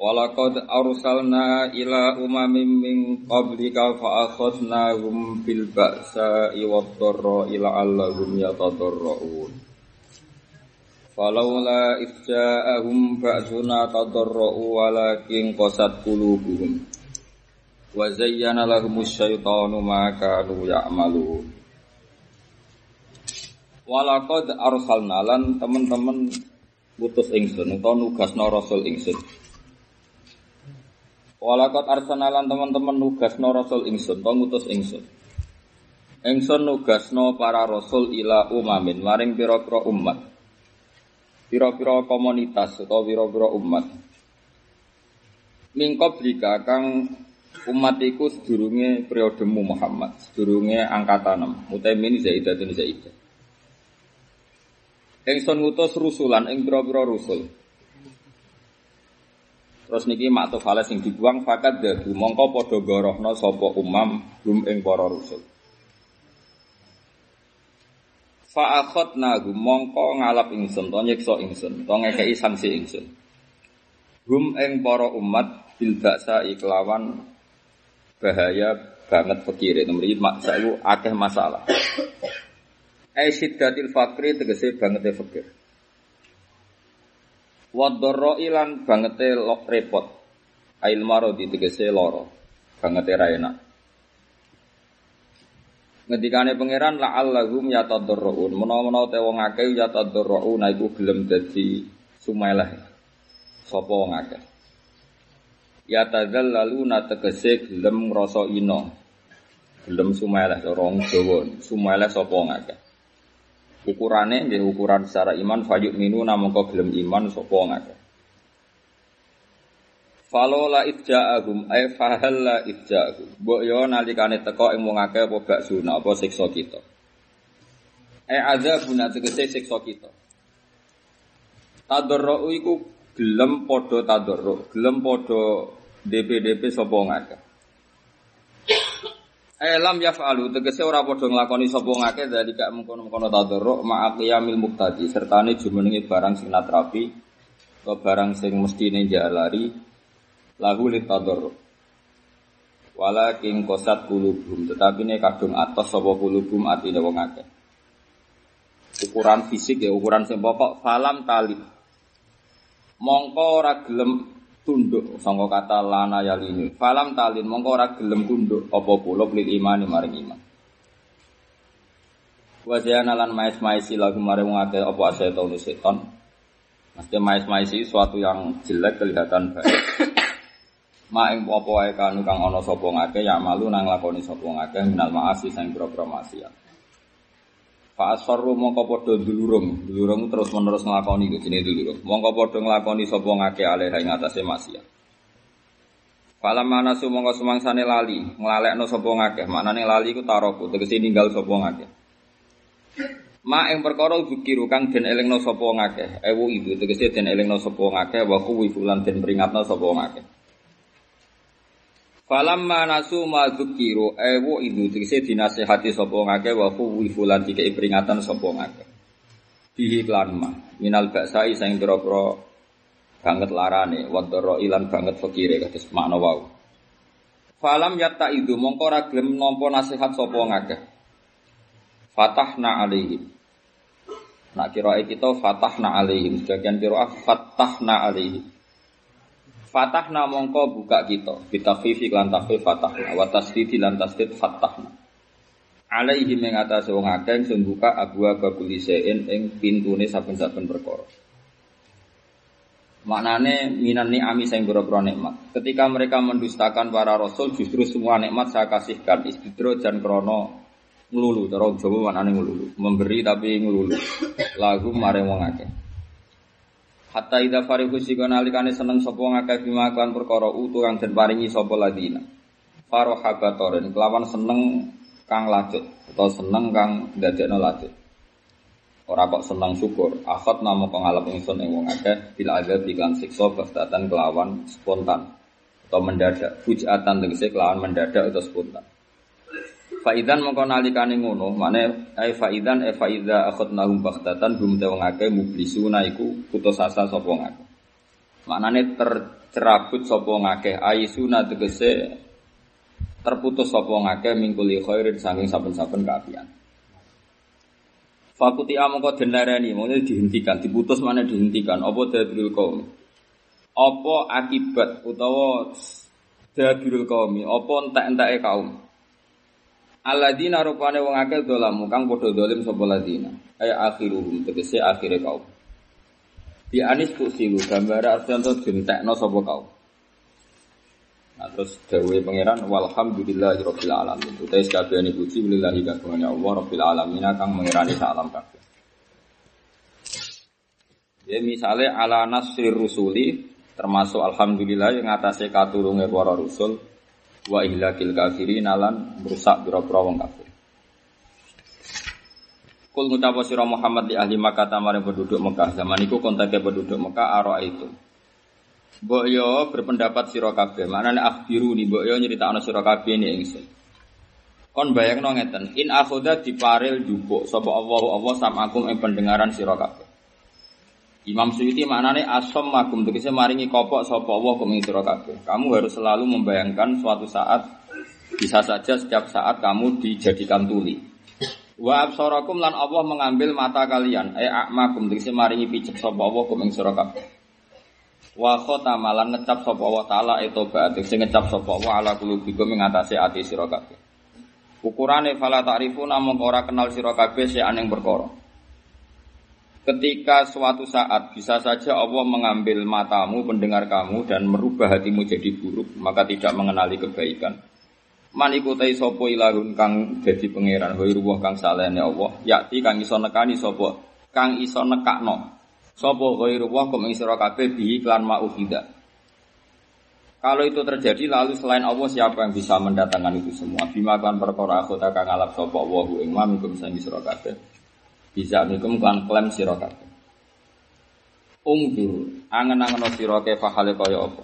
Walaqad arsalna ila umamin min qablika fa akhadnahum bil ba'sa'i wad dharra'i la'allahum yatadarra'un. Falaula ifja'ahum ba'suna tadarra'u walakin qasat qulubuhum. Wa zayyana lahumus syaitanu ma kanu. Walaqad arsalna lan teman-teman putus ingsun utawa nugasna rasul ingsun. Walakot arsanalan teman-teman nugasno rasul ingsun, to ngutus ingsun. Ingsun nugasno para rasul ila umamin, maring pira-pira umat. Pira-pira komunitas atau pira-pira umat. Mingkop jika kang umat iku sedurunge periodemu Muhammad, sedurunge angkatan 6. Mutamin zaidatun zaidah. Ingsun ngutus rusulan ing pira-pira rusul. Terus niki maktuf halas sing dibuang fakat dadu mongko padha gorohna sapa umam gum ing para rusul. Fa gum mongko ngalap ingsun to nyiksa ingsun to ngekeki sanksi ingsun. Gum ing para umat bil baksa iklawan bahaya banget pikire nomor iki maksa akeh masalah. Ai syiddatil fakri tegese banget e fakir. Wadoro ilan bangete lok repot. Ail maro ditegese loro. Bangete ra enak. Ngendikane pangeran la allahum yatadarrun. Menawa-menawa te wong akeh yatadarrun iku gelem dadi sumeleh. Sapa wong akeh. Ya lalu tegese gelem ngrasa ina. Gelem sumeleh cara wong Jawa. Sumeleh sapa wong akeh. Ukurane nggih ukuran secara iman fayuk minu namung kok gelem iman sapa ngake. Falola idja'ahum ay fahalla idja'ahum. Mbok yo nalikane teko ing wong akeh apa gak sunah apa siksa kita. Ay azabuna tegese siksa kita. Tadarru iku gelem padha tadarru, gelem padha DP-DP sapa ngake. Elam yaf'alu. Tegese ora padha nglakoni sapa ngake dari gak mengkono-mengkono tadarruk ma'aqiyamil muqtadi. Sertane jumenenge barang sing natrapi atau barang sing mestine jalari lahu li tadarruk walakin kosat kulubum tetapi ne kadung atas sapa kulubum atine wong akeh. Ukuran fisik ya ukuran sing pokok falam talib mongko ora gelem tunduk sangka kata lana yalini falam talin mongko ora gelem tunduk apa kula lil imani maring iman wa lan mais-maisi lagu maring akeh apa setan setan Mesti mais-maisi suatu yang jelek kelihatan baik. Ma ing apa wae kanu kang ana sapa ya malu nang lakoni sapa ngake minal maasi sing pira-pira maksiat. Fa asfaru mongko padha dulurung, dulurung terus menerus nglakoni iku jenenge dulurung. Mongko padha nglakoni sapa ngake alih ing atase maksiat. Fala manasu mongko sumangsane lali, nglalekno sapa ngakeh. Maknane lali iku taroku, tegese ninggal sapa ngakeh. Ma ing perkara dzikiru kang den elingno sapa ngakeh. Ewu ibu tegese den elingno sapa ngakeh wa kuwi fulan den peringatno sapa ngakeh. Falamma nasu ma dzikiru ewu ibu tegese dinasehati sapa ngakeh wa kuwi fulan dikei peringatan sapa ngakeh. Bihi klan ma minal baksai sing pira-pira banget larane wadoro ilan banget fakire kados makna wau. Falam yatta itu mongko ora gelem nampa nasihat sapa ngakeh. Fatahna alaihim. Nak kira kita fatahna alaihim. Sebagian kira fatahna alaihim. Fatahna mongko buka kita. Bitafifi lan tafif fatahna. Wa tasdidi lan tasdid fatahna. Alaihim yang atas wong akeh sing buka abu abakuli sein ing pintune saben-saben perkara. Maknane minan ni'ami sing boro nikmat. Ketika mereka mendustakan para rasul justru semua nikmat saya kasihkan istidro dan krono ngelulu cara Jawa maknane ngelulu memberi tapi ngelulu lagu mare wong akeh Hatta idza farihu sikana alikane seneng sapa ngakeh bima kan perkara utu kang den paringi sapa ladina. Farohabatoren kelawan seneng kang lanjut atau seneng kang ndadekno lanjut. Ora kok seneng syukur, akhot namo kang ngalap ingsun ing wong akeh bil azab iklan siksa kelawan spontan atau mendadak, fujatan tegese kelawan mendadak atau spontan. Faidan mongko nalikane ngono, mane ai faidan e faida akhadnahum baghtatan hum akeh mublisuna iku putus asa sapa ngakeh. Maknane tercerabut sapa ngakeh aisuna tegese terputus sapa ngakeh mingkuli khairin saking saben-saben kaapian. Fakuti amangka den larani, mongko dihentikan, diputus mana dihentikan apa dadrul kaum. Apa akibat utawa dadrul kaum, apa entek-enteke kaum. Alladzina rupane wong akeh dolamu kang padha dolim sapa ladina. Ay akhiruhum tegese akhire kaum. Di anis silu gambar artinya dintekno sapa kaum. Nah, terus dawe pangeran walhamdulillahirabbil alamin. Utai sakabehane puji lillahi kagungane Allah rabbil alamin kang mengerani salam kabeh. Ya misalnya ala nasrir rusuli termasuk alhamdulillah yang atasnya katurunge para rusul wa ihlakil kafirin alan merusak biro-biro wong kafir. Kul ngucapa sira Muhammad di ahli Makkah tamare penduduk Mekah zaman iku kontake penduduk Mekah aro itu. Mbok yo berpendapat sira kabeh, manane akhbiru ni mbok yo nyritakno sira kabeh ni ingsun. Kon bayangno ngeten, in akhoda diparil jupuk sapa Allah Allah samakum ing pendengaran sira kabeh. Imam Suyuti maknane asom magum tegese maringi kopok sapa Allah kum sira kabeh. Kamu harus selalu membayangkan suatu saat bisa saja setiap saat kamu dijadikan tuli. Wa absarakum lan Allah mengambil mata kalian, e akmakum tegese maringi picek sapa Allah kum ing sira kabeh. Wa khatama lan ngecap sapa Allah taala etoba tegese ngecap sapa Allah ala kulubikum ing atase ati sira kabeh. Ukurane fala ta'rifuna mung kenal sira kabeh sing aneng perkara. Ketika suatu saat bisa saja Allah mengambil matamu, pendengar kamu dan merubah hatimu jadi buruk, maka tidak mengenali kebaikan. Man ikutai sopo ilahun kang jadi pangeran, ruwah kang salehne Allah, yakti kang iso nekani sopo, kang iso nekakno. Sopo ruwah kum ing sira kabeh bihi klan ma'ufida. Kalau itu terjadi lalu selain Allah siapa yang bisa mendatangkan itu semua? Bima kan perkara akhota kang alap sopo Allahu ing ma mikum sing sira kabeh. Bisa mikum kan klaim sira kabeh. Ungdur angen-angen sira kefa hale kaya apa.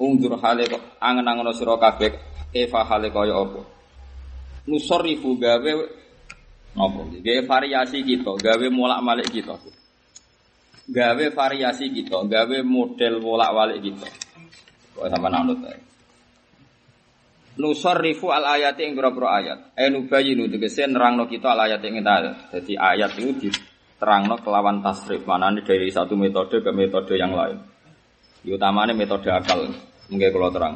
Ungdur hale angen-angen sira kabeh kefa hale kaya apa. Nusorifu gawe apa? Gawe variasi kita, gawe molak-malik kita. Gawe variasi kita, gawe model molak-malik kita. Sama nanut nusarrifu al ayati ing pira ayat. E nubayinu tegese nerangno kita al ayat ing kita. Jadi ayat itu diterangno kelawan tasrif. Manane dari satu metode ke metode yang lain. Utamanya metode akal. Mungkin kalau terang.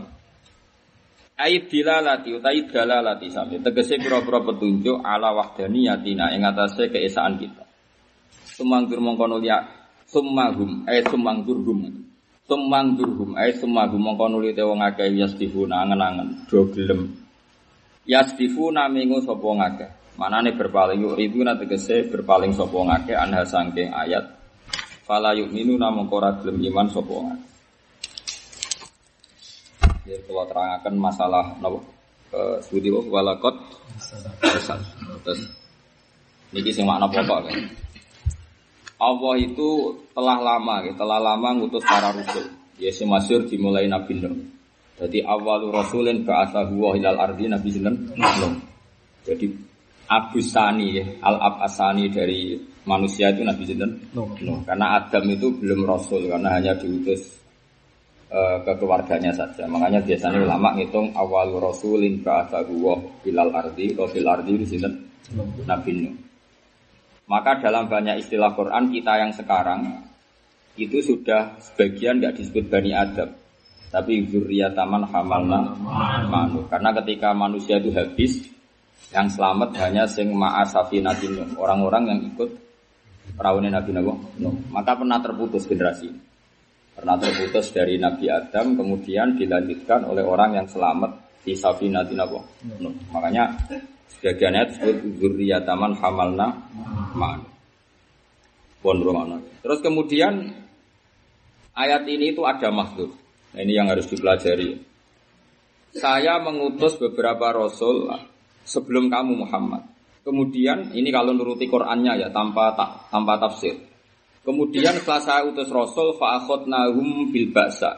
Ait dilalati utai dalalati sami tegese pira-pira petunjuk ala wahdaniyatina ing atase keesaan kita. Sumanggur mongko nulia summahum eh sumanggur hum. Tumang durhum ay sumagum mongko nuli te wong akeh yasdifuna angen-angen do gelem. Yasdifuna mingu sapa ngakeh. Manane berpaling yuk itu tegese berpaling sapa ngakeh anha sangking ayat. Fala yu'minu namung ora gelem iman sapa ngakeh. Ya kalau terangkan masalah napa eh sudi walakot terus niki sing makna pokok kan. Allah itu telah lama, ya, telah lama ngutus para rasul. Ya masyur dimulai Nabi Nuh. Jadi awal rasulin ba'athahu wa ilal ardi Nabi Nuh. Jadi Abu Sani ya, Al Ab Asani dari manusia itu Nabi Nuh. Karena Adam itu belum rasul karena hanya diutus uh, ke keluarganya saja. Makanya biasanya ulama ngitung awal rasulin ba'athahu wa ilal ardi, wa ardi di Nabi Nuh. Maka dalam banyak istilah Quran kita yang sekarang itu sudah sebagian nggak disebut Bani Adam. Tapi taman hamalna manu. Karena ketika manusia itu habis, yang selamat hanya sing ma'asafi Nuh. Orang-orang yang ikut perawan Nabi Nuh. Maka pernah terputus generasi. Pernah terputus dari Nabi Adam, kemudian dilanjutkan oleh orang yang selamat di Safinati Nuh. Makanya sebagian ayat disebut taman hamalna man. Pun Terus kemudian Ayat ini itu ada makhluk. Nah, ini yang harus dipelajari. Saya mengutus beberapa rasul sebelum kamu Muhammad. Kemudian ini kalau nuruti Qur'annya ya tanpa tak, tanpa tafsir. Kemudian setelah saya utus rasul nahum bil ba'sa.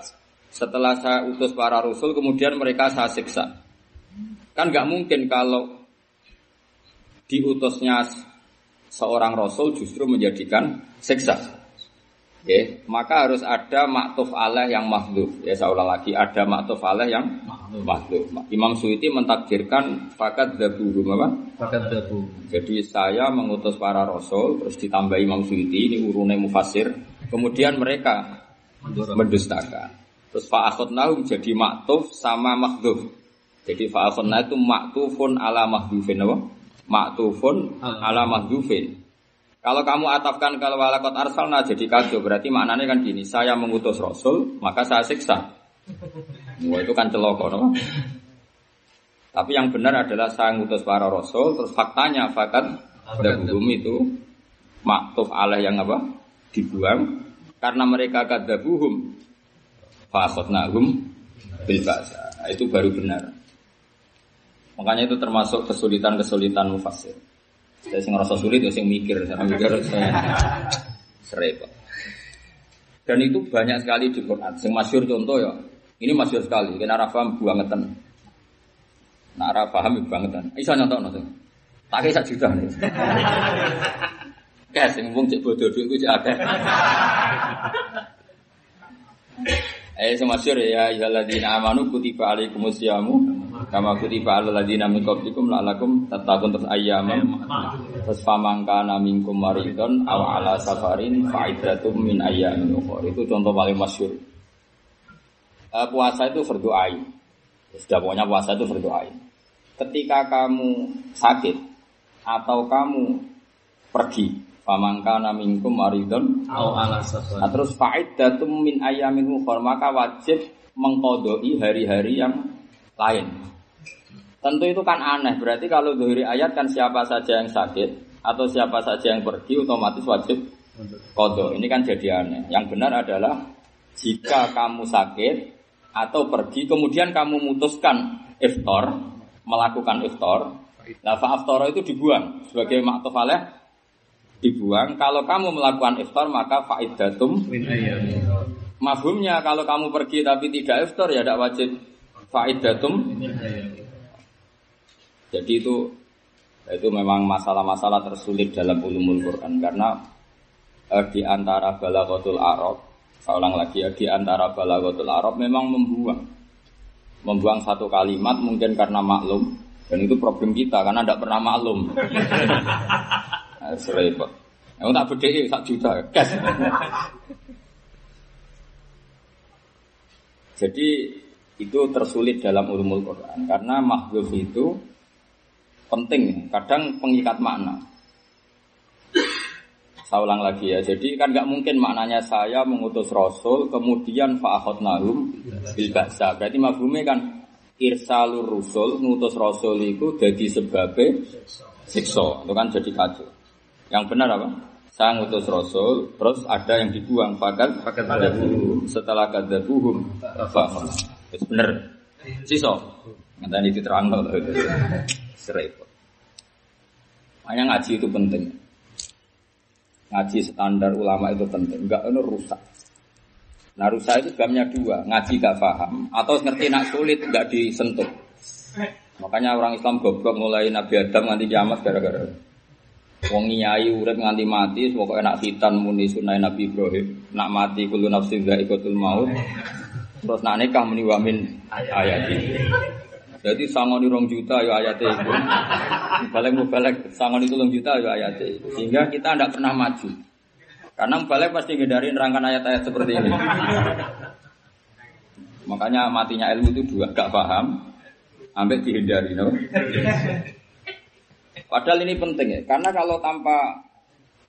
Setelah saya utus para rasul kemudian mereka saya siksa. Kan nggak mungkin kalau diutusnya seorang rasul justru menjadikan siksa. Ya, maka harus ada maktuf alaih yang makhluk. Ya, saya ulang lagi, ada maktuf alaih yang makhluk. Imam Suwiti mentakdirkan fakat dabuhum apa? Fakat dabu. Jadi saya mengutus para rasul, terus ditambah Imam Suwiti, ini urunnya mufasir. Kemudian mereka mendustakan. Terus nahum jadi maktuf sama makhluk. Jadi fa'akhudna itu maktufun ala makhlufin apa? Maktufun ala makhlufin. Kalau kamu atafkan kalau walakot arsalna jadi kacau berarti maknanya kan gini, saya mengutus rasul maka saya siksa. Wah itu kan celoko, no? Tapi yang benar adalah saya mengutus para rasul, terus faktanya fakat dabuhum itu maktuf Allah yang apa? Dibuang karena mereka kadabuhum fakhotnahum bil itu baru benar. Makanya itu termasuk kesulitan-kesulitan mufassir. Saya sing ngerasa sulit ya sing mikir, saya mikir saya serempet. Dan itu banyak sekali di Quran. Sing masyur contoh ya, ini masyur sekali. Kena arah paham buangetan. Nah arah paham buangetan. Bisa nyontok nonton. Tak kayak juta nih. Kayak sing cek bodoh duit gue cek akeh. Eh semasyur ya ya ladina amanu kutiba alaikumusyamu Kama kutiba alal ladina min qablikum la'alakum tattaqun terus ayyamam. Terus famangkana minkum maridon aw ala safarin fa'iddatum min ayyamin ukhra. Itu contoh paling masyhur. Uh, puasa itu fardu ain. Sudah pokoknya puasa itu fardu ain. Ketika kamu sakit atau kamu pergi Famangkana minkum maridon aw ala safarin. Nah, terus fa'iddatum min ayyamin ukhra maka wajib mengkodoi hari-hari yang lain. Tentu itu kan aneh. Berarti kalau dari ayat kan siapa saja yang sakit atau siapa saja yang pergi otomatis wajib kodok. Ini kan jadi aneh. Yang benar adalah jika kamu sakit atau pergi kemudian kamu memutuskan iftar melakukan iftar. Nah, fa'aftara itu dibuang sebagai maktuf alaih dibuang. Kalau kamu melakukan iftar maka faidatum Mafhumnya kalau kamu pergi tapi tidak iftar ya tidak wajib faidatum jadi itu itu memang masalah-masalah tersulit dalam ulumul Quran karena eh, di antara balagotul Arab, saya ulang lagi ya, di antara balagotul Arab memang membuang membuang satu kalimat mungkin karena maklum dan itu problem kita karena tidak pernah maklum. nah, serempet. Yang tak berdiri sak juta, gas. Jadi itu tersulit dalam ulumul Quran karena makhluk itu penting, kadang pengikat makna. Saya ulang lagi ya, jadi kan nggak mungkin maknanya saya mengutus Rasul, kemudian fa'ahot nahum bil Berarti mafhumnya kan irsalur rusul, mengutus Rasul itu jadi sebabnya sikso, itu kan jadi kacau. Yang benar apa? Saya ngutus Rasul, terus ada yang dibuang, fakat setelah kadabuhum, itu benar. Siso, nanti diterang loh. Serempet. Makanya ngaji itu penting. Ngaji standar ulama itu penting. Enggak ini rusak. Nah rusak itu sebabnya dua. Ngaji gak paham. Atau ngerti nak sulit gak disentuh. Makanya orang Islam goblok mulai Nabi Adam nganti kiamat gara-gara. Wong nyai urip nganti mati, pokoknya nak hitan muni sunai Nabi Ibrahim. Nak mati kulo nafsin ikotul maut. Terus nak nikah muni wamin ayat ini. Jadi sangon rong juta ya ayat itu. Balik mau balik sangon itu rong juta ya ayat itu. Sehingga kita tidak pernah maju. Karena balik pasti ngedarin rangkaian ayat-ayat seperti ini. Makanya matinya ilmu itu dua, gak paham, ambek dihindari, no? Padahal ini penting ya, karena kalau tanpa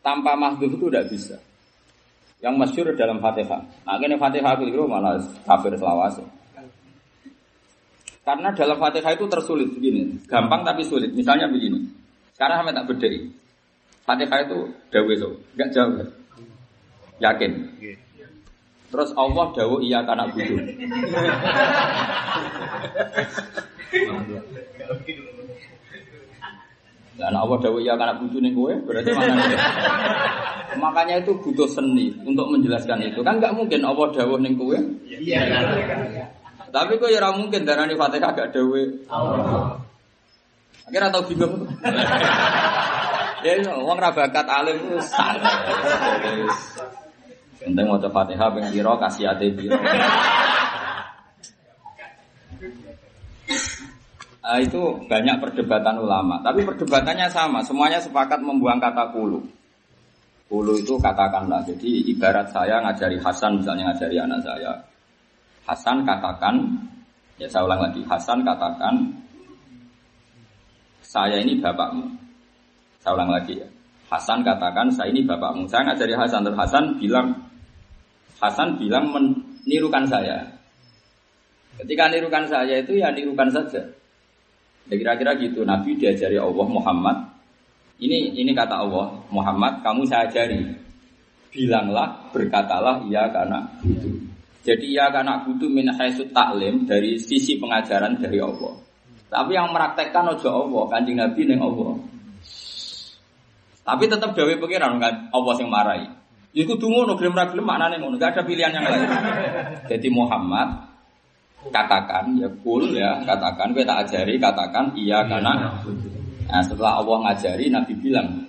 tanpa mahduh itu tidak bisa. Yang masyur dalam Fatihah. Nah, ini Fatihah itu malah kafir selawase. Karena dalam Fatihah itu tersulit begini, gampang tapi sulit. Misalnya begini. Sekarang sampai tak berdiri. Fatihah itu dawe so, enggak jauh. Yakin. Terus Allah dawuh iya kana butuh. Dan Allah dawuh iya kana butuh nih gue berarti mana? Makanya itu butuh seni untuk menjelaskan itu. Kan nggak mungkin Allah dawuh nih gue. Iya. Tapi kok ya ora mungkin darani Fatihah gak dawuh. Akhirnya tau bingung. ya, wong ra bakat alim itu santai. Penting mau Fatihah pira kasih ate pira. Nah, itu banyak perdebatan ulama, tapi perdebatannya sama, semuanya sepakat membuang kata kulu. Kulu itu katakanlah, jadi ibarat saya ngajari Hasan misalnya ngajari anak saya. Hasan katakan, ya saya ulang lagi, Hasan katakan, saya ini bapakmu. Saya ulang lagi ya. Hasan katakan, saya ini bapakmu. Saya ngajari Hasan, terus Hasan bilang, Hasan bilang menirukan saya. Ketika nirukan saya itu ya nirukan saja. Ya kira-kira gitu. Nabi diajari Allah Muhammad. Ini ini kata Allah Muhammad, kamu saya ajari. Bilanglah, berkatalah iya karena itu. Jadi iya karena butuh min haisut taklim dari sisi pengajaran dari Allah. Tapi yang meraktekkan ojo Allah, kanjeng Nabi neng Allah. Tapi tetap dawe pengiran kan Allah yang marahi. Iku tunggu no gelem ra gelem maknane ngono, gak ada pilihan yang lain. Jadi Muhammad katakan ya kul ya katakan tak ajari katakan iya karena nah, setelah Allah ngajari Nabi bilang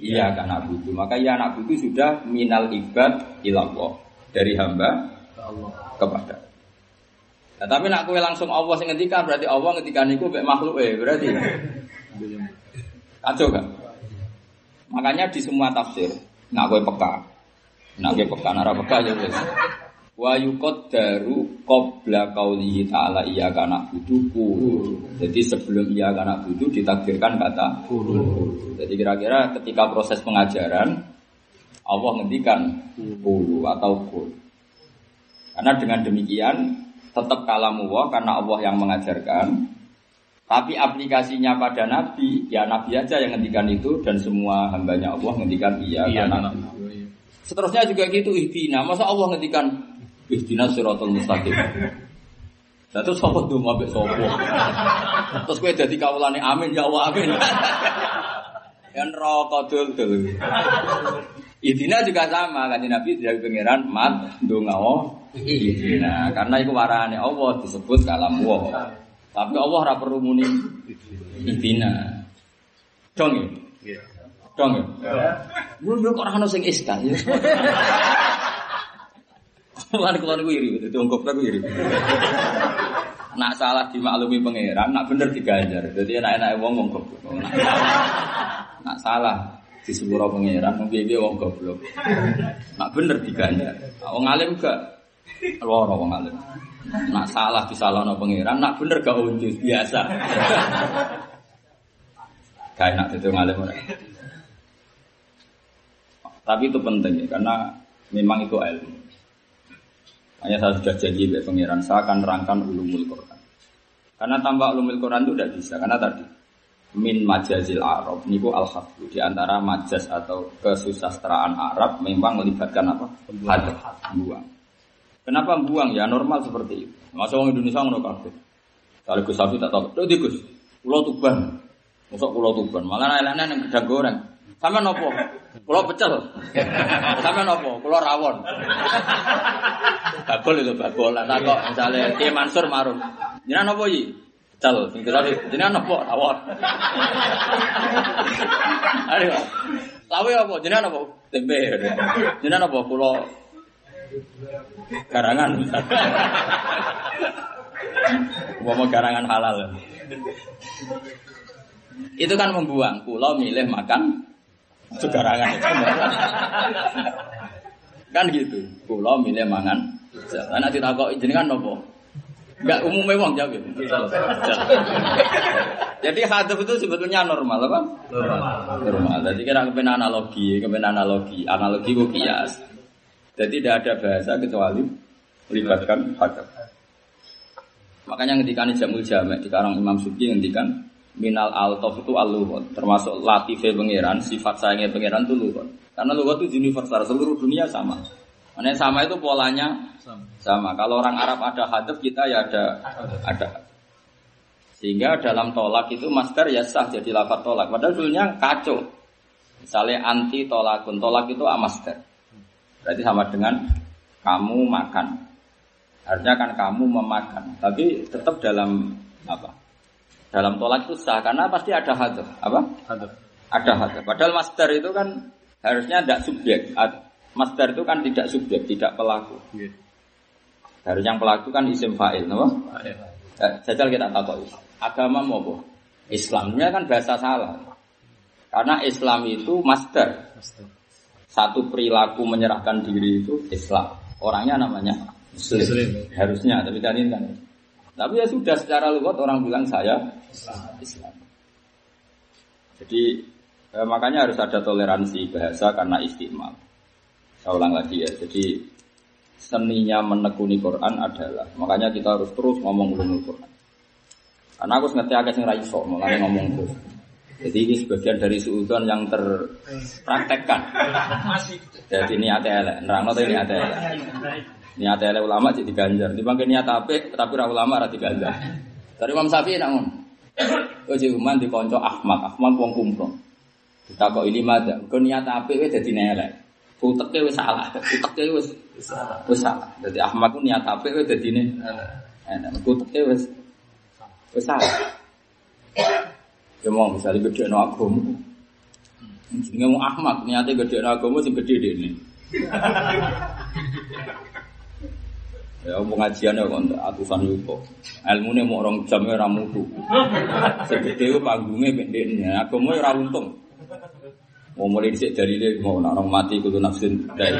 iya karena butuh maka iya anak butuh sudah minal ibad ilallah dari hamba kepada. Nah, tapi nak kue langsung Allah yang ngendikan berarti Allah ngendikan itu mek makhluk eh berarti. Kacau kan makanya di semua tafsir nak kue peka. Nak kue peka nara peka ya wes wa yuqaddaru qabla qaulihi ta'ala iya kana butuhku. Jadi sebelum iya kana butuh ditakdirkan kata Jadi kira-kira ketika proses pengajaran Allah ngendikan kulu atau kul. Karena dengan demikian tetap kalamu wa karena Allah yang mengajarkan. Tapi aplikasinya pada Nabi, ya Nabi aja yang ngendikan itu dan semua hambanya Allah ngendikan iya, Iya, karena Seterusnya juga gitu ihtina. Masa Allah ngendikan Ihdina siratal mustaqim. Lah terus sapa ndonga mbek sapa? Terus kowe dadi kawulane amin ya Allah amin. Yang rokok dul dul. Ihdina juga sama kan Nabi dari pangeran mat ndonga ihdina karena itu warane Allah disebut kalam wa. Tapi Allah ora perlu muni ihdina. Dong ya? Dong ya? Lu kok ora ono sing iskal. Lan kula niku iri, dadi wong goblok iri. Nak salah dimaklumi pangeran, nak bener diganjar. Jadi enak-enak wong wong goblok. Nak, salah disepuro pangeran, wong piye wong goblok. Nak bener diganjar. Wong alim gak loro wong alim. Nak salah disalahno pangeran, nak bener gak unjus biasa. Gak enak itu ngalim orang. Tapi itu penting ya, karena memang itu ilmu. Hanya saya sudah janji be pangeran, saya akan nerangkan ulumul Quran. Karena tambah ulumul Quran itu tidak bisa, karena tadi min majazil Arab niku al di antara majaz atau kesusastraan Arab memang melibatkan apa? Hadap, buang. Kenapa buang? Ya normal seperti itu. Masa orang Indonesia ngono kabeh. Kalau Gus Safi tak tahu, "Lho Gus, pulau Tuban." Masuk pulau Tuban, malah elane yang gedang goreng. Sama nopo? Pulau pecel. Sama nopo? Pulau rawon. Bagol itu bagol. Lah kok misalnya Ki Mansur marun. Jenengan nopo iki? Pecel. Sing kira jenengan nopo? Rawon. Ayo. Lawe apa? Jenengan nopo? Tempe. Jenengan nopo? Pulau garangan. Mau garangan halal. Itu kan membuang. Pulau milih makan segarangan. kan gitu. Pulau milih mangan. Anak ditakok jenengan nopo? Enggak umumnya wong jawab. Jadi hadap itu sebetulnya normal apa? Normal. Normal. Jadi kira kepen analogi, kepen analogi, analogi itu kias. Jadi tidak ada bahasa kecuali melibatkan hadap. Makanya ini jamul jamek di karang Imam Suki ngendikan minal altof itu al termasuk latife pangeran sifat sayangnya pangeran itu luhut karena luhut itu universal seluruh dunia sama Ini sama itu polanya sama. Kalau orang Arab ada hadap kita ya ada ada. Sehingga dalam tolak itu master ya sah jadi lafaz tolak. Padahal dulunya kacau. Misalnya anti tolakun, tolak itu amaster. Berarti sama dengan kamu makan. Harusnya kan kamu memakan. Tapi tetap dalam apa? Dalam tolak itu sah karena pasti ada hadap. Apa? Hadap. Ada hadap. Padahal master itu kan harusnya tidak subjek. Master itu kan tidak subjek, tidak pelaku. Iya. Harusnya yang pelaku kan isim fa'il, no? Eh, jajal kita takut. Agama mau apa? Islamnya kan bahasa salah. Karena Islam itu master. Astaga. Satu perilaku menyerahkan diri itu Islam. Orangnya namanya Muslim. Muslim. Harusnya, tapi tadi kan. Tapi ya sudah secara lugat orang bilang saya Islam. Jadi eh, makanya harus ada toleransi bahasa karena istimewa. Saya ulang lagi ya. Jadi seninya menekuni Quran adalah makanya kita harus terus ngomong ulumul Quran. Karena aku ngerti agak sing ra iso, makanya ngomong terus. Jadi ini sebagian dari suudon yang terpraktekkan. Jadi niat elek, nerangno tadi niat elek. Niat elek ulama jadi ganjar. Dibangke niat apik tapi ra ulama ra diganjar. Dari Imam Syafi'i nak ngono. Oh Uman dikonco Ahmad, Ahmad wong kumprong. Ditakok ini mada, kau niat apik wis dadi elek. Uteke wis salah, uteke wis wis salah. Dadi Ahmad ku niat apik wis dadine enak. Uteke wis wis salah. Ya mau misalnya gede no agama. Jenenge mau Ahmad, niatnya gede no agama sing gede. Ya pengajian ya kok atusan yuko. Ilmune mau orang jam ya ora mutu. Segede ku panggunge pendek agama ya ora untung. Mau mulai dhisik dari dia mau nak orang mati kudu nafsin dari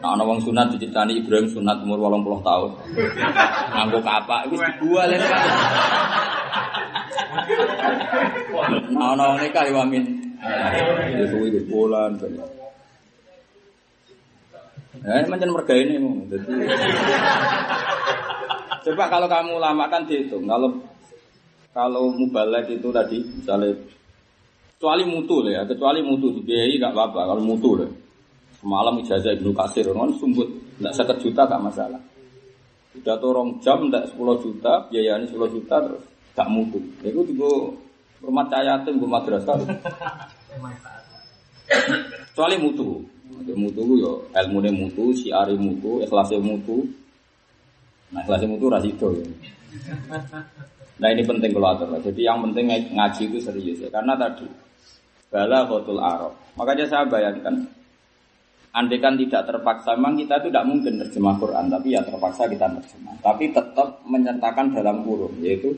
Nah, wong sunat diceritani Ibrahim sunat umur 80 tahun. Nganggo kapak wis dibual ya. Nah, ana wong nikah ya amin. Ya kuwi di bulan. Ya, macam merga ini mau. Coba kalau kamu lama kan dihitung. Kalau kalau mubalek itu tadi misalnya kecuali mutu lah ya, kecuali mutu dibiayai nggak apa-apa. Kalau mutu lah, semalam ijazah ibnu kasir, kan sumbut, nggak seket juta gak masalah. Udah torong jam, nggak 10 juta, biayanya 10 juta terus gak mutu. Itu juga rumah cayatin, rumah madrasah. Kecuali mutu, mutu yo ilmu mutu, siari mutu, ikhlasnya mutu. Nah ikhlasnya mutu rasido ya. Nah ini penting kalau atur. Jadi yang penting ngaji itu serius ya. Karena tadi bala khotul arab. Makanya saya bayangkan, andai kan tidak terpaksa, memang kita itu tidak mungkin terjemah Quran, tapi ya terpaksa kita terjemah. Tapi tetap menyertakan dalam kurung, yaitu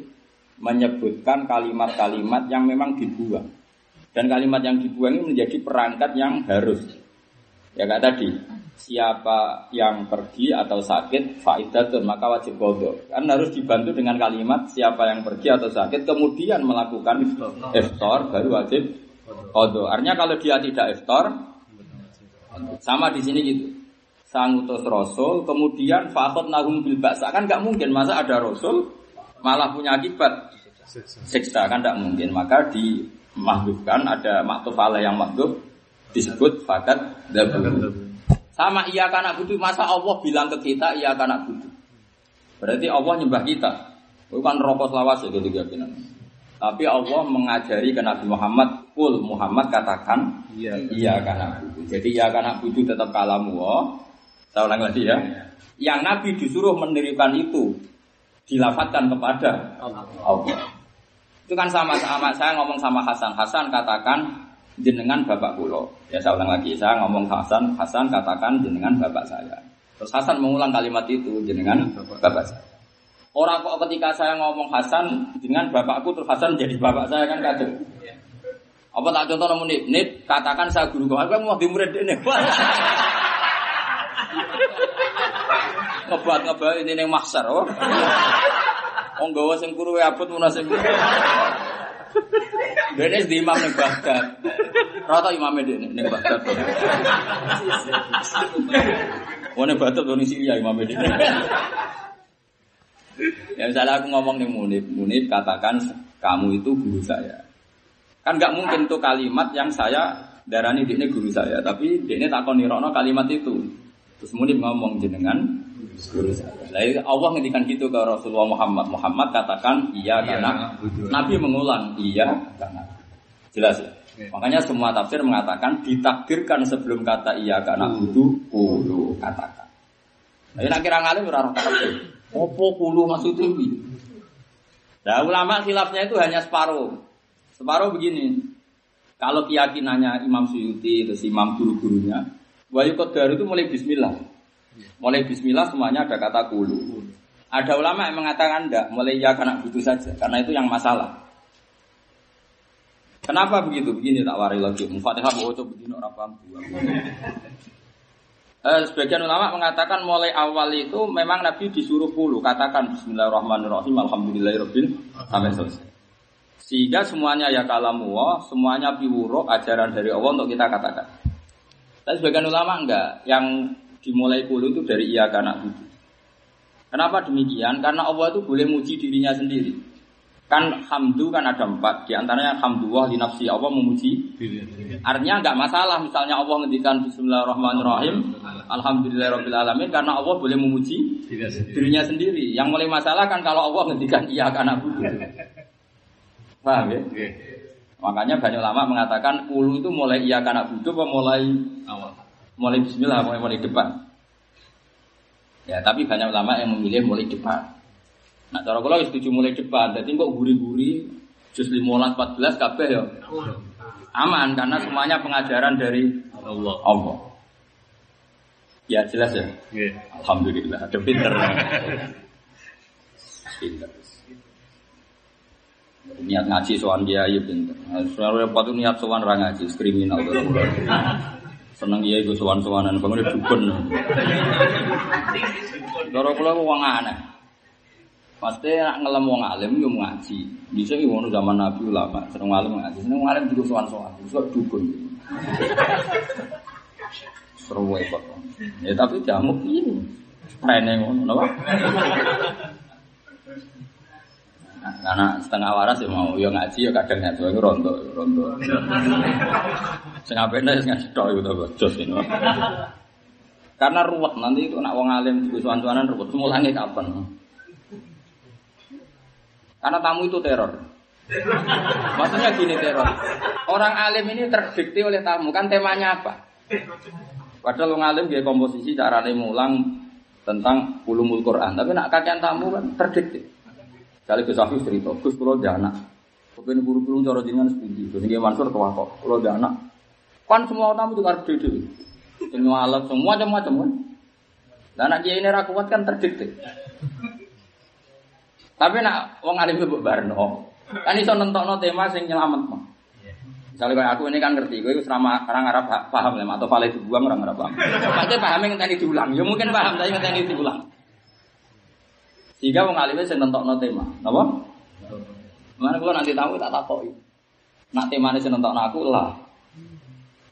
menyebutkan kalimat-kalimat yang memang dibuang. Dan kalimat yang dibuang ini menjadi perangkat yang harus. Ya kayak tadi, siapa yang pergi atau sakit faidatun maka wajib bodoh kan harus dibantu dengan kalimat siapa yang pergi atau sakit kemudian melakukan iftar. baru wajib bodoh artinya kalau dia tidak iftar sama di sini gitu. Sang utus rasul kemudian fakot nahum bil baksa kan nggak mungkin masa ada rasul malah punya akibat siksa kan nggak mungkin maka dimahbubkan ada maktuf yang mahbub disebut fakat sama iya karena butuh masa Allah bilang ke kita iya karena butuh. Berarti Allah nyembah kita. Bukan rokok selawas ya ketiga bilang. Tapi Allah mengajari ke Nabi Muhammad, kul Muhammad katakan iya, iya karena butuh. Jadi iya karena butuh tetap kalamu. Oh. Saya ulang lagi ya. Yang Nabi disuruh mendirikan itu dilafatkan kepada Allah. Itu kan sama sama saya ngomong sama Hasan. Hasan katakan jenengan bapak kulo. Ya saya ulang lagi, saya ngomong Hasan, Hasan katakan jenengan bapak saya. Terus Hasan mengulang kalimat itu jenengan bapak saya. Orang kok ketika saya ngomong Hasan dengan bapakku terus Hasan jadi bapak saya kan kacau. Apa tak contoh namun nip, nip katakan saya guru kau, aku mau di murid ini. Ngebat ngebat ini neng maksar, oh. Oh gawa sing kuru abot munasib. Dene di imam ning Baghdad. Rata imame dene ning Baghdad. Wone Baghdad wong Syria imame dene. Ya misalnya aku ngomong nih Munib, Munib katakan kamu itu guru saya. Kan nggak mungkin tuh kalimat yang saya darani ini guru saya, tapi ini takon nirono kalimat itu. Terus Munib ngomong jenengan guru saya. Lah Allah ngendikan gitu ke Rasulullah Muhammad. Muhammad katakan iya karena Nabi mengulang iya karena jelas ya. Makanya semua tafsir mengatakan ditakdirkan sebelum kata iya karena butuh kulu katakan. Tapi nak kira ngalim ora tafsir. Opo kulu maksudnya ini? Nah ulama khilafnya itu hanya separuh. Separuh begini. Kalau keyakinannya Imam Suyuti, terus Imam guru-gurunya, Wahyu Qadar itu mulai bismillah. Mulai bismillah semuanya ada kata kulu. Ada ulama yang mengatakan enggak, mulai ya karena butuh saja, karena itu yang masalah. Kenapa begitu? Begini tak wari lagi. Mufatihah bawa coba begini orang paham. Eh, sebagian ulama mengatakan mulai awal itu memang Nabi disuruh puluh katakan Bismillahirrahmanirrahim Alhamdulillahirobbil sampai selesai. Sehingga semuanya ya kalamu semuanya piwuro ajaran dari Allah untuk kita katakan. Tapi sebagian ulama enggak, yang dimulai puluh itu dari iya karena itu. Kenapa demikian? Karena Allah itu boleh muji dirinya sendiri. Kan hamdu kan ada empat, di antaranya hamdulillah di nafsi Allah memuji. Artinya nggak masalah misalnya Allah ngendikan Bismillahirrahmanirrahim, Alhamdulillahirabbil alamin karena Allah boleh memuji dirinya sendiri. Yang mulai masalah kan kalau Allah ngendikan iya karena butuh. Paham ya? Makanya banyak lama mengatakan ulu itu mulai iya karena butuh apa mulai awal? Mulai bismillah, mulai mulai depan. Ya, tapi banyak ulama yang memilih mulai depan. Nah, cara kula setuju mulai depan. Jadi kok guri-guri juz 15 14 kabeh ya. Aman karena semuanya pengajaran dari Allah. Allah. Ya jelas ya. Yeah. Alhamdulillah. Ada pinter. pinter. Niat ngaji soal dia ya pinter. Soal repot niat soal orang ngaji kriminal. Seneng dia itu sowan-sowanan bangun dukun. Cara kula wong aneh. Pasti nak ngelem wong alim yo ngaji. Bisa iki wono zaman Nabi ulama, seneng alim ngaji. Seneng alim juga sowan-sowan, juga dukun. Seru kok. Ya tapi jamuk ini. Rene ngono napa? Karena setengah waras ya mau yo ngaji ya kadang ngaji itu rondo rondo. Sing apene sing ngaji tok to jos ini. Karena ruwet nanti itu nak wong alim juga sowan-sowanan ruwet. Mulane kapan? Karena tamu itu teror. Maksudnya gini teror. Orang alim ini terdikti oleh tamu. Kan temanya apa? Padahal orang alim dia komposisi cara mulang tentang ulumul Quran. Tapi nak kajian tamu kan terdikti. Kali Gus Afif cerita, Gus kalau jana. Kepen buru-buru cara jenengan sepundi. Gus nggih Mansur tua kok. Kalau jana. Kan semua tamu juga harus dhewe. Semua alat semua macam-macam kan. Dan anak dia ini rakuat kan terdikti. Tapi nak wong alim itu barno. Kan iso nentokno tema sing nyelamet mah. Misalnya kayak aku ini kan ngerti, gue selama orang Arab paham lah, atau itu dibuang orang Arab paham. Pasti paham yang tadi diulang, ya mungkin paham, tapi yang tadi diulang. Sehingga wong alim sing nentokno tema, apa? Mana kalau nanti tahu tak takoi. Nak temane sing nentokno aku lah.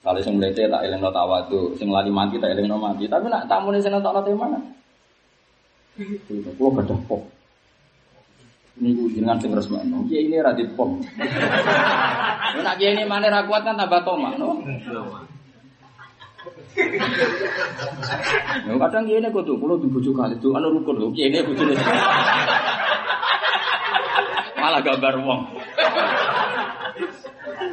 Kalau sing mlete tak eling no tawadu, sing lali mati tak eling no mati. Tapi nak tamu sing nentokno tema. Kulo gadah kok. Niku jenengan sing resmekno. Kiai ini ra dipom. Nek kiai ini mana ra kuat kan tambah toma, no. Ya kadang kiai ini kudu kulo dibujuk kali itu anu rukun lho. Ini bojone. Malah gambar wong.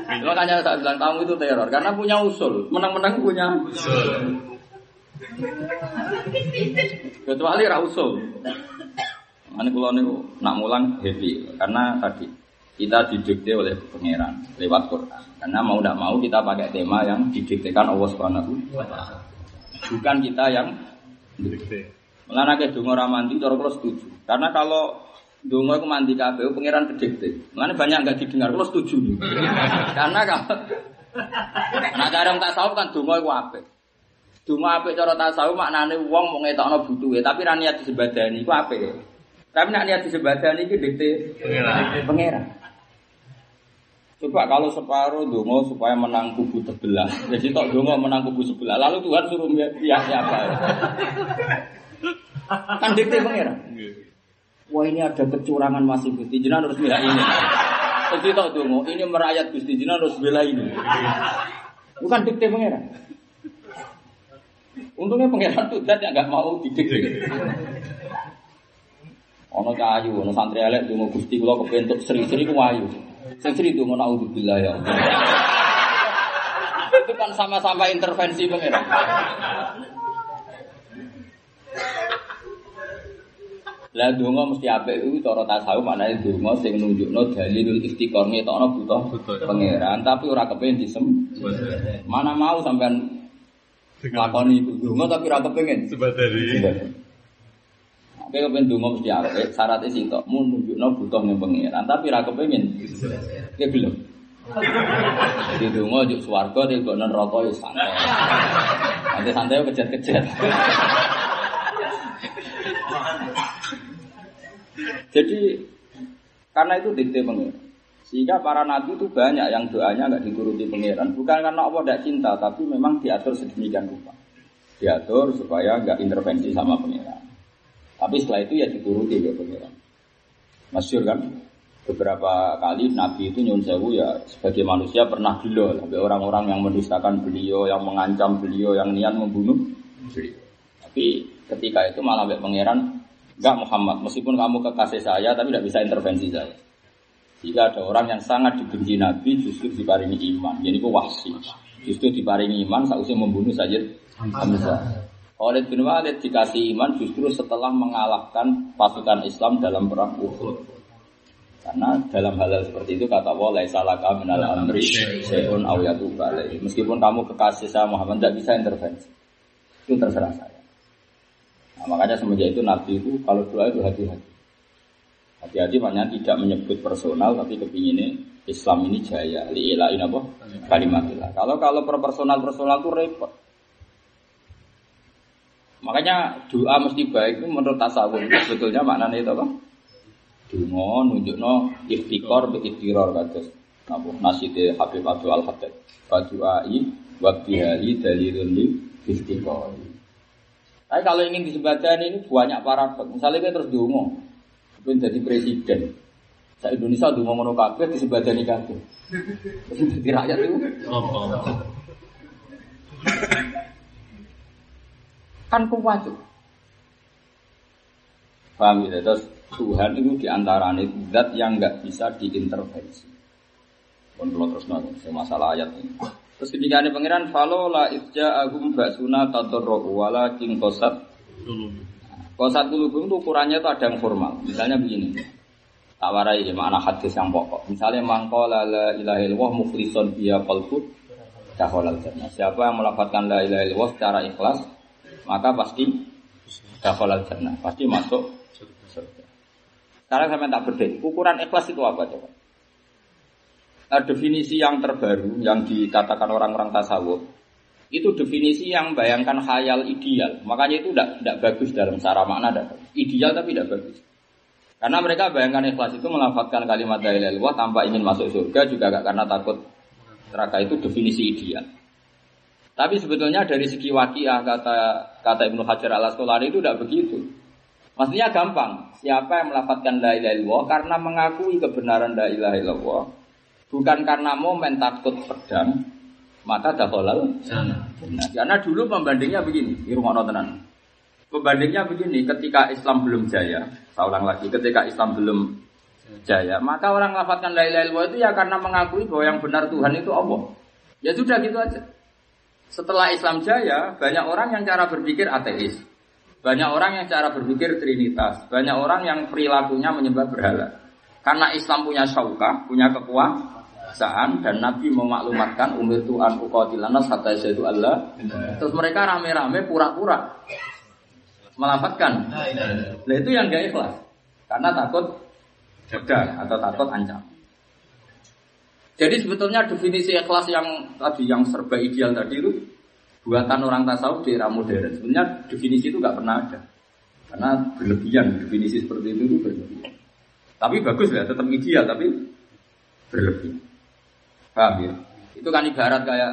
Makanya saat bilang tamu itu teror karena punya usul, menang-menang punya usul. Kecuali ra usul. Kalau nih nak mulang happy karena tadi kita didikte oleh pangeran lewat Quran. Karena mau tidak mau kita pakai tema yang didiktekan Allah Subhanahu Bukan kita yang didikte. Mulane ke donga ora mandi cara kula setuju. Karena kalau donga iku mandi kabeh pangeran didikte. Mulane banyak enggak didengar kula setuju. Karena kalau Nah kadang tak tahu kan donga iku apik. Donga apik cara tasawuf maknane wong mau ngetokno butuhe tapi ra niat disebadani iku apik. Tapi nak lihat di sebadan ini dikte pangeran. Coba kalau separuh dongo supaya menang kubu sebelah. Jadi tok dongo menang kubu sebelah. Lalu Tuhan suruh pihak siapa? kan dikte pangeran. Wah ini ada kecurangan masih Gusti Jinan harus bela ini. Jadi tok dongo ini merayat Gusti Jinan harus bela ini. Bukan dikte pangeran. Untungnya pangeran tuh yang nggak mau didik. Ono kayu, ono santri elek dungo gusti kula kebentuk seri-seri ku ayu. Sing seri dungo naudzubillah ya. Itu kan sama-sama intervensi pangeran. Lah donga mesti apik iku cara tasawuf maknane donga sing nunjukno dalil istiqor ngetokno butuh pangeran tapi ora kepengin disem. Mana mau sampean lakoni donga tapi ora kepengin. Sebadari. Oke kepen donga mesti apik syaratnya sitok mun nunjukno butuh ning pangeran tapi ora kepengin. Ya belum. Jadi donga juk swarga di kok neraka ya santai. Nanti santai kejet-kejet. Jadi karena itu dikte pengiran. Sehingga para nabi itu banyak yang doanya nggak dituruti pangeran. Bukan karena Allah tidak cinta, tapi memang diatur sedemikian rupa. Diatur supaya nggak intervensi sama pangeran. Tapi setelah itu ya dituruti ya pangeran. Masyur kan? Beberapa kali Nabi itu nyun sewu ya sebagai manusia pernah gila sampai orang-orang yang mendustakan beliau, yang mengancam beliau, yang niat membunuh beliau. Tapi ketika itu malah pangeran Enggak Muhammad, meskipun kamu kekasih saya tapi tidak bisa intervensi saya. Jika ada orang yang sangat dibenci Nabi justru diparingi iman, jadi itu wahsi. Justru diparingi iman sausnya membunuh saja Hamzah. Khalid bin Walid dikasih iman justru setelah mengalahkan pasukan Islam dalam perang Uhud. Karena dalam hal, hal seperti itu kata Allah, "Laisa laka minal amri syai'un Meskipun kamu kekasih saya Muhammad tidak bisa intervensi. Itu terserah saya. Nah, makanya semenjak itu Nabi itu kalau doa itu hati-hati. Hati-hati makanya tidak menyebut personal tapi kepinginnya Islam ini jaya. Li'ilain apa? Kalimatillah. Kalau kalau per personal personal itu repot. Makanya doa mesti baik itu menurut tasawuf itu sebetulnya maknanya itu apa? Dungo nunjukno ikhtikor be ikhtiror kados. Napa naside Habib Abdul Al Haddad. Fadu'ai wa bihali dalilun li ikhtikor. Tapi kalau ingin disebutkan ini banyak paradoks. Misalnya kita terus dungo, pengen jadi presiden. Saya Indonesia dungo ngono kabeh disebutani kabeh. Jadi rakyat itu. Kan kuat tuh. Paham ya? Terus Tuhan itu di antaranya zat yang nggak bisa diintervensi. Pun kalau terus nongol, masalah ayat ini. Terus ketika ada pangeran falo la itja agum basuna tatorro wala king kosat. Kosat kulubum itu ukurannya itu ada yang formal. Misalnya begini. Tak warai ya makna hadis yang pokok. Misalnya mangkola la ilaha illallah muflison biya qalbu dakhalal jannah. Siapa yang melafatkan la ilaha illallah secara ikhlas, maka pasti dakhalal jannah, pasti masuk surga. Sekarang saya tak berdek. Ukuran ikhlas itu apa coba? uh, definisi yang terbaru yang dikatakan orang-orang tasawuf itu definisi yang bayangkan khayal ideal. Makanya itu tidak bagus dalam cara makna. Tidak. Ideal tapi tidak bagus. Karena mereka bayangkan ikhlas itu melafatkan kalimat la ilaha tanpa ingin masuk surga juga gak karena takut neraka itu definisi ideal. Tapi sebetulnya dari segi wakiah kata kata Ibnu Hajar al Asqalani itu tidak begitu. Maksudnya gampang. Siapa yang melafatkan la ilaha karena mengakui kebenaran la ilaha illallah Bukan karena momen takut pedang, maka dakhalal Nah, karena dulu pembandingnya begini, di rumah tenan. Pembandingnya begini, ketika Islam belum jaya, saya lagi, ketika Islam belum jaya, maka orang lafatkan la ilaha illallah itu ya karena mengakui bahwa yang benar Tuhan itu Allah. Ya sudah gitu aja. Setelah Islam jaya, banyak orang yang cara berpikir ateis. Banyak orang yang cara berpikir trinitas. Banyak orang yang perilakunya menyembah berhala. Karena Islam punya syauka, punya kekuasaan dan Nabi memaklumatkan umir Tuhan uqatilana hatta itu Allah. Terus mereka rame-rame pura-pura melafatkan. Nah itu yang gak ikhlas. Karena takut pedang atau takut ancam. Jadi sebetulnya definisi ikhlas yang tadi yang serba ideal tadi itu buatan orang tasawuf di era modern. Sebenarnya definisi itu nggak pernah ada. Karena berlebihan definisi seperti itu itu berlebihan. Tapi bagus ya, tetap ideal tapi berlebihan. Paham ya? Itu kan ibarat kayak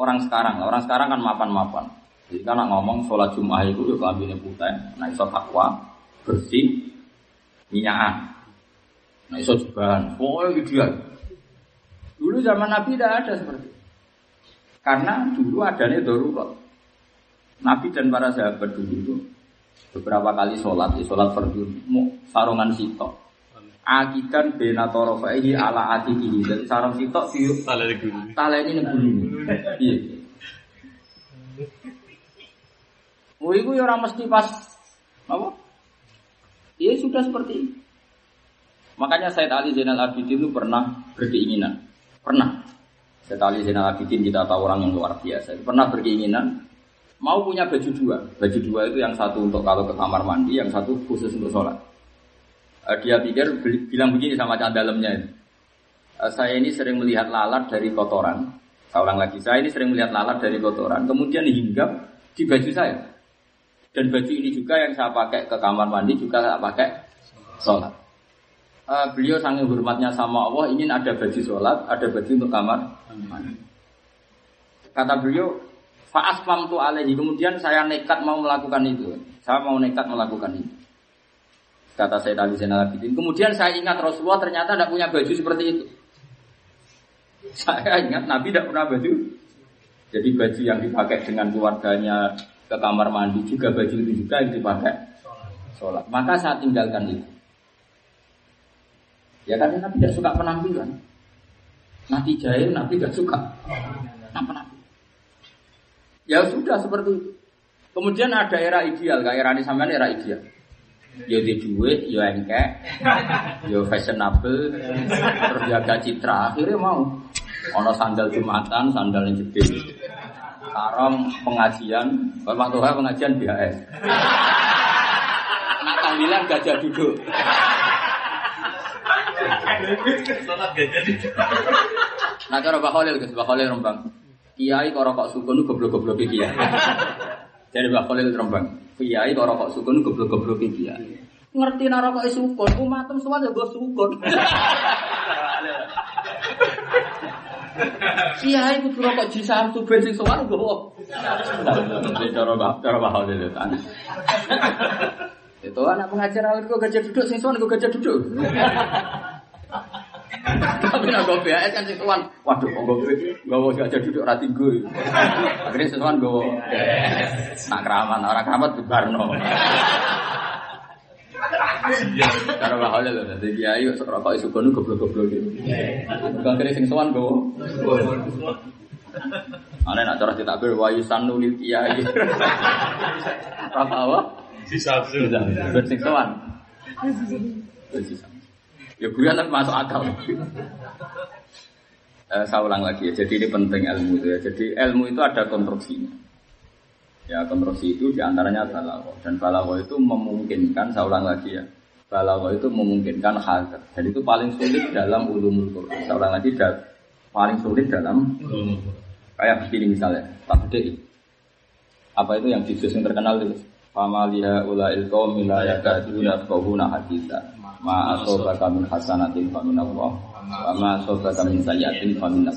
orang sekarang. Orang sekarang kan mapan-mapan. Jadi kan ngomong sholat Jumat itu ya kelaminnya putih, nah iso takwa, bersih, minyakan. Nah iso jubahan. Pokoknya ideal. Dulu zaman Nabi tidak ada seperti itu. Karena dulu adanya darurat. Nabi dan para sahabat dulu itu beberapa kali sholat, ya sholat fardu, sarungan sitok. Akikan bena torofaihi ala atikihi. Jadi sarung sitok guru. tala ini negeri. Iya. Oh, itu ya orang mesti pas apa? Iya sudah seperti itu. Makanya Said Ali Zainal Abidin itu pernah berkeinginan, pernah. Said Ali Zainal Abidin kita tahu orang yang luar biasa. Pernah berkeinginan mau punya baju dua. Baju dua itu yang satu untuk kalau ke kamar mandi, yang satu khusus untuk sholat. Eh, dia pikir bilang begini sama dalamnya. Eh, saya ini sering melihat lalat dari kotoran. Ulang lagi, saya ini sering melihat lalat dari kotoran, kemudian hinggap di baju saya. Dan baju ini juga yang saya pakai ke kamar mandi juga saya pakai sholat. Eh, beliau sangat hormatnya sama Allah ingin ada baju sholat, ada baju untuk kamar. Kata beliau, Fa'asfam tu alaihi. Kemudian saya nekat mau melakukan itu. Saya mau nekat melakukan itu. Kata saya tadi Zainal Abidin. Kemudian saya ingat Rasulullah ternyata tidak punya baju seperti itu. Saya ingat Nabi tidak pernah baju. Jadi baju yang dipakai dengan keluarganya ke kamar mandi juga baju itu juga yang dipakai sholat. Maka saya tinggalkan itu. Ya karena Nabi tidak suka penampilan. Nabi jahil, Nabi tidak suka penampilan. Ya sudah seperti itu. Kemudian ada era ideal, kayak era ini era ideal. Ya di duit, ya engkek, ya fashionable, terus citra. Akhirnya mau. Ono sandal jumatan, sandal yang gede. Sarong pengajian, Tuhan pengajian BHS. Nak tahlilan gajah duduk. Nah cara Mbak Khalil, Mbak Khalil Rembang. Kiai kok rokok sukun goblok-goblok kiai. Jadi Mbak Khalil Rembang. Kiai kok rokok sukun goblok-goblok kiai. Ngerti nek rokok sukun, umatem semua ya gue sukun. Kiai kudu rokok jisam tu bensin sowan. Jadi cara cara Mbak Khalil itu aneh. Itu anak pengajar awal gue gajah duduk, sing sowan gue gajah duduk. Tapi nak gue BAS kan sowan. Waduh, kok gue gue gajah duduk rati gue. Akhirnya sowan gue nak keramat, orang keramat bubarno. Karena bakal lho, jadi kiai kok rokok isu kono goblok-goblok gitu. Akhirnya sing sowan gue. Ana nak cara cetak ber wayu sanu lil kiai. Apa apa? Sisa tuh. Ben sing sowan. Sisa. Ya gue kan masuk akal. Eh, saya ulang lagi ya. Jadi ini penting ilmu itu ya. Jadi ilmu itu ada konstruksinya. Ya konstruksi itu di antaranya balago dan balago itu memungkinkan. Saya ulang lagi ya. Balago itu memungkinkan hal dan itu paling sulit dalam ulumul Quran. Saya ulang lagi dan paling sulit dalam kayak begini misalnya. Gede. Apa itu yang juz yang terkenal itu? Fama liha ulail qaumi la yakaduna haditsa. Ma asobaka min hasanatin fa min Allah. Wa ma asobaka min sayyi'atin fa min.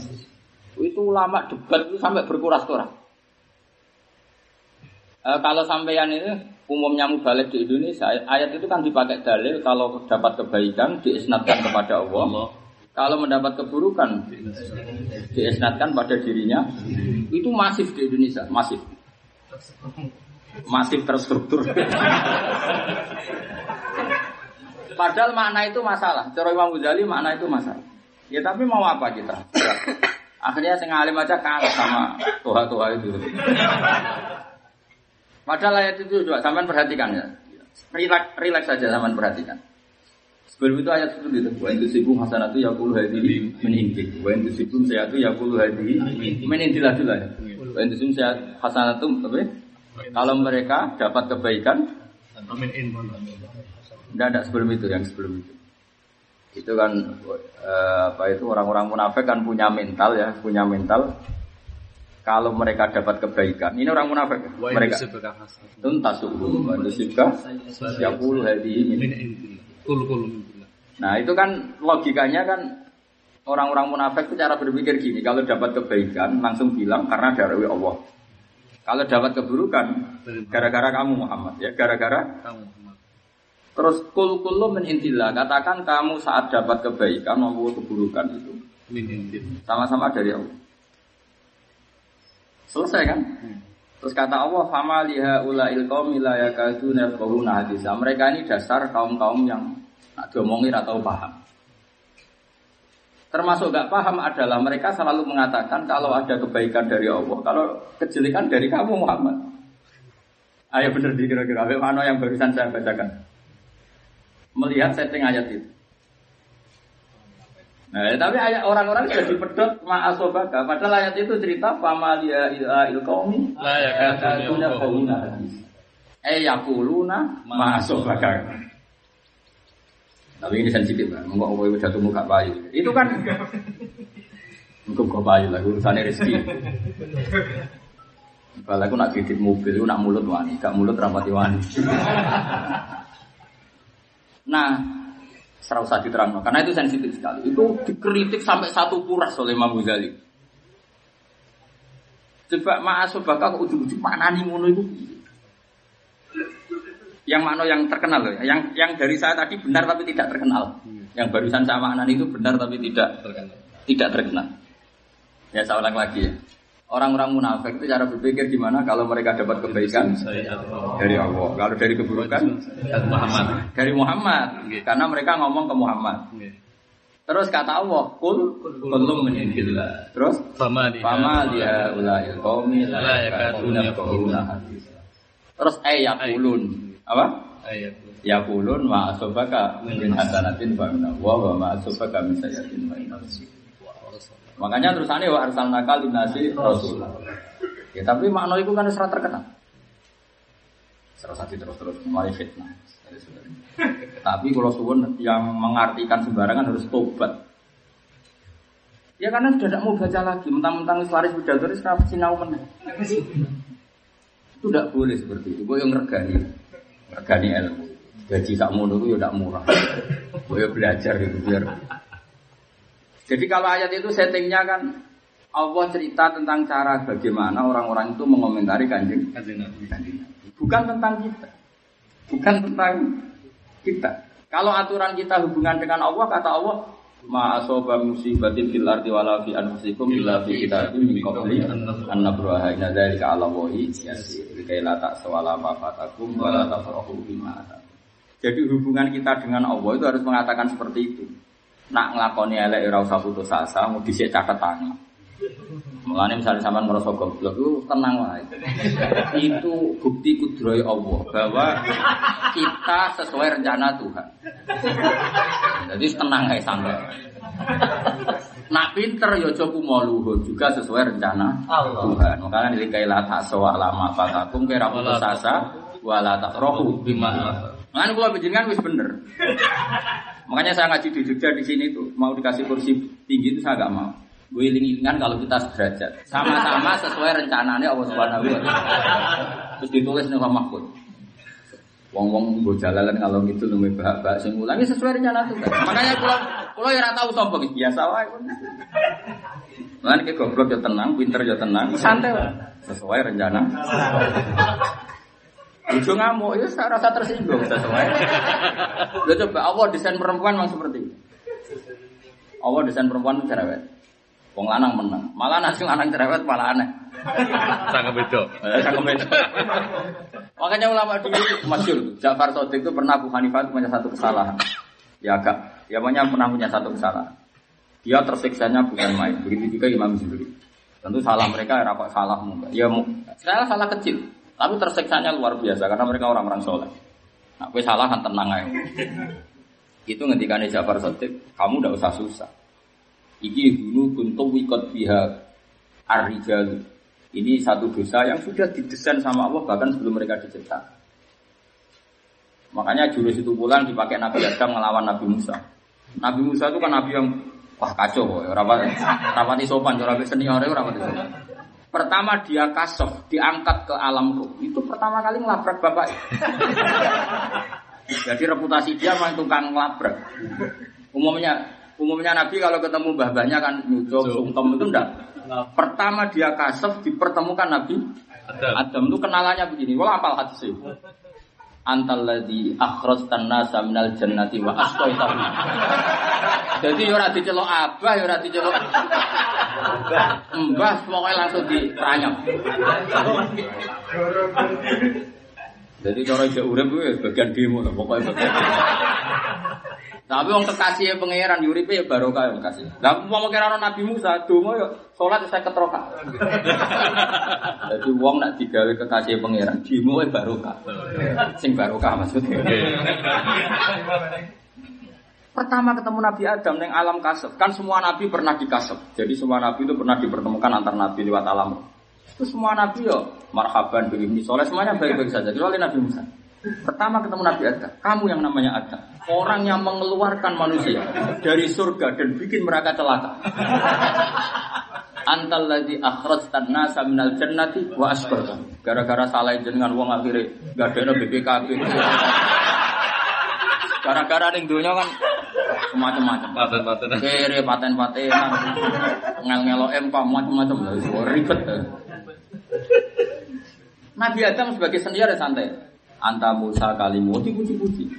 Itu ulama debat itu sampai berkuras-kuras. Eh, kalau sampeyan itu umumnya mubalik di Indonesia, ayat itu kan dipakai dalil kalau dapat kebaikan diisnatkan kepada Allah. Kalau mendapat keburukan diisnatkan pada dirinya. Itu masif di Indonesia, masif. Masif terstruktur. Padahal makna itu masalah. Cara Imam Ghazali makna itu masalah. Ya tapi mau apa kita? Akhirnya sing alim aja kalah sama tuha-tuha itu. Padahal ayat itu juga sampean perhatikan ya. Relax, relax saja sampean perhatikan. Sebelum itu ayat itu gitu. Wa itu sibum hasanatu yaqulu hadhihi min indik. Wa itu sibum sayatu yaqulu hadhihi min indilah dulu ya. Wa itu sibum sayat hasanatu apa? Kalau mereka dapat kebaikan, Amin in. Tidak ada sebelum itu yang sebelum itu. Itu kan eh, apa itu orang-orang munafik kan punya mental ya, punya mental. Kalau mereka dapat kebaikan, ini orang munafik. Mereka hasan. tuntasubu mantusibka ya puluh hadi Min in. Kul kul min billah. Nah itu kan logikanya kan orang-orang munafik itu cara berpikir gini, kalau dapat kebaikan langsung bilang karena dari Allah. Kalau dapat keburukan gara-gara kamu Muhammad ya, gara-gara Kamu. Terus kul kullu min intillah. Katakan kamu saat dapat kebaikan maupun keburukan itu sama-sama dari Allah. Selesai kan? Terus kata Allah, "Fama liha ulail qaumi la yakaduna yafqahuna hadisa." Mereka ini dasar kaum-kaum yang nak diomongin atau paham. Termasuk gak paham adalah mereka selalu mengatakan kalau ada kebaikan dari Allah, kalau kejelekan dari kamu Muhammad. Ayo bener di kira-kira, mana yang barusan saya bacakan. Melihat setting ayat itu. Nah, tapi ayat orang-orang sudah dipedot ma'asobaka. Padahal ayat itu cerita pamalia il qaumi La kaumina hadis. Eh yakuluna ma'asobaka. Tapi ini sensitif kan, enggak mau jatuh muka bayi. Itu kan Engkau kau bayi lah, urusannya rezeki. Kalau aku nak titip mobil, aku nak mulut wani, gak mulut rapati wani. Nah, serau usah diterang, karena itu sensitif sekali. Itu dikritik sampai satu kuras oleh Imam Ghazali. Coba ma'asobaka kok ujung-ujung maknani ngono itu. Yang mana yang terkenal loh, ya. yang yang dari saya tadi benar tapi tidak terkenal. Yang barusan saya maknani itu benar tapi tidak Terkenal. tidak terkenal. Ya saya ulang lagi ya. Orang-orang munafik itu cara berpikir gimana kalau mereka dapat kebaikan dari Allah. Kalau dari keburukan Muhammad. dari Muhammad. Karena mereka ngomong ke Muhammad. Terus kata Allah, kul belum menindillah. Terus Fama di Fama dia ulail qaumi la yakaduna yafqahuna. Terus eh yaqulun. Apa? ayat. Yaqulun ma asabaka min hasanatin fa min Allah wa ma asabaka min nafsik. Makanya terusannya wa arsalnaka linasi rasul. Ya tapi makna itu kan serat terkenal. Serasa terus-terus mari fitnah. Tapi kalau suwun yang mengartikan sembarangan harus tobat. Ya karena sudah tidak mau baca lagi, mentang-mentang laris bidadari sekarang sinau meneh. Itu tidak boleh seperti itu. Gue yang ngergani, ngergani ilmu. Gaji tak mau dulu ya tidak murah. Gue belajar gitu biar. Jadi kalau ayat itu settingnya kan Allah cerita tentang cara bagaimana orang-orang itu mengomentari kanjeng Nabi. Bukan tentang kita, bukan tentang kita. Kalau aturan kita hubungan dengan Allah, kata Allah, Ma asoba musibatin fil ardi wala fi anfusikum illa fi kitabim min qabli an nabraha inna dzalika 'ala Allahi yasir. Kai la ta'sawala ma fatakum wa la tafrahu bima. Jadi hubungan kita dengan Allah itu harus mengatakan seperti itu. Nak nglakoni elek ora usah putus asa, mau dhisik catet tangan. Mulane misalnya sampean ngerasa goblok itu tenang wae. Itu bukti kudroy Allah bahwa kita sesuai rencana Tuhan. Jadi tenang aja santai. Nak pinter ya coba juga sesuai rencana Tuhan. Makanya nilikai la taksawa lama fatakum kira putus asa wala takrohu Bima. Makanya gua bijinan wis bener. Makanya saya ngaji di Jogja di sini tuh mau dikasih kursi tinggi itu saya nggak mau. Gue iling-ilingan kalau kita sederajat. Sama-sama sesuai rencananya Allah Subhanahu wa taala. Terus ditulis nih Pak Mahfud. Wong-wong gue jalan kalau gitu nunggu bahak-bahak sing ulangi sesuai rencana tuh. Makanya kalau kalau ya tahu sombong biasa wae. Lan ke goblok ya tenang, pinter ya tenang, santai wae. Sesuai rencana. Lucu ngamuk, ya saya rasa tersinggung sesuai. Lo coba Allah desain perempuan memang seperti itu. Allah desain perempuan itu cerewet. Wong lanang menang. Malah nasi lanang cerewet malah aneh. Sangat beda. Eh, cakep beda. Makanya ulama dulu masyur. Ja'far Sodik itu pernah Abu Hanifah itu punya satu kesalahan. Ya agak. Ya pokoknya pernah punya satu kesalahan. Dia tersiksanya bukan main. Begitu juga Imam Zuhri. Tentu salah mereka ya rapat salah muka. Ya saya salah kecil, tapi tersiksanya luar biasa karena mereka orang-orang soleh. Nah, gue salah kan tenang aja. Itu ngendikane Ja'far Sodik, kamu udah usah susah. Iki dulu kuntum wikot biha ar-rijalu. Ini satu dosa yang sudah didesain sama Allah bahkan sebelum mereka dicipta. Makanya jurus itu pulang dipakai Nabi Adam ngelawan Nabi Musa. Nabi Musa itu kan Nabi yang wah kacau, rapat rapati sopan, rapat senior, rapati sopan. Pertama dia kasof, diangkat ke alam ruh. Itu pertama kali ngelabrak bapak. Jadi reputasi dia memang tukang ngelabrak. Umumnya umumnya Nabi kalau ketemu mbah-mbahnya kan nyucuk, sungkem itu enggak. Pertama dia kasef dipertemukan Nabi Adam. Adam itu kenalannya begini. Wala apal hadis itu. Antal ladzi akhrajtan nasa minal jannati wa asqaitahu. Jadi ya ora diceluk abah, ya ora diceluk Mbah pokoknya langsung diperanyam. Jadi cara ijek urip kuwi bagian demo lah. Tapi wong kekasih pangeran uripe ya barokah yang kasih. Lah wong kira ana Nabi Musa donga ya salat saya ketroka. Jadi wong nak digawe kekasih pangeran demo ya barokah. Sing barokah maksudnya. Pertama ketemu Nabi Adam neng alam kasep. Kan semua nabi pernah dikasep. Jadi semua nabi itu pernah dipertemukan antar nabi lewat alam. Itu semua nabi yo marhaban begini soleh semuanya baik-baik saja. Kecuali Nabi Musa. Pertama ketemu Nabi Adam, kamu yang namanya Adam, orang yang mengeluarkan manusia dari surga dan bikin mereka celaka. Antal ladzi akhrajtan nasa minal jannati wa asbarta. Gara-gara salah jenengan wong akhirnya gak ada BPKB. Gara-gara ning dunia kan macam-macam. Paten-paten. Kere paten-patenan. Ngel-ngelo MK macam-macam. Ribet. Nabi Adam sebagai senior ya santai. Anta Musa kalimu, dipuji-puji.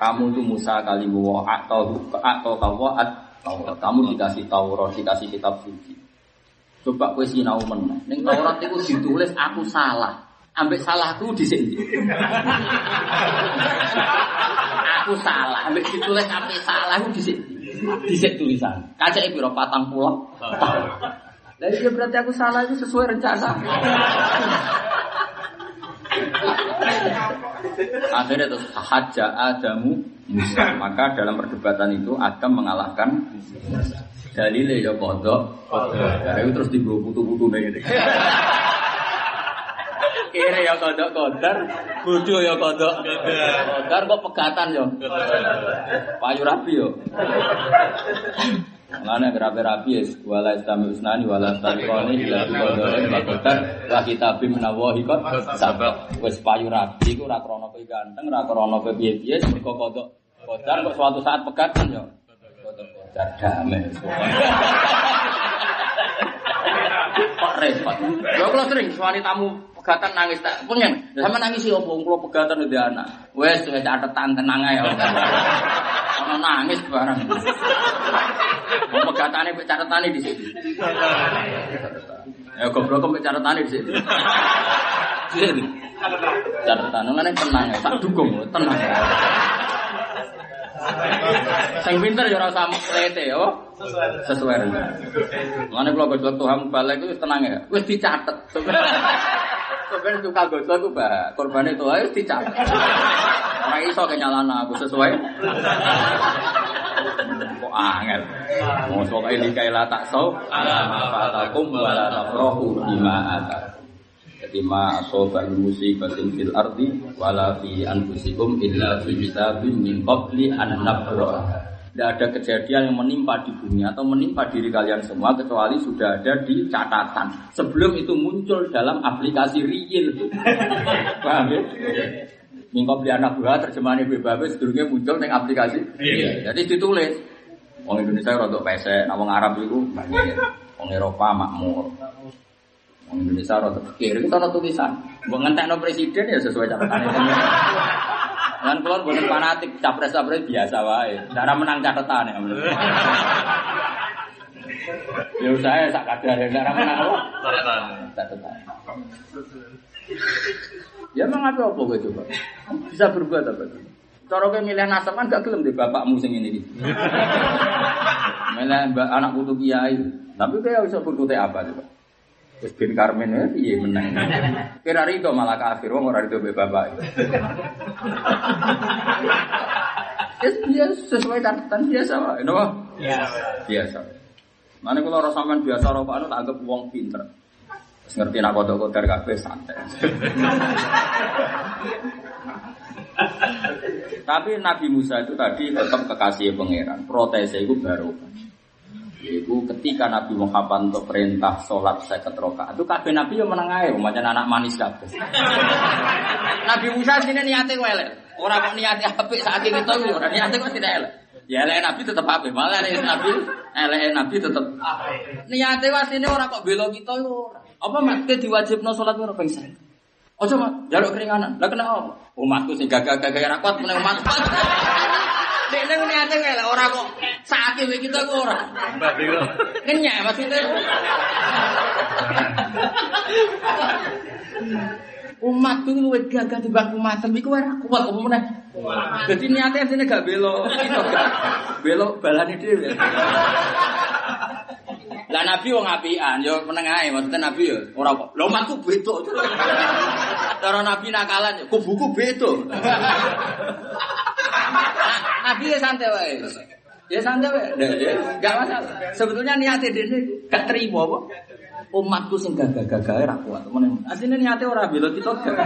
Kamu tuh Musa kalimu, atau atau kamu Taurat. Kamu dikasih Taurat, dikasih kitab suci. Coba kue sinau meneh. Ning Taurat itu ditulis aku salah. Ambek salahku di sini. aku salah. Ambek ditulis aku salah aku di sini. Di sini tulisan. Kaca ibu patang pulau. Itu berarti aku salah itu sesuai rencana. Akhirnya terus haja Adamu. Maka dalam perdebatan itu Adam mengalahkan. Dalile ya kodok. Karena itu terus dibawa putu-putu gitu. Kira ya kodok kodar, bodoh ya kodok kodar kok pegatan yo. Payu rapi yo. Mana kerapi rapi ya, wala istami usnani wala tarikoni ila bikodore bakotar wa kitabim menawahi kot sabak. Wes payu rapi ku rakrono kowe ganteng rakrono piye piye mergo kodok kodar kok suatu saat pegatan yo? Kodok kodar damai. Kok repot? Yo kalau sering suami tamu pegatan nangis tak pengen sama nangis sih opo kalau pegatan udah anak wes wes catatan tenang aja ono nangis barang Mau pegatane mek catetane di sini. Ya goblok kok mek catetane di sini. Sini. Catatan ngene tenang ya, tak dukung tenang. Sing pinter ya ora usah mlete ya. Sesuai rencana. Mane kula gojlok Tuhan balik itu tenang ya. Wis dicatet. Sebenarnya suka gosok itu bah, korban itu harus dicatat. Orang iso kenyalana aku sesuai. Kok angel. Mau sok ini kaila tak so, ala fatakum wala tafrohu bima atas. Jadi ma asoba musibatin fil ardi wala fi anfusikum illa fi kitabim min qabli an nabraha. Tidak ada kejadian yang menimpa di bumi atau menimpa diri kalian semua kecuali sudah ada di catatan. Sebelum itu muncul dalam aplikasi real. Paham ya? Mingkau beli anak buah terjemahan ibu babe sebelumnya muncul dengan aplikasi. Iya. Jadi ditulis. Orang Indonesia rodok pesek, nah orang Arab itu banyak. Orang Eropa makmur. Orang Indonesia rodok kiri itu ada tulisan. Mengentekno presiden ya sesuai catatan Kan keluar bukan fanatik, capres-capres biasa wae. Cara menang catatan ya. Ya saya sak kadar ya cara menang apa? Catatan. Ya emang apa apa gue coba? Bisa berbuat apa? Cara kowe milih nasab kan gak gelem di bapakmu sing ini. Milih anak putu kiai. Tapi kowe bisa berkutik apa coba? Terus bin Karmen ya, iya menang. Kira itu malah kafir, wong ora itu bapak. Ya biasa sesuai catatan biasa pak, ini apa? Biasa. Mana kalau orang sampean biasa orang anu tak anggap wong pinter. Terus ngerti nak kodok kabeh santai. Tapi Nabi Musa itu tadi tetap kekasih pangeran. Protesnya itu baru. Yaitu ketika Nabi Muhammad untuk perintah sholat seket rokaat itu kabeh Nabi yang menang aja, macam anak manis kabeh. Nabi Musa sini niatnya welek, orang kok niatnya apik saat ini itu orang niatnya kok tidak elek. Ya elek Nabi tetap apik, malah elek Nabi, elek Nabi tetap. Niatnya was ini orang kok belo kita. Apa mat ke diwajibno sholat ora ping sering. Ojo mat, jaluk keringanan. Lah kenapa? Umatku sing gagah-gagah ra kuat meneng umat. Dek nang niate kae ora kok sakit mek kita kok ora. Kenyek maksudnya. Umat tuh luwih gagah timbang umatem iku ora kuat apa meneh. Dadi niate asline gak belok, kita gak belok balane dhewe. Lah Nabi wong apian, yo meneng ae maksudnya Nabi yo ora kok. Lho umatku beda. Cara Nabi nakalan yo kubuku. Nah, Nabi ya santai wae. Ya santai wae. Nah, ya, Gak masalah. Sebetulnya niatnya dia terima apa? Umatku sing gagah-gagah ora kuat. Meneng. Asline niate ora bela kita gak.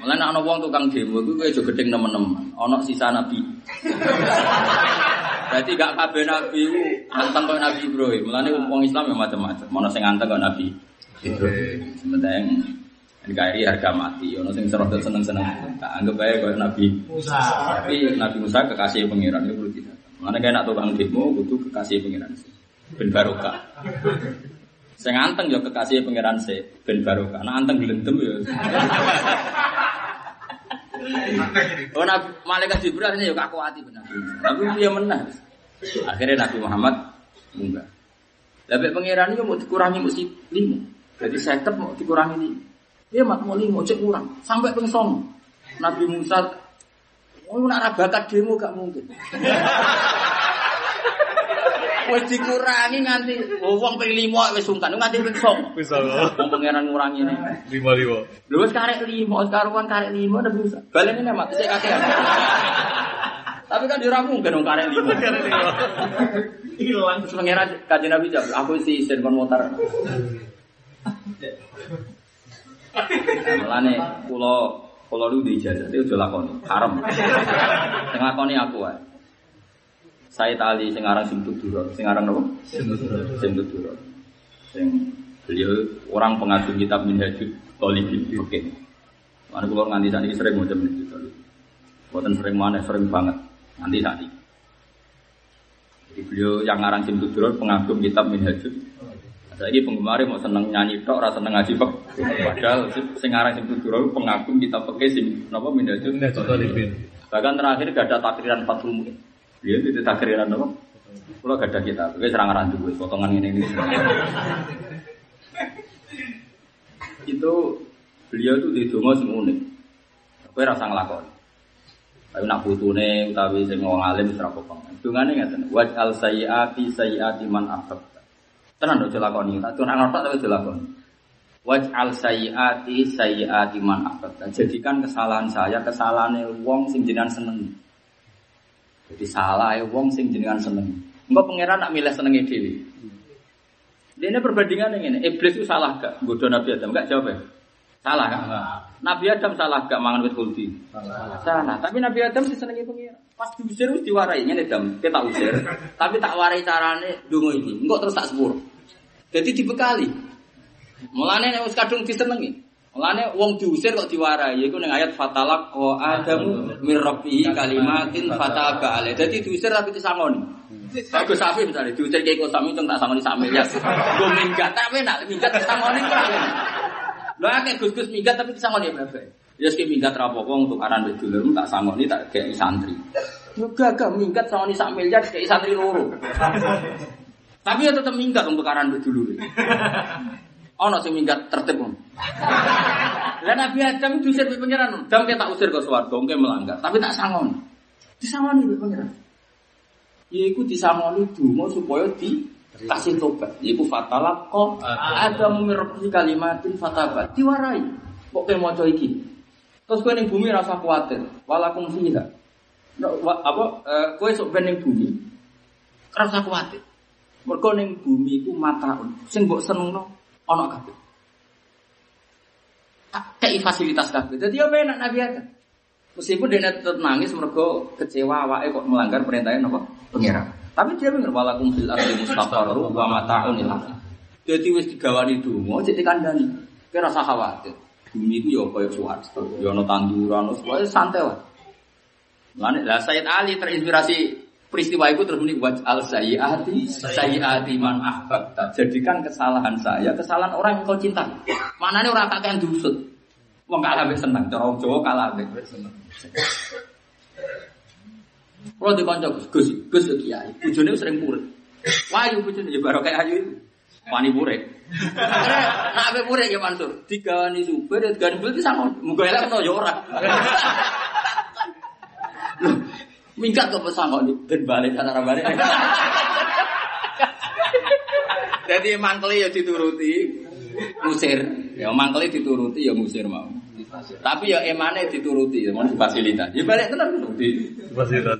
Mulane ana wong tukang demo iku kowe aja gedeng nemen-nemen. Ana sisa nabi. Berarti gak kabeh nabi iku anteng kaya Nabi Ibrahim. Mulane wong Islam ya macam-macam. Ana sing anteng kaya Nabi Ibrahim. Sementara NKRI harga mati, ono sing serot seneng-seneng. Tak anggap aja kaya Nabi Musa. Tapi Nabi Musa kekasih pangeran itu perlu tidak. Mana nak tukang demo butuh kekasih pangeran sih. Ben barokah. Sing anteng ya kekasih pangeran sih. Ben barokah. Nah anteng gelendem ya. Oh Nabi malaikat Jibril ini ya kaku hati benar. Tapi dia menang. Akhirnya Nabi Muhammad enggak. Lebih pangeran itu mau dikurangi mesti lima. Jadi saya tetap mau dikurangi lima. Dia mak mau lima cek kurang sampai pengson. Nabi Musa Oh, nak ra bakat demo gak mungkin. Wis dikurangi nganti oh, wong ping 5 wis sungkan nganti ping 9. Bisa loh. Wong pangeran ngurangi ini. Lima lima. Lho wis karek 5, karuan karek 5 udah bisa. Baleni nek mati sik kakek. Tapi kan ora mungkin dong karek 5. Hilang. Terus pangeran kanjeng Nabi jawab, aku si isen kon motor. Mulane kula kula lu di ijazah itu aja lakoni, haram. Sing lakoni aku wae. Saya tali sing aran sing tuduro, sing aran apa? Sing tuduro. Sing beliau orang pengagum kitab Minhajul Talibin. Oke. Mana kula nganti saat ini sering macam ini. Buatan sering mana, sering banget. Nanti saat ini. Jadi beliau yang ngarang Sim Tudurun pengagum kitab Minhajul. Lagi penggemar mau seneng nyanyi tok, rasa seneng ngaji tok. Padahal si- sing ngarang Sim Tudurun pengagum kitab sim napa Minhajul. Ini contoh Livin. Bahkan terakhir gak ada takriran Fathul Muin. Beliau itu takriran apa? Kalau gak ada kitab, oke serang dulu, potongan ini ini. itu beliau itu di dongo sing unik. Kowe rasa nglakoni. Tapi nak putune utawi sing wong alim wis ora apa-apa. Dungane ngaten, waj'al sayyiati sayyiati man ahbabta. Tenan aja lakoni, tak tuh nang tapi aja lakoni. Waj'al sayyiati sayyiati man ahbabta. Jadikan kesalahan saya kesalahane wong sing jenengan seneng. Jadi salah wong sing jenengan seneng. Engko pangeran nak milih senenge dhewe. Ini perbandingan yang ini. Iblis itu salah gak? Bodoh Nabi Adam gak jawab ya? Salah kan? Nabi Adam salah gak mangan wit kulti? Salah. Tapi Nabi Adam sih senengi pengira. Pas diusir wis diwarai ini Adam. Kita usir. Tapi tak warai carane dungo ini. Enggak terus tak sepur. Jadi dibekali. Mulane nek wis kadung disenengi. Mulane wong diusir kok diwarai. Iku ning ayat fatalak ko Adamu mir kalimatin fataba alaih. Jadi diusir tapi disangoni. Aku sapi misalnya diusir kayak kau sami tak sangoni sami ya. Gue minggat tapi nak minggat disangoni. Lo akeh gus-gus minggat tapi disangoni berapa? Ya sih minggat rapopo untuk aran wis dulur tak sangoni tak kayak santri. Yo gagah minggat sangoni sak miliar kayak santri loro. Tapi ya tetap minggat untuk aran wis dulur. Ono sing minggat tertib. Lah Nabi Adam diusir di pengiran. Dam tak usir ke swarga, engke melanggar, tapi tak sangoni. Disangoni di pengiran. Yaiku disangoni dungo supaya di kasih tobat. Yaiku fatalak kok ada memirbi kalimatin fatabat. Diwarai. Kok pengen mau iki? Terus kowe ning bumi rasa kuatir. Walakum fiha. No, wa- apa eh, kowe sok ben ning bumi rasa kuatir. Mergo ning bumi iku mataun. Sing mbok senengno ana kabeh. Kei fasilitas kabeh. Dadi apa enak Nabi Adam. Meskipun dia tetap nangis mergo kecewa awake kok melanggar perintahnya apa? Pengira. Tapi dia bener walakum fil ardi mustaqarru wa mata'un ila. Dadi wis digawani donga cek dikandani. Kowe rasa khawatir. Bumi itu ya kaya swarga, ya ana tanduran, santai wae. Lan lah Sayyid Ali terinspirasi peristiwa itu terus waj al sayyiati sayyiati man ahbabta. Jadikan kesalahan saya kesalahan orang yang kau cintai. Manane ora kakean diusut. Wong kalah mbek seneng, cara Jawa kalah mbek seneng. Kalau di kanca Gus, Gus, kiai. Bojone sering purek. Wayu bojone ya baru kayak ayu itu. Akhirnya, nak ape purek ya Mansur. Digawani supir, ya digawani beli sama. Muga elek to ya ora. Minggat kok pesan kok ben balik antara balik. Jadi mangkeli ya dituruti, musir. Ya mangkeli dituruti ya musir mau. Tapi ya emane dituruti, ya mau fasilitas. Ya balik tenan di Fasilitas.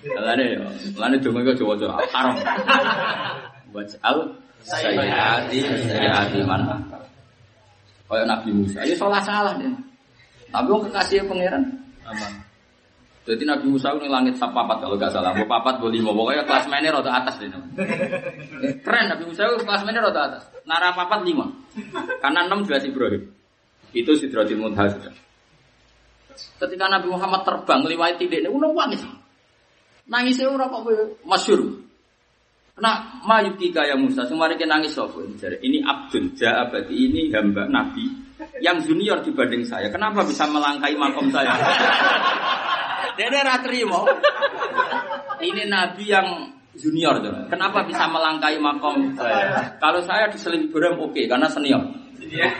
Lane ya, lane donga kok Jawa-Jawa haram. Waj'al sayyati sayyati man. Kayak Nabi Musa, ya salah salah deh. Tapi wong kekasih pangeran Aman. Jadi Nabi Musa ini langit sak papat kalau nggak salah. Mau papat, mau lima. Pokoknya kelas mainnya rada atas deh. Keren Nabi Musa itu kelas mainnya rada atas. Nara papat lima. Karena enam jelas Ibrahim. Itu Sidratil Muntaha sudah. Ketika Nabi Muhammad terbang lewat tidak ini, udah nangis. Nangisnya ora kok kowe masyhur. Kena mayukika ya Musa, semari nangis sopo Ini Abdul Ja'abadi, ini hamba Nabi yang junior dibanding saya. Kenapa bisa melangkai makom saya? Dia ora terima. Ini Nabi yang junior tuh. Kenapa bisa melangkai makom saya? Kalau saya diseling Ibrahim oke, karena senior.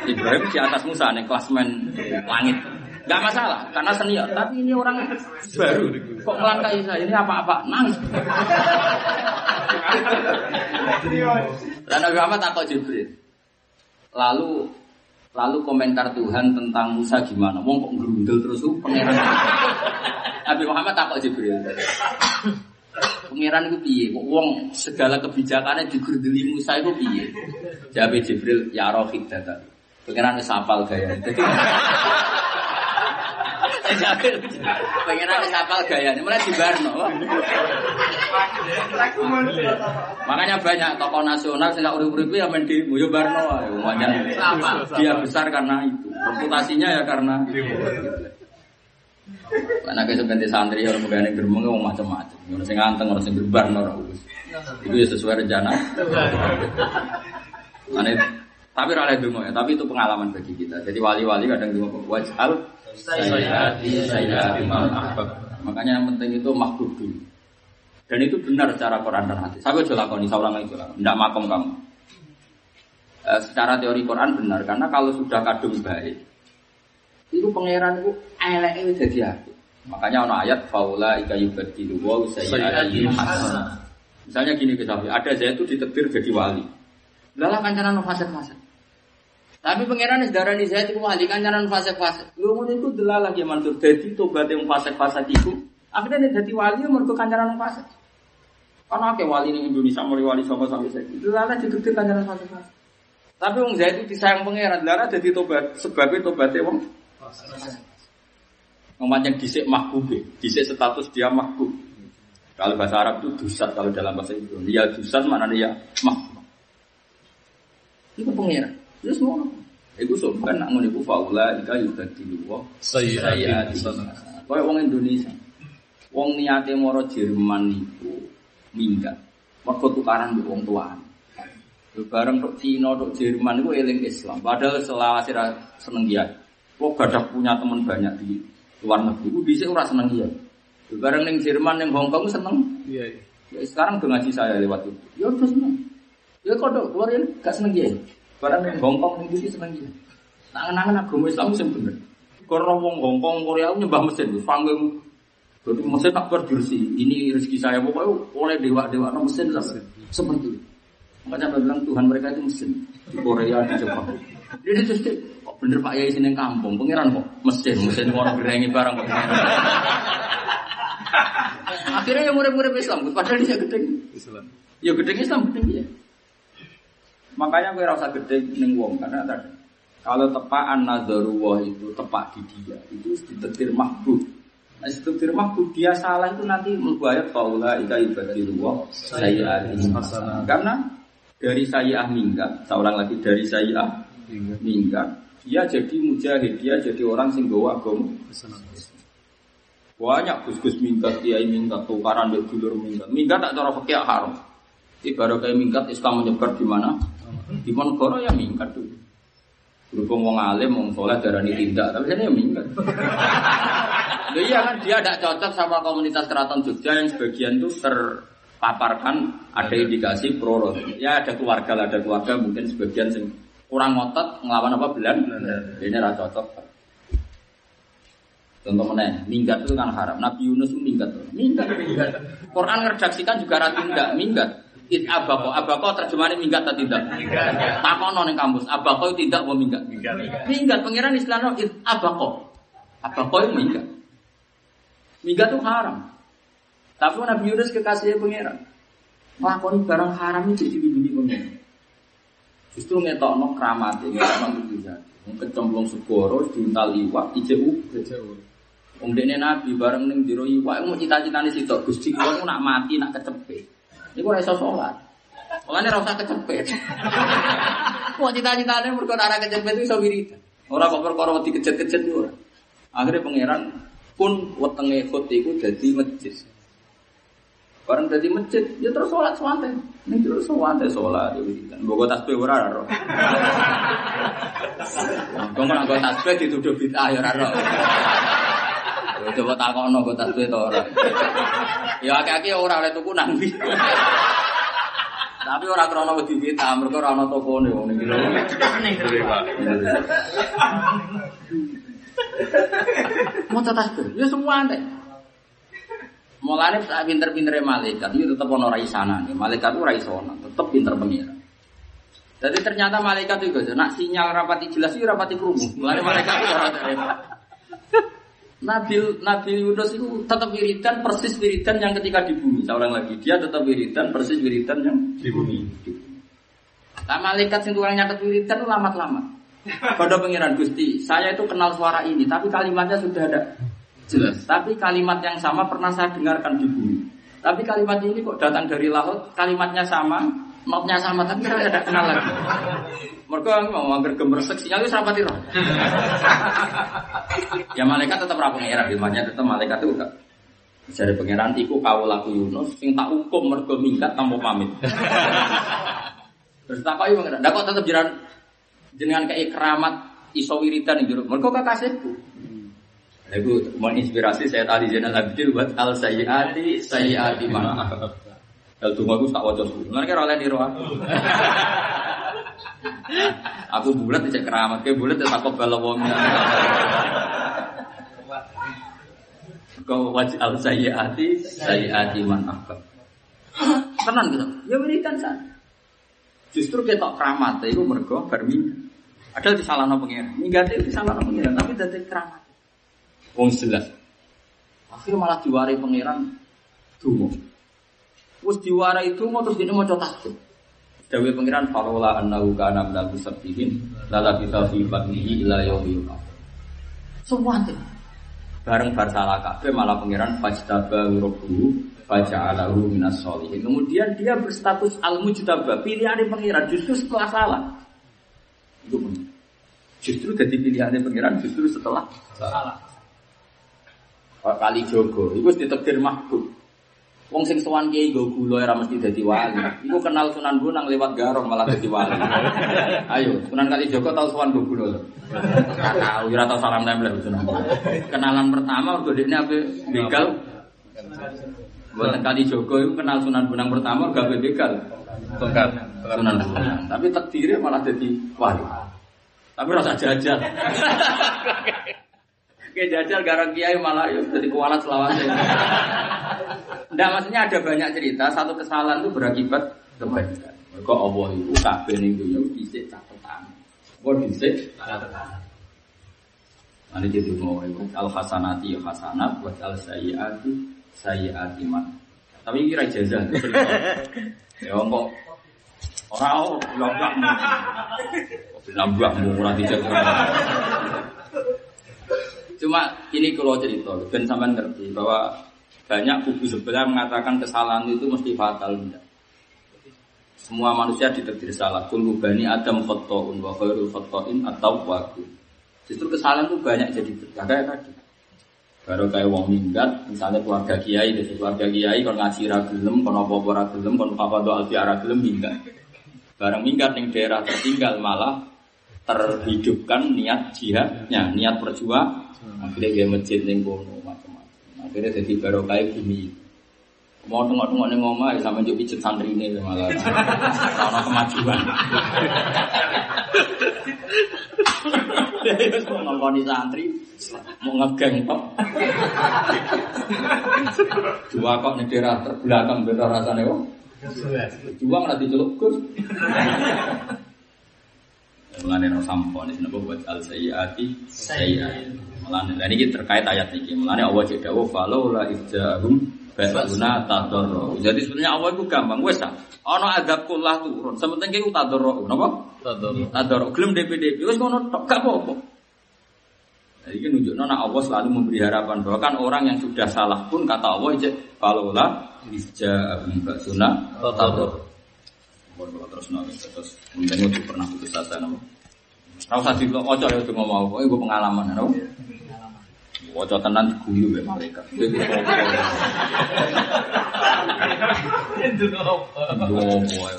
Ibrahim di atas Musa nih klasmen langit. Gak masalah, karena senior. Tapi ini orang baru. Kok melangkai saya? Ini apa-apa? Nangis. Dan Nabi Muhammad takut Jibril. Lalu lalu komentar Tuhan tentang Musa gimana? Wong kok gerundel terus pangeran. Nabi Muhammad takut Jibril. Pangeran itu piye? Wong segala kebijakannya digerdeli Musa itu piye? Jawab Jibril, ya rohid data. Pangeran wis hafal gaya. Jadi pengen wis hafal gaya. Mulai di Barno. Makanya banyak tokoh nasional sing urip-urip ya main di Barno. ae. Wajan dia besar karena itu. Reputasinya ya karena Karena kayak sebentar santri orang pegang gerbong ngomong macam-macam. Orang sing nganteng, orang sing berbar, orang urus. Itu ya sesuai rencana. Mana tapi rale dungo ya, tapi itu pengalaman bagi kita. Jadi wali-wali kadang dungo wajal mal ahbab. Makanya yang penting itu mahbub dulu. Dan itu benar secara Quran dan hadis. Saya udah lakoni, saya ulang lagi. Tidak makom kamu. Eh, secara teori Quran benar karena kalau sudah kadung baik itu pangeran itu elek itu jadi aku. Makanya ono ayat faula ika yubadilu wa sayyi'atin hasanah. Misalnya gini ke ada saya itu ditetir jadi wali. Lalah kancanan fasik-fasik. Tapi pangeran wis darani saya itu wali kancanan fasik-fasik. Lu ngono itu delalah ya mantur dadi tobat yang fasik-fasik itu. Akhirnya dia jadi wali mergo kancanan fasik. Karena akeh wali di Indonesia mulai wali sama sampai saya. Delalah ditetir kancanan fasik-fasik. Tapi wong Zaid itu disayang pangeran, delalah jadi tobat sebabnya tobatnya wong Ngomong disik mahbub, disik status dia mahbub. Kalau bahasa Arab itu dusat, kalau dalam bahasa Ibrani dia dusat mana dia mahbub. Itu pengira. Itu semua. Iku sopan nak ngono iku faula ika yubadilu wa sayyati. Kayak wong Indonesia. Wong niate moro Jerman iku minggat. Mergo tukaran mbek wong. Yo bareng tok Cina tok Jerman iku eling Islam. Padahal selawase seneng dia. Kok gak ada punya teman banyak di luar negeri. Bisa ora seneng dia. Bareng neng Jerman, neng Hong Kong seneng. Iya, iya. Ya, sekarang udah ngaji saya lewat itu. Ya udah seneng. Ya kok dok keluar ini gak seneng dia. Bareng neng Hong Kong neng Indonesia seneng dia. Nangan-nangan agama Islam sih bener. Karena wong Hong Kong Korea nyembah mesin, panggung. Jadi mesin tak berdursi. Ini rezeki saya pokoknya oleh dewa-dewa no mesin lah. Seperti itu. Makanya saya bilang Tuhan mereka itu mesin di Korea di Jepang. Jadi terus kok bener Pak Yai sini kampung, pangeran kok mesin, mesin orang gerengi barang kok. Akhirnya yang murid-murid Islam, padahal dia gedeng. Islam. Ya gedeng Islam gedeng ya. Makanya gue rasa gedeng neng wong karena tadi kalau tepaan nazarullah itu tepak di dia itu ditetir mahbub. Nah, ditetir mahbub dia salah itu nanti membayar faula ika ibadillah saya Karena dari saya minggat, seorang lagi dari saya minggat, dia jadi mujahid, dia jadi orang sing gawa agama. Banyak gus-gus minggat, kiai minggat, tukaran dari dulur minggat. Minggat tak cara fakir haram. Ibarat kayak minggat Islam menyebar di mana? Di Monogoro ya minggat dulu. Berhubung wong alim, wong soleh darani tindak, tapi saya ya minggat. Loh iya kan dia tidak cocok sama komunitas keraton Jogja yang sebagian itu terpaparkan ada indikasi pro Ya ada keluarga lah, ada keluarga mungkin sebagian sing kurang ngotot ngelawan apa belan. Ini rasa cocok. Contoh mana? Minggat itu kan haram. Nabi Yunus itu minggat. Minggat. minggat. Quran ngerjaksikan juga rati tidak minggat. It abako, abako terjemahannya minggat atau tidak? Takono ning kampus, abako itu tidak mau minggat. Minggat, pengiran Islam it abako. Abako itu minggat. Minggat itu haram. Tapi Nabi Yunus kekasihnya pengiran. Lakoni barang haram itu jadi bini pengiran. Justru ngetokno keramat, ngetokno mujizat. Kecemplung segoro, diuntal iwak, ICU. Wong dene nabi bareng ning jero iwak mau cita-citane sitok Gusti kula nak mati nak kecepet. Iku ora iso sholat. Mulane ora usah kecepet. Mau cita-citane mergo ora kecepet iso wiridan. Ora kok perkara wedi kejet-kejet ora. Akhirnya pangeran pun wetenge khut iku dadi masjid. Barang dadi masjid, ya terus sholat swanten. Ning terus swanten sholat ya wiridan. Mbok tasbih ora ora. Kok ora nggo tasbih dituduh bid'ah ya ora ora. Coba takono kok tasbih to ora. Ya akeh-akeh ora oleh tuku nang Tapi ora krana wedi kita, mergo ora ana tokone wong iki lho. Mau tasbih, ya semua aneh. Mulane sak pinter-pintere malaikat itu tetep ana ra isana. Malaikat ora iso ana, tetep pinter pengira. Jadi ternyata malaikat juga, nak sinyal rapati jelas itu rapati kerumuh. Mulane malaikat ora Nabi Nabi Yunus itu tetap wiridan persis wiridan yang ketika di bumi. Saya ulang lagi, dia tetap wiridan persis wiridan yang di bumi. Nah, malaikat yang tukang nyatet wiridan itu lama-lama. Pada pengiran Gusti, saya itu kenal suara ini, tapi kalimatnya sudah ada jelas. Tapi kalimat yang sama pernah saya dengarkan di bumi. Tapi kalimat ini kok datang dari laut, kalimatnya sama, notnya sama, tapi saya tidak kenal lagi. Mereka mau anggar gemersek sinyal itu rapati roh. ya malaikat tetap rapi pengiran, ilmunya tetap malaikat itu enggak. Jadi pangeran iku kau laku Yunus, sing tak hukum mergo minggat tanpa pamit. Terus tak kau pangeran, kok tetap jalan jenengan kayak keramat iso wiridan ning jero. Mergo kekasihku. Lagu menginspirasi saya tadi Zainal Abidin buat al sayyati sayyati mana. Kalau tunggu aku tak wajah dulu. Mereka oleh niru aku. aku bulat cek keramat, kayak bulat tak kok balawongnya. Kau wajib al sayyati sayyati man akbar. Tenan gitu. Ya wiridan san. Justru kita keramat itu mergo berminggu. Ada di salah pengiran. Minggat itu di salah pengiran, tapi dari keramat. Wong jelas. Akhirnya malah diwari pengiran dungo. Terus diwarai itu terus ini mau tasbih. Dawe pengiran farola annahu kana minal musabbihin lala kita fi batnihi ila yaumil Semua itu. Bareng bar salah kabeh malah pengiran fajtaba rabbuhu faja'alahu minas sholihin. Kemudian dia berstatus al mujtaba, pilihan pengiran justru setelah salah. Itu Justru jadi pilihan pengiran justru setelah salah. Pak Kali Jogo, itu ditekdir mahbub. Wong sing sowan kiai go gula ora mesti dadi wali. Iku kenal Sunan Bonang lewat garong malah dadi wali. Ayo, Sunan Kali Joko tau sowan go gula. Tahu ora tau salam nempel Sunan. Kenalan pertama udah dekne ape begal. Buatan Kali Joko itu kenal Sunan Bonang pertama gak begal. Tongkat Sunan Bonang. Tapi takdirnya malah jadi wali. Tapi rasa jajal. Kayak jajal garang kiai malah ya jadi kualat selawase. Nah maksudnya ada banyak cerita satu kesalahan itu berakibat kebaikan. Mereka Allah itu kabeh ning dunya dhisik catatan. Kok dhisik catatan. Nanti jadi mau al hasanati ya hasanat buat al sayyiati sayyiati man. Tapi kira jazah. Ya kok orang lambak lambak murah tidak Cuma ini kalau cerita, dan sampai ngerti bahwa banyak kubu sebelah mengatakan kesalahan itu mesti fatal. Enggak. Semua manusia ditakdir salah. Kullu bani Adam khotoun wa khairul atau waku. Justru kesalahan itu banyak jadi berkah kayak tadi. Baru kayak wong minggat, misalnya keluarga kiai, dari keluarga kiai, kalau ngaji ragilem, kalau apa-apa ragilem, kalau apa doa alfi ragilem minggat. Barang minggat ning daerah tertinggal malah terhidupkan niat jihadnya, niat berjuang. Akhirnya dia masjid ning kono macam-macam. Akhirnya jadi barokah bumi. Mau tengok-tengok ning omah ya sampe njuk pijet santri ini malah. Ono kemajuan. Terus mau ngongkoni santri, mau ngegeng tok. Dua kok nih daerah terbelakang beda rasanya kok. Juang nanti celuk gus. Mulane no sampo nih napa buat al sayyati sayyati. Mulane dan ini terkait ayat ini. Mulane Allah cek dawuh falaula ijahum Basuna tadorro. Jadi sebenarnya Allah itu gampang. Wes ah. Ono adab kullah turun. Sementing kita tadorro. Napa? Tador. Tadorro. Gelem DPD. Wes ngono tok gak apa-apa. Jadi ini nunjukno nek Allah selalu memberi harapan bahwa kan orang yang sudah salah pun kata Allah aja kalau lah isja basuna tadorro. Kalau terus nongol terus mungkin itu pernah putus asa nama. Tahu saja itu ojo ya cuma mau, oh gue pengalaman, nama. Ojo tenan guyu ya mereka. Boy.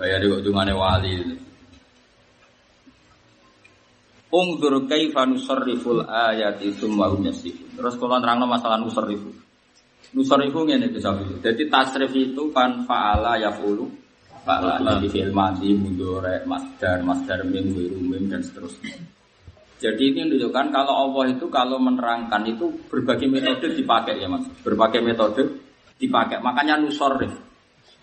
Kayak di ujungannya wali. Ungdur kaifa nusarriful ayati tsumma hum yasifun. Terus kalau nerangno masalah nusarrifu. Nusarrifu ngene bisa Jadi tasrif itu kan fa'ala yafulu fa'ala jadi fi'il madhi mudhari masdar masdar mim wiru mim dan seterusnya. Jadi ini menunjukkan kalau Allah itu kalau menerangkan itu berbagai metode dipakai ya mas, berbagai metode dipakai. Makanya nusorif.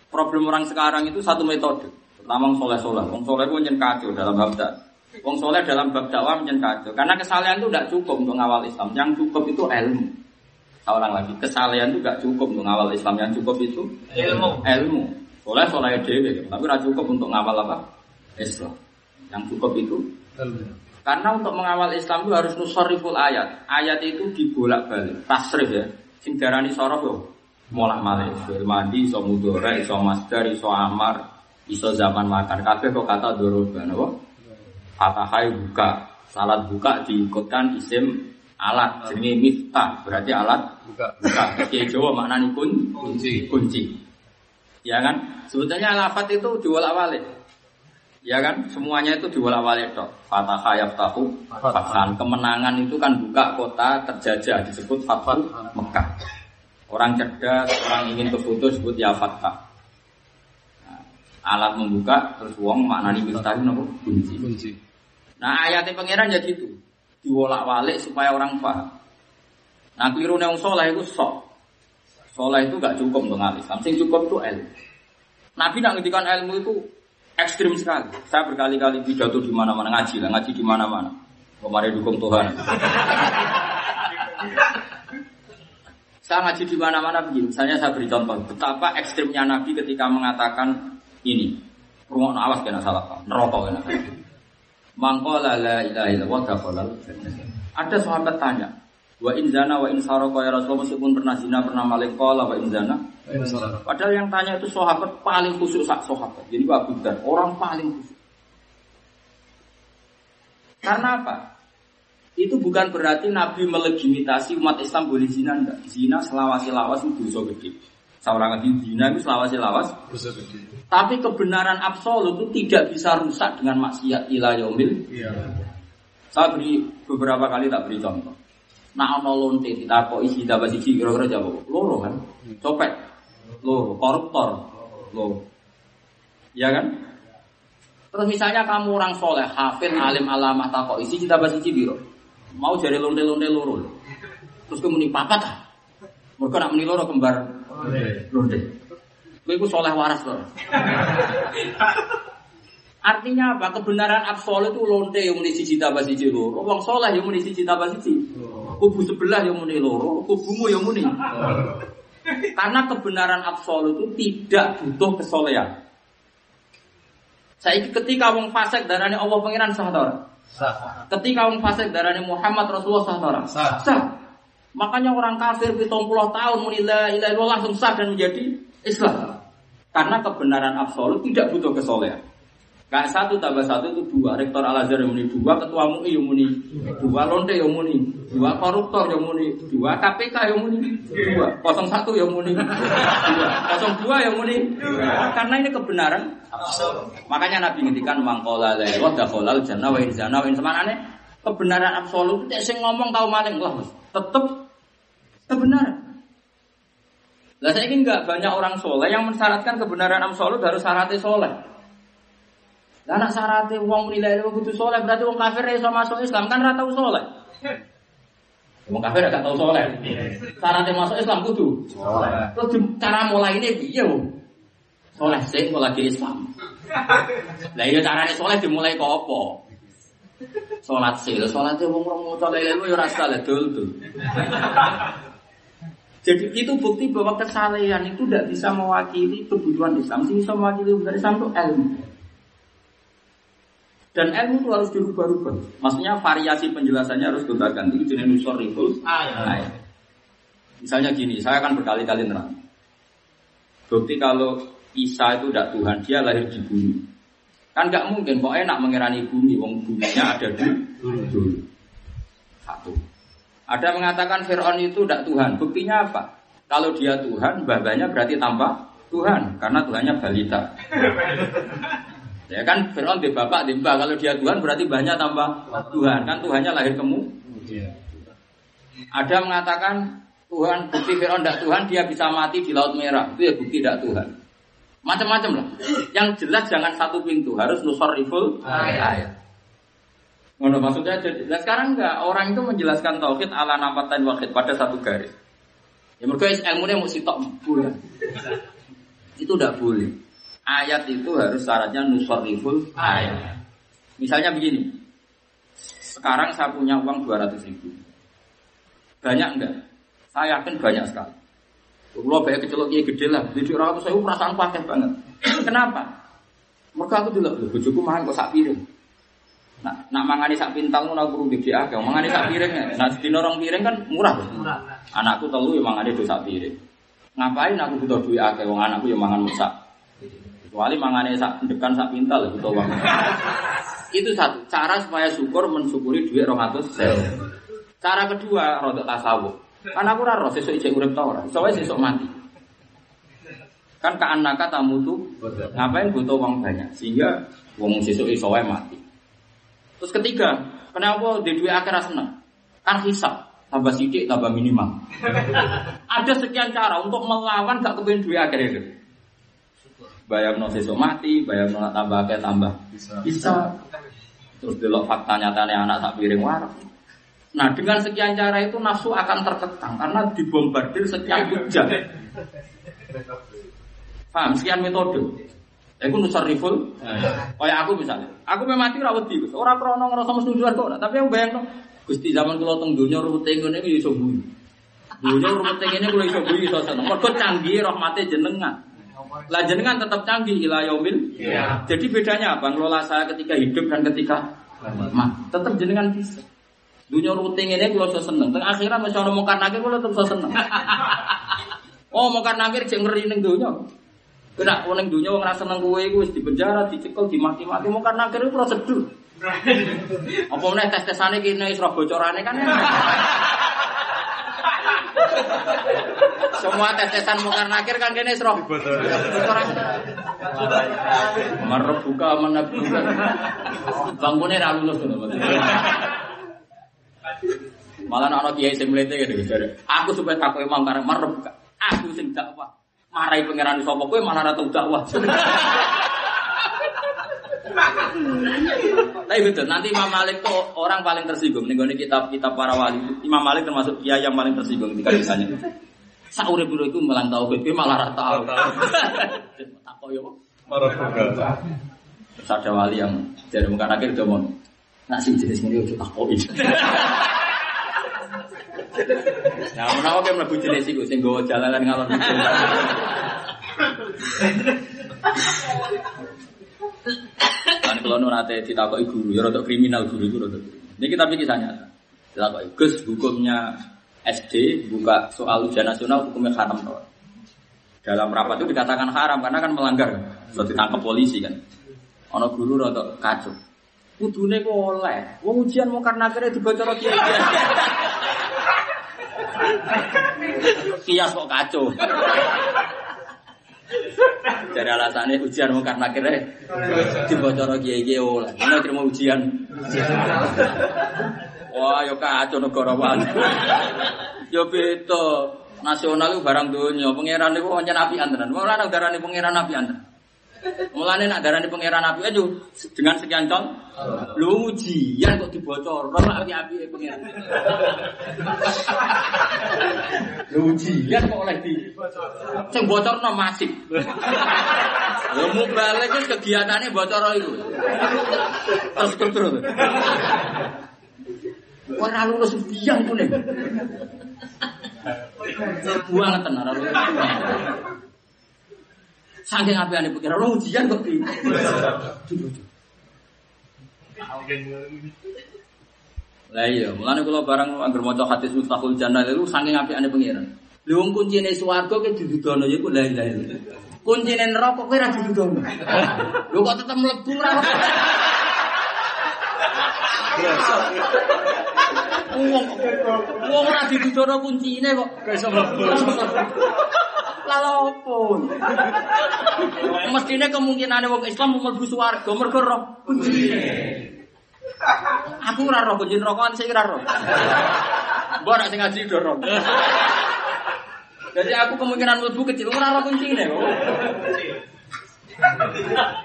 Problem orang sekarang itu satu metode. Pertama soleh soleh, wong soleh itu nyen kacau dalam bab dakwah. Wong soleh dalam bab dakwah kacau. Karena kesalahan itu tidak cukup untuk ngawal Islam. Yang cukup itu ilmu. Seorang lagi, kesalahan itu tidak cukup untuk ngawal Islam. Yang cukup itu Ilmu. ilmu. Soleh soleh dewe, tapi tidak cukup untuk ngawal apa? Islam. Yang cukup itu karena untuk mengawal Islam itu harus nusariful ayat. Ayat itu dibolak-balik, tasrif ya. Sing darani sorof yo. Molak malik, fil mandi, iso mudore, iso masdar, iso amar, iso zaman makan. Kabeh kok kata doroba, napa? Fatahai buka, salat buka diikutkan isim alat jenenge miftah, berarti alat Buka. buka. Oke, Jawa maknanya kun, Kunci. kunci. Ya kan? Sebetulnya lafat itu diwolak-walik. Ya kan? Semuanya itu diwolak-walik tok. Fatah yaftahu fathan. Kemenangan itu kan buka kota terjajah disebut fathat Mekah. Orang cerdas, orang ingin ke foto disebut ya fatah. Nah, alat membuka terus wong maknani miftah itu? Kunci. Kunci. Nah ayatnya pangeran ya gitu. Diwolak-walik supaya orang paham. Nah keliru yang soleh itu sok. Soleh itu gak cukup untuk Islam. Sing cukup itu ilmu. Nabi nak ngendikan ilmu itu ekstrim sekali. Saya berkali-kali pidato di mana-mana ngaji lah, ngaji di mana-mana. Kemarin dukung Tuhan. saya ngaji di mana-mana begini. Misalnya saya beri contoh betapa ekstrimnya Nabi ketika mengatakan ini. Rumah awas kena salah. Neraka kena salah. Mangkola la ilaha illallah dakhalal. Ada sahabat tanya, wa in zana wa in saraka ya Rasulullah meskipun pernah zina pernah maling qala wa in zana. Padahal yang tanya itu sahabat paling khusyuk sak sahabat. Jadi Abu Dar orang paling khusyuk. Karena apa? Itu bukan berarti Nabi melegitimasi umat Islam boleh zina enggak. Zina selawasi-lawas itu dosa gede. Seorang lagi zina itu gede. tapi kebenaran absolut itu tidak bisa rusak dengan maksiat ila yaumil. Iya. Saya beri beberapa kali tak beri contoh. Nah ono lonte kita kok isi dapat siji kira-kira jawab loro kan? Copet, loro, koruptor, loro. Ya kan? Terus misalnya kamu orang soleh, hafid, alim, alamah, takok isi kita bahas siji biro. Mau jadi lonte-lonte loro. Terus kemudian papat ah. Mereka nak meni loro kembar lonte. Kowe iku soleh waras loh. Artinya apa? Kebenaran absolut itu lonte yang muni siji tambah siji loro. Wong soleh yang muni siji tambah siji. Kubu sebelah yang muni loro, kubumu yang muni. Karena kebenaran absolut itu tidak butuh kesolehan. Saya ketika wong fasik darane Allah pangeran sah. Ketika wong fasik darane Muhammad Rasulullah sah? Sah. Sah. Makanya orang kafir 70 tahun muni la ilaha illallah langsung sah dan menjadi Islam. Karena kebenaran absolut tidak butuh kesolehan. Gak satu tambah satu itu dua. Rektor Al Azhar yang muni dua, ketua MUI yang muni dua, lonte yang muni dua, koruptor yang muni dua, KPK yang muni dua, kosong satu yang muni dua, kosong dua yang muni dua. Karena ini kebenaran. Makanya Nabi ngendikan mangkola lewat dakholal jannah wa inzana wa semanane kebenaran absolut. Tidak sing ngomong tahu maling lah, tetep kebenaran. Lah saya ini enggak banyak orang soleh yang mensyaratkan kebenaran absolut harus syaratnya soleh. Lah anak syaratnya uang menilai lu kudu soleh berarti uang kafir iso masuk Islam kan rata soleh. Wong kafir gak tau soleh. Syaratnya masuk Islam kudu soleh. Terus cara mulai ini piye? Soleh sing mulai ke Islam. Lah iya carane soleh dimulai kok apa? Salat sih, salatnya wong rong maca lele ya ora salah dul Jadi itu bukti bahwa kesalehan itu tidak bisa mewakili kebutuhan Islam. Sih bisa mewakili kebutuhan Islam itu ilmu. Dan ilmu itu harus dirubah-rubah. Maksudnya variasi penjelasannya harus kita ganti. Jenis nusor ayat. Misalnya gini, saya akan berkali-kali nerang. Bukti kalau Isa itu tidak Tuhan, dia lahir di bumi. Kan nggak mungkin, kok enak mengirani bumi, wong buminya ada di dulu. Satu. Ada mengatakan Fir'aun itu tidak Tuhan. Buktinya apa? Kalau dia Tuhan, babanya berarti tambah Tuhan. Karena Tuhannya balita. Ya kan Fir'aun di bapak, di mbak. Kalau dia Tuhan berarti banyak tambah Tuhan. Kan Tuhannya lahir kemu. Ada mengatakan Tuhan, bukti Fir'aun tidak Tuhan, dia bisa mati di Laut Merah. Itu ya bukti tidak Tuhan. Macam-macam lah. Yang jelas jangan satu pintu, harus nusor riful ayat. Ngono maksudnya nah sekarang enggak orang itu menjelaskan tauhid ala namatan wahid pada satu garis. Ya mereka ilmunya mau sitok boleh. Itu tidak boleh. Ayat itu harus syaratnya nusariful ayat. Misalnya begini. Sekarang saya punya uang 200 ribu. Banyak enggak? Saya yakin banyak sekali. Kalau banyak kecelok gede lah, jadi orang saya perasaan pakai banget. Kenapa? Mereka aku dulu, bujuku makan kok sak piring. Nah, nak mangani sak pintal ngono aku rugi dia akeh. Mangani sak piring. Nah, di norong piring kan murah. Murah. Anakku telu ya mangani do sak piring. Ngapain aku butuh duit akeh wong anakku ya mangan musak. Kecuali mangani sak dekan sak pintal ya butuh uang. Itu satu cara supaya syukur mensyukuri duit 200 Cara kedua rodok tasawuf. Kan aku ora roh sesuk ijek urip ta ora. Soale sesuk mati. Kan ka anaka tamu tuh ngapain butuh uang banyak sehingga wong sesuk iso mati. Terus ketiga, kenapa di dua akhirat senang? Kan hisap, tambah sidik, tambah minimal. Ada sekian cara untuk melawan gak kepingin dua akhir itu. Bayar no sesuk mati, bayar no tambah akeh tambah bisa. Terus delok fakta nyatanya anak tak piring warak. Nah dengan sekian cara itu nafsu akan terkekang karena dibombardir sekian hujan. Paham? Sekian metode. Aku nusar riful, kayak aku misalnya. Aku memang mati rawat di, orang krono ngerasa mesti tujuan kok. Tapi aku bayang Gusti zaman kalau teng dunia rumput tenggo ini iso bui. Dunia rumput tenggo ini kalau iso bui iso seneng. Mereka canggih rahmati jenengan. Lah jenengan tetap canggih ila yaumil. Jadi bedanya apa? Ngelola saya ketika hidup dan ketika mati. Tetap jenengan bisa. Dunia tenggo ini kalau iso seneng. Teng akhirat masih orang mau karena kalau tetap iso seneng. Oh mau karena akhir cek ngeri neng dunia. Kena wong ning donya wong ra seneng kowe iku wis dipenjara, dicekel, dimaki-maki mau karena akhirnya prosedur. Apa meneh tes-tesane kene wis ro bocorane kan. Semua tes-tesan mungkar nakir kan kene bocorane. Marep buka menabuka. Bangkune ra lulus Malah ana kiai sing mlete gitu. Aku supaya takut imam karena buka. Aku sing dakwah marai pangeran sapa kowe malah ora tau dakwah. Tapi betul, nanti Imam Malik tuh orang paling tersinggung. Nih kitab-kitab para wali, Imam Malik termasuk dia yang paling tersinggung ketika ditanya. Saure biru itu melang tahu, tapi malah rata tahu. Takut ya, Marah Terus ada wali yang jadi muka akhir dia mau, nak sih jenis ini udah takut. Nah, menawa kan mlebu jenis iku sing nggawa jalanan ngalor. Kan kalau nu nate ditakoki guru, ya rada kriminal guru itu rada. Ini kita pikir kisah nyata. Ditakoki, Gus hukumnya SD buka soal ujian nasional hukumnya haram tau. Dalam rapat itu dikatakan haram karena kan melanggar. Sudah ditangkap polisi kan. Ana guru rada kacau. Kudune ku oleh. Wong ujian mau karena kira dibaca kiai. Kias kok kacau. Jadi alasannya ujian mau karena kira dibaca ora kiai oleh. Mana terima ujian. Wah, yo kacau negara wae. Yo beda. Nasional itu barang dunia, pangeran itu hanya nabi antaran. Malah nak darani pangeran nabi antaran. Mulane nak darani pangeran api aja dengan sekian con. Lu ujian kok dibocor, ora api api pangeran. Lu ujian kok oleh di sing bocorno masif. Lu mau balik kegiatannya bocor itu. Terus terus terus. Ora lulus ujian pun nih. Buang tenar lulus. Saking api ane pikir, orang ujian kok di. Lah iya, mulane kula barang anggar maca hadis Mustahul Jannah itu saking api ane pengiran. Lha wong kuncine swarga ki didudono ya ku la ilaha illallah. Kuncine neraka kowe ora didudono. Lho kok tetep mlebu ora. Wong wong ora didudono kuncine kok iso mlebu. Lalu opo? Mestine kemungkinan wong Islam mau mlebu swarga mergo roh. Aku ora roh kunci rokokan sing ora roh. Mbok nek sing ngaji do roh. Jadi aku kemungkinan mlebu kecil ora roh kuncine.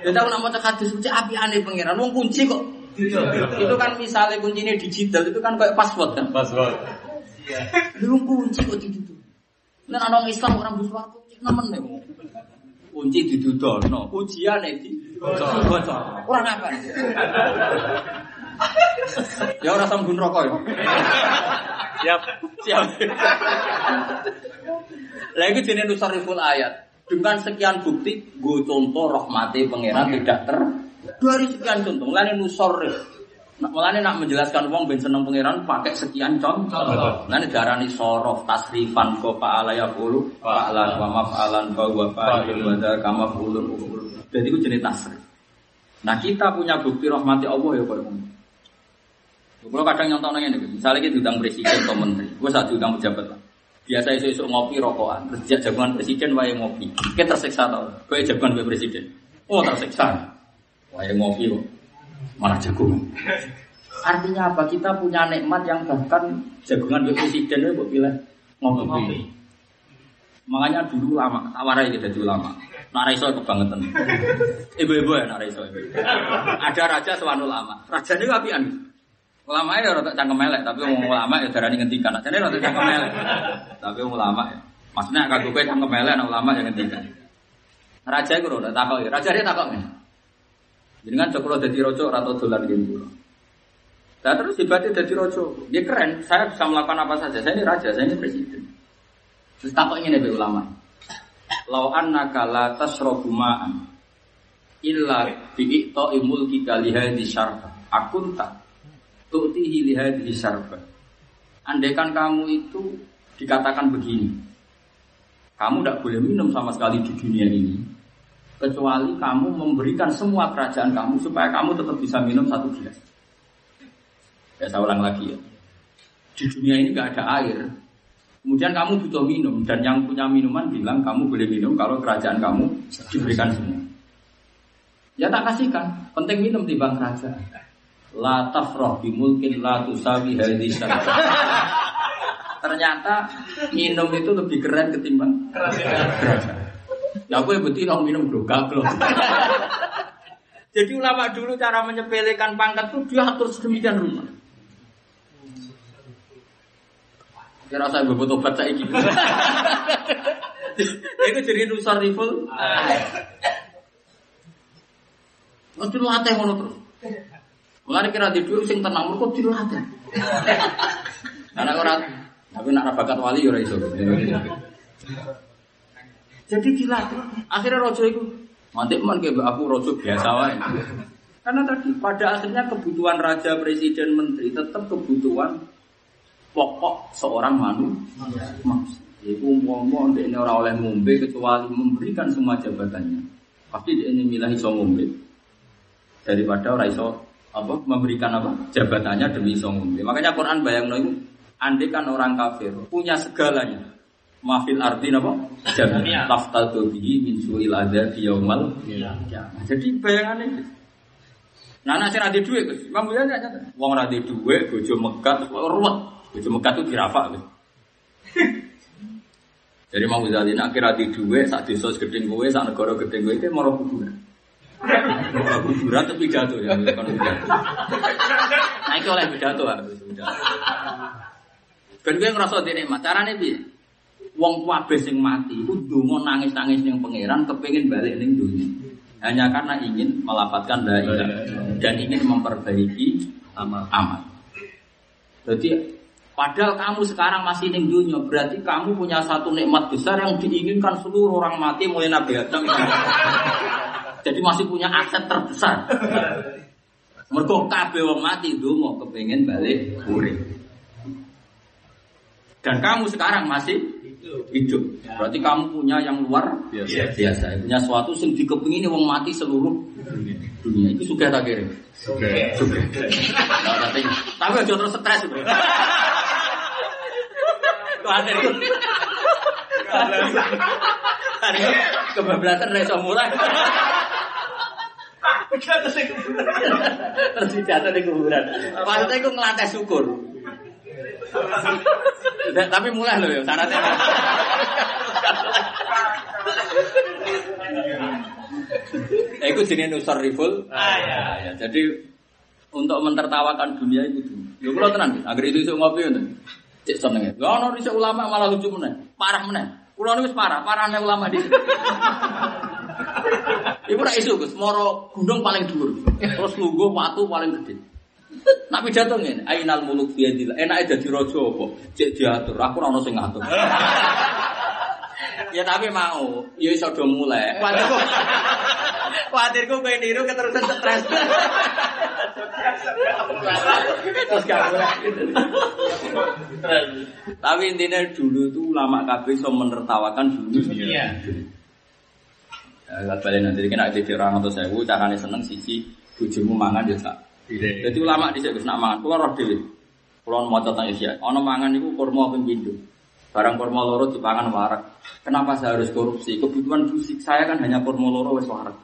Ya tahu nak maca hadis suci api aneh pangeran wong kunci kok. Itu kan misalnya kuncinya digital itu kan kayak password kan. Password. Lu kunci kok ditutup. Nah, orang Islam orang buswar kunci nemen nih. Kunci didudono, ujian di bocor. Kurang apa? Ya orang sambun rokok ya. Siap. Siap. Lagi jenis nusariful ayat. Dengan sekian bukti, gue contoh rahmati pangeran tidak ter dari sekian contoh. Mulane nusarif. Nah, mulane nak menjelaskan wong ben seneng pangeran pakai sekian contoh. Mulane darani sorof tasrifan ko fa'ala yaqulu fa'alan wa maf'alan fa wa fa'ilun wa dzaka maf'ulun Jadi itu jenis tasrif. Nah kita punya bukti rahmati Allah ya kalau Kalau kadang nyontok nanya nih, misalnya kita diundang presiden atau menteri, gue saat diundang pejabat lah. Biasa isu isu ngopi rokokan, terus jagoan presiden wae ngopi. Kita tersiksa tau, gue jagoan gue presiden. Oh tersiksa, wae ngopi kok, malah jagung. Artinya apa? Kita punya nikmat yang bahkan jagungan gue presiden gue pilih ngopi. Makanya dulu lama, tawarai kita dulu lama. Naraiso kebangetan. Ibu-ibu ya naraiso. Ada raja sewan ulama. Raja ini apian. Ulama ya rada cangkem melek, tapi wong ulama ya darani ngendikan. Jane rada cangkem melek. Tapi ulama ya. Maksudnya kagak kowe cangkem melek ana ulama yang ngendikan. Raja iku rada takok, raja dia takok nih. Jenengan cokro dadi raja ora tau dolan kula. Nah terus hebatnya jadi raja. Dia keren, saya bisa melakukan apa saja. Saya ini raja, saya ini presiden. Terus takok ini nih ulama. Lau annaka la tasrabu ma'an illa bi'ito imul kita lihadi syarfa akunta tu'tihi lihadi syarfa Andaikan kamu itu dikatakan begini Kamu tidak boleh minum sama sekali di dunia ini Kecuali kamu memberikan semua kerajaan kamu Supaya kamu tetap bisa minum satu gelas Ya saya ulang lagi ya Di dunia ini nggak ada air Kemudian kamu butuh minum dan yang punya minuman bilang kamu boleh minum kalau kerajaan kamu diberikan semua. Ya tak kasihkan, penting minum di bang kerajaan. La tafroh bimulkin la tusawi hadis Ternyata minum itu lebih keren ketimbang kerajaan. Aku betul orang minum bro, gaglok. Jadi ulama dulu cara menyepelekan pangkat itu dia atur sedemikian rupa. Kira saya bebot obat saya gitu. Itu jadi nusar rifle. Mesti latih ngono terus. Mulai kira tidur sing tenang mereka dilatih. Karena orang tapi nak bakat wali ya iso. Jadi dilatih. Akhirnya rojo itu mantik man kayak aku rojo biasa wae. Karena tadi pada akhirnya kebutuhan raja, presiden, menteri tetap kebutuhan pokok seorang manusia. Itu umpama ini orang oleh ngombe kecuali memberikan semua jabatannya. Pasti dia ini milih iso ngombe. daripada orang iso apa memberikan apa jabatannya demi iso ngombe. Makanya Quran bayang itu andai kan orang kafir punya segalanya mafil arti apa jangan taftadu bihi min suil adzab yaumal qiyamah. Jadi bayangannya gitu. Nah, nak sing ade dhuwit, Gus. Imam Buya nyata. Wong ora dhuwit, bojo megat, ruwet. Bojo megat itu dirafa, Gus. Jadi mau Ghazali nak kira di duwe saat desa gedeng kowe sak negara gedeng kowe iki maro kuburan. Maro kuburan tapi pidato ya kan. Nah iki oleh pidato ah pidato. Ben kowe ngrasa dene carane piye? Wong kabeh sing mati iku ndonga nangis-nangis ning pangeran kepengin balik ning dunia. Hanya karena ingin melafatkan la dan ingin memperbaiki amal. amal. Jadi Padahal kamu sekarang masih ning dunia, berarti kamu punya satu nikmat besar yang diinginkan seluruh orang mati mulai Nabi Adam. Jadi masih punya aset terbesar. Mergo kabeh wong mati mau kepengen balik urip. Dan kamu sekarang masih hidup. Berarti kamu punya yang luar biasa. biasa. Punya sesuatu yang dikepingin wong mati seluruh dunia. Itu suka tak kirim? Suka. Suka. Tapi aja terus stres. Kuatir itu. Hari ini kebablasan reso mulai. Terus jatuh di kuburan. Maksudnya itu ngelantai syukur. Tapi mulai loh ya syaratnya. Ya, itu jenis nusar riful. Ah, ya. ya. Jadi untuk mentertawakan dunia itu dulu. Ya kalau tenang, agar itu isu ngopi itu. Cek seneng. Lah ono dhisik ulama malah lucu meneh. Parah meneh. Kulo niku parah, parahnya ulama di. Ibu rak isu Gus, moro gunung paling dhuwur. Terus lungguh watu paling gede. Nak pidato ngene, ainal muluk fi yadil. Enake dadi raja apa? Cek diatur, aku ora ono sing ngatur. ya tapi mau, ya iso do mulai. Kuatirku. Kuatirku kowe niru keterusan stres. Terus gak. Tapi intinya dulu itu ulama kabeh so menertawakan dulu. Iya. Ya, balik nanti kena jadi orang atau saya, caranya seneng sisi bujumu mangan ya sak. Jadi ulama di sini nak mangan, keluar roh dewi. Keluar mau tentang Asia, ono mangan itu kurma pembindo. Barang kurma loro dipangan warak. Kenapa saya harus korupsi? Kebutuhan fisik saya kan hanya kurma loro wes warak.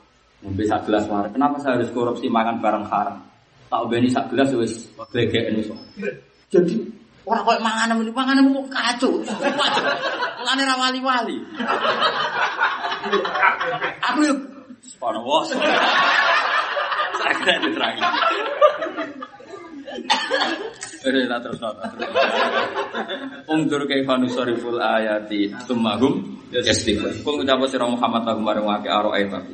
Ngombe sak gelas warak. Kenapa saya harus korupsi makan barang haram? Tak beni sak gelas wes glegeken wis. Jadi orang kok mangan ini mangan mau kacau. Kacau. Lane ra wali-wali. Aku yuk kira diterangi. Eh, tak terus terus. Ungdur kaifa nusariful ayati tummahum yastifun. Kul ngucap sira Muhammad lahum marang wake aro ayat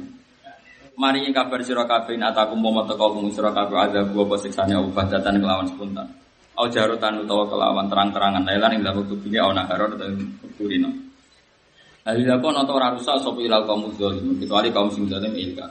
Mari kabar sira kabeh atakum momo teko mung sira kabeh ada gua apa siksane ubadatan kelawan spontan. Au jarutan utawa kelawan terang-terangan lailan ing dalam kubine ana karo utawa kurino. Alila kon ora ora rusak sapa ilal kaum zalim kecuali kaum sing zalim ilka.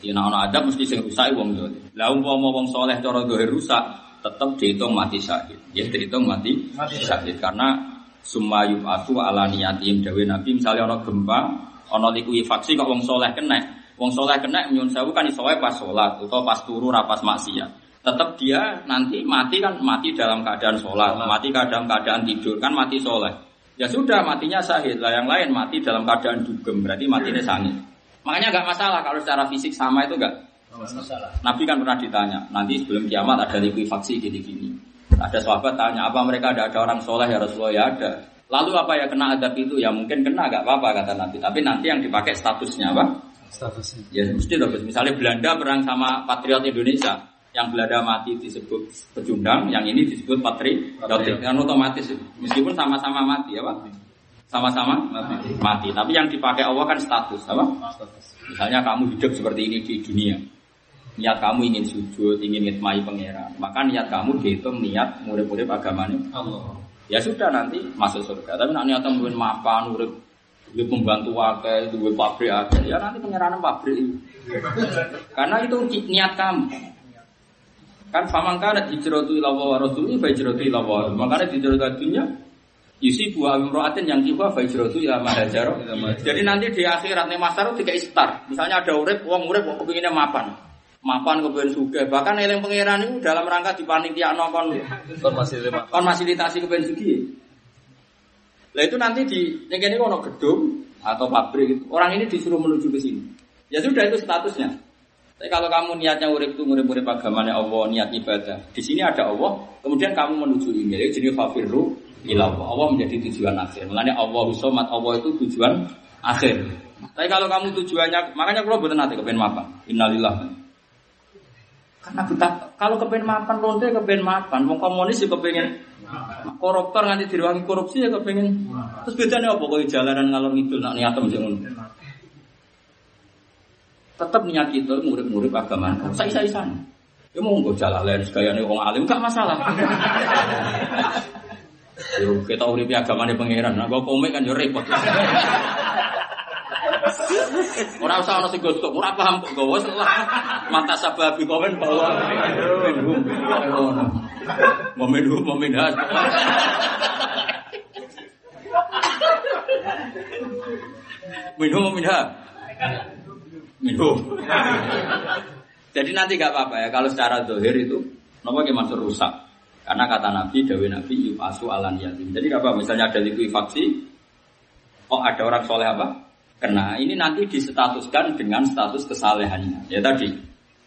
Yen ana adab mesti sing rusak wong zalim. Lah umpama wong saleh cara dohir rusak tetap dihitung mati syahid. Ya dihitung mati, mati syahid karena summa yub'atu ala niyatim dawe Nabi misalnya ana gempa, ana likuifaksi kok wong saleh kena, Wong soleh kena nyun sewu kan iso pas sholat atau pas turu rapas maksiat. Tetap dia nanti mati kan mati dalam keadaan sholat, mati dalam keadaan tidur kan mati soleh. Ya sudah matinya sahid lah yang lain mati dalam keadaan dugem berarti matinya sangit. Makanya nggak masalah kalau secara fisik sama itu nggak masalah. Nabi kan pernah ditanya nanti sebelum kiamat ada likuifaksi gini-gini. Ada sahabat tanya apa mereka ada ada orang soleh ya Rasulullah ya ada. Lalu apa ya kena adab itu ya mungkin kena nggak apa-apa kata Nabi. Tapi nanti yang dipakai statusnya apa? statusnya. Ya mesti loh, misalnya Belanda perang sama patriot Indonesia, yang Belanda mati disebut pecundang, yang ini disebut patriot, kan otomatis meskipun sama-sama mati ya pak, sama-sama mati. mati. Tapi yang dipakai Allah kan status, apa? Misalnya kamu hidup seperti ini di dunia, niat kamu ingin sujud, ingin ngitmai pangeran, maka niat kamu dihitung niat murid-murid agamanya Allah. Ya sudah nanti masuk surga. Tapi nak niat kamu mapan, murid Gue pembantu wakil, gue pabrik aja, ya nanti penyerahan pabrik. Karena itu niat kamu. Kan faman kana hijratu ila wa rasuli fa hijratu ila wa. Makanya hijratu dunia Yusi buah imro'atin yang kifa fa hijratu ila ma Jadi nanti di akhirat nih masar tiga istar. Misalnya ada urip, uang urip kok kepinginnya mapan. mapan kepen sugih. Bahkan eling pangeran itu dalam rangka dipanitiakno kon Kon masih lima. kon fasilitasi kepen sugih. Lah itu nanti di yang ini ono gedung atau pabrik gitu. Orang ini disuruh menuju ke sini. Ya sudah itu statusnya. Tapi kalau kamu niatnya urip itu urip-urip agamanya Allah, niat ibadah. Di sini ada Allah, kemudian kamu menuju ini. Jadi jenis fafirru ila Allah. Allah menjadi tujuan akhir. Makanya Allah somat Allah itu tujuan akhir. Tapi kalau kamu tujuannya, makanya kalau betul nanti kepen mapan. Innalillah. Karena betap, kalau kepen mapan, lonte kepen mapan. Mau komunis ya kepengen koruptor nganti diruangi korupsi ya kepengen. Terus bedanya apa? Kau jalanan ngalor ngidul nak niatem jangan. Tetap niat kita murid-murid agama. Saya saya sana. Ya mau nggak jalan segaya nih orang alim gak masalah. Yo kita urip agamane pangeran. Nah, gua komik kan yo repot. Ora usah ana sing gosok, ora paham kok gawa salah. Mata sababi komen minhum. Momen momen has. Minhum momen has. Minhum. Jadi nanti gak apa-apa ya kalau secara dohir itu Nopo masuk rusak karena kata Nabi Dawi Nabi yufasu alan yatim. Jadi apa misalnya ada likuifaksi, oh ada orang soleh apa? Kena ini nanti disetatuskan dengan status kesalehannya. Ya tadi,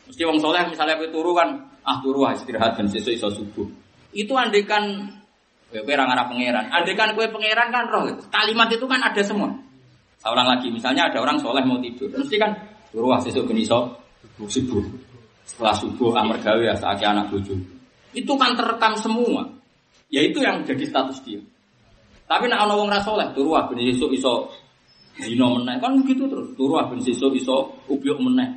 mesti wong soleh misalnya aku turu kan, ah turu ah istirahat dan sesuai iso subuh. Itu andekan kue kue arah pangeran. Andekan kue pangeran kan roh. Kalimat itu kan ada semua. Seorang lagi, misalnya ada orang soleh mau tidur, mesti kan turu ah sesuai ben iso subuh. Setelah subuh amar gawe ya saatnya anak bojo. Itu kan terekam semua. Ya itu yang jadi status dia. Tapi nak ana wong ra saleh turu ben esuk iso zina meneh. Kan begitu terus. Turu ben esuk iso ubyuk meneh.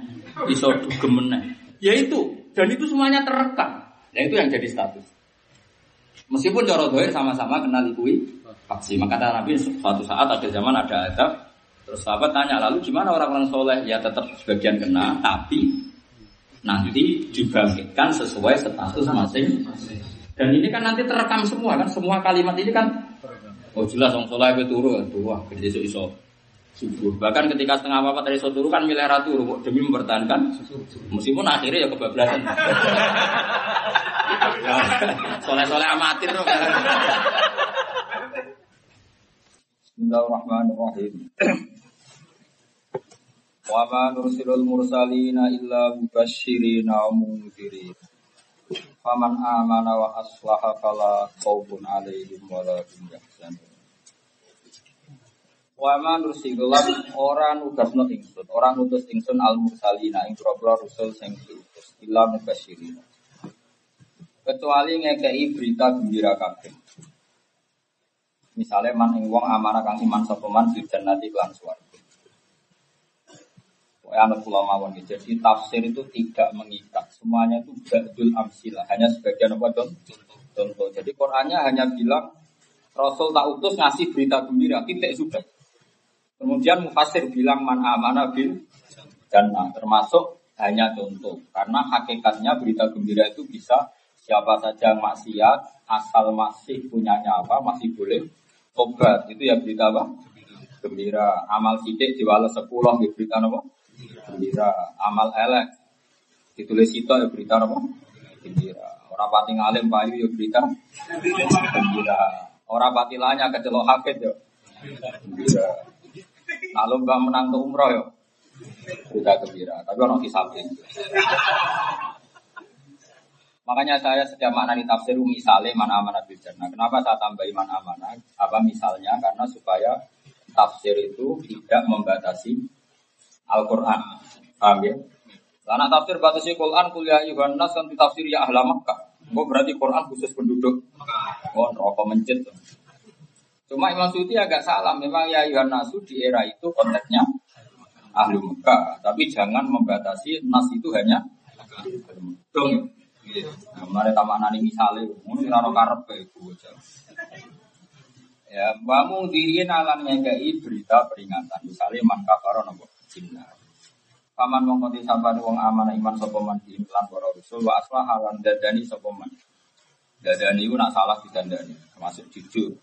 Iso dugem meneh. Ya itu. Dan itu semuanya terekam. Nah itu yang jadi status. Meskipun cara dohir sama-sama kenal ikui faksi. Maka kata Nabi suatu saat ada zaman ada adab. Terus sahabat tanya lalu gimana orang-orang soleh? Ya tetap sebagian kena, tapi nanti dibangkitkan sesuai status masing Dan ini kan nanti terekam semua kan, semua kalimat ini kan oh jelas orang soleh itu turu, wah besok iso subuh. Bahkan ketika setengah apa dari iso turu kan milih ratu demi mempertahankan meskipun akhirnya ya kebablasan. Ya, Soleh-soleh amatir tuh. Bismillahirrahmanirrahim. Wa ma nursilul mursalina illa mubashshirina wa mundzirin. Faman amana wa aslaha fala khaufun 'alaihim wa la hum yahzanun. Wa ma nursilul ora nugasno ingsun, ora ngutus ingsun al mursalina ing propro rusul sing diutus illa mubashshirina. Kecuali ngekei berita gembira kabeh. Misalnya man ing wong amanah kang iman sapa man jannati lan. Pokoknya anak pulau mawon gitu. Jadi tafsir itu tidak mengikat. Semuanya itu ba'dul amsilah. Hanya sebagian apa contoh. contoh. Jadi Qurannya hanya bilang Rasul tak utus ngasih berita gembira. Titik sudah. Kemudian Mufasir bilang man amana bil jannah. Termasuk hanya contoh. Karena hakikatnya berita gembira itu bisa siapa saja maksiat. Asal masih punyanya apa. Masih boleh tobat. Itu ya berita apa? Gembira. Amal sidik diwales sepuluh. Berita apa? Gembira amal elek. Ditulis itu ya berita apa? Gembira orang pati ngalim payu ya berita. Gembira orang pati lanya kecelok hakit ya. Gembira lalu mbak menang ke umroh ya. Berita gembira. Tapi orang kisah Makanya saya setiap makna di tafsir misalnya mana amanah bil jannah. Kenapa saya tambahi mana amanah? Apa misalnya? Karena supaya tafsir itu tidak membatasi Al-Quran. Paham ya? Karena tafsir batasi Quran kuliah Yuhan Nas kan tafsir ya ahla Makkah. Oh berarti Quran khusus penduduk. Oh rokok mencet. Cuma Imam Suti agak salah. Memang ya Yuhan Nasu di era itu konteksnya ahli Mekah. Tapi jangan membatasi Nas itu hanya dong. Nah, mari tamak nani misalnya, raro karep itu Ya, bangun diriin alam ngekei berita peringatan. Misalnya man kafaro nopo jinna. Paman wong kondi sabani wong amanah iman sapa man di lan para rasul wa aslah lan dadani sapa man. Dadani iku nak salah didandani, termasuk jujur.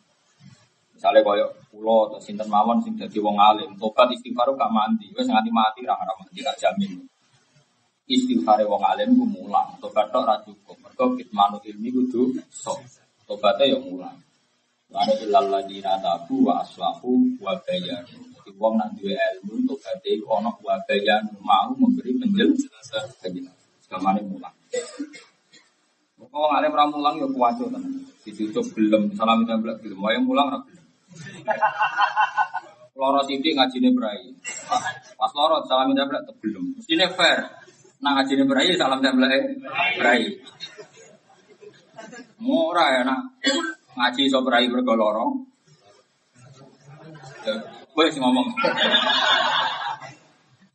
Misalnya koyo pulau atau sinten mawon sing dadi wong alim, tobat istighfar gak mandi, wis nganti mati ra mandi gak jamin. istighfare wong alim ku mulang, tobat tok ra cukup. Mergo kitmanu ilmi kudu sok. Tobatnya ya mulang. Lalu ilal ladina tabu wa aslahu wa bayanu. Jadi wong nak duwe ilmu tobaté iku ana wa bayanu mau memberi penjelasan. Segamane mulang. Kok wong alim ra mulang ya kuwaco tenan. Dicucuk belum, salam templek belum, wae mulang ra belum. Loro sithik ngajine brai. Pas loro salam templek belum. Mestine fair. Nah ngajine brai salam templek brai. Murah ya nak ngaji iso brai mergo loro. Ya, Kowe sing ngomong.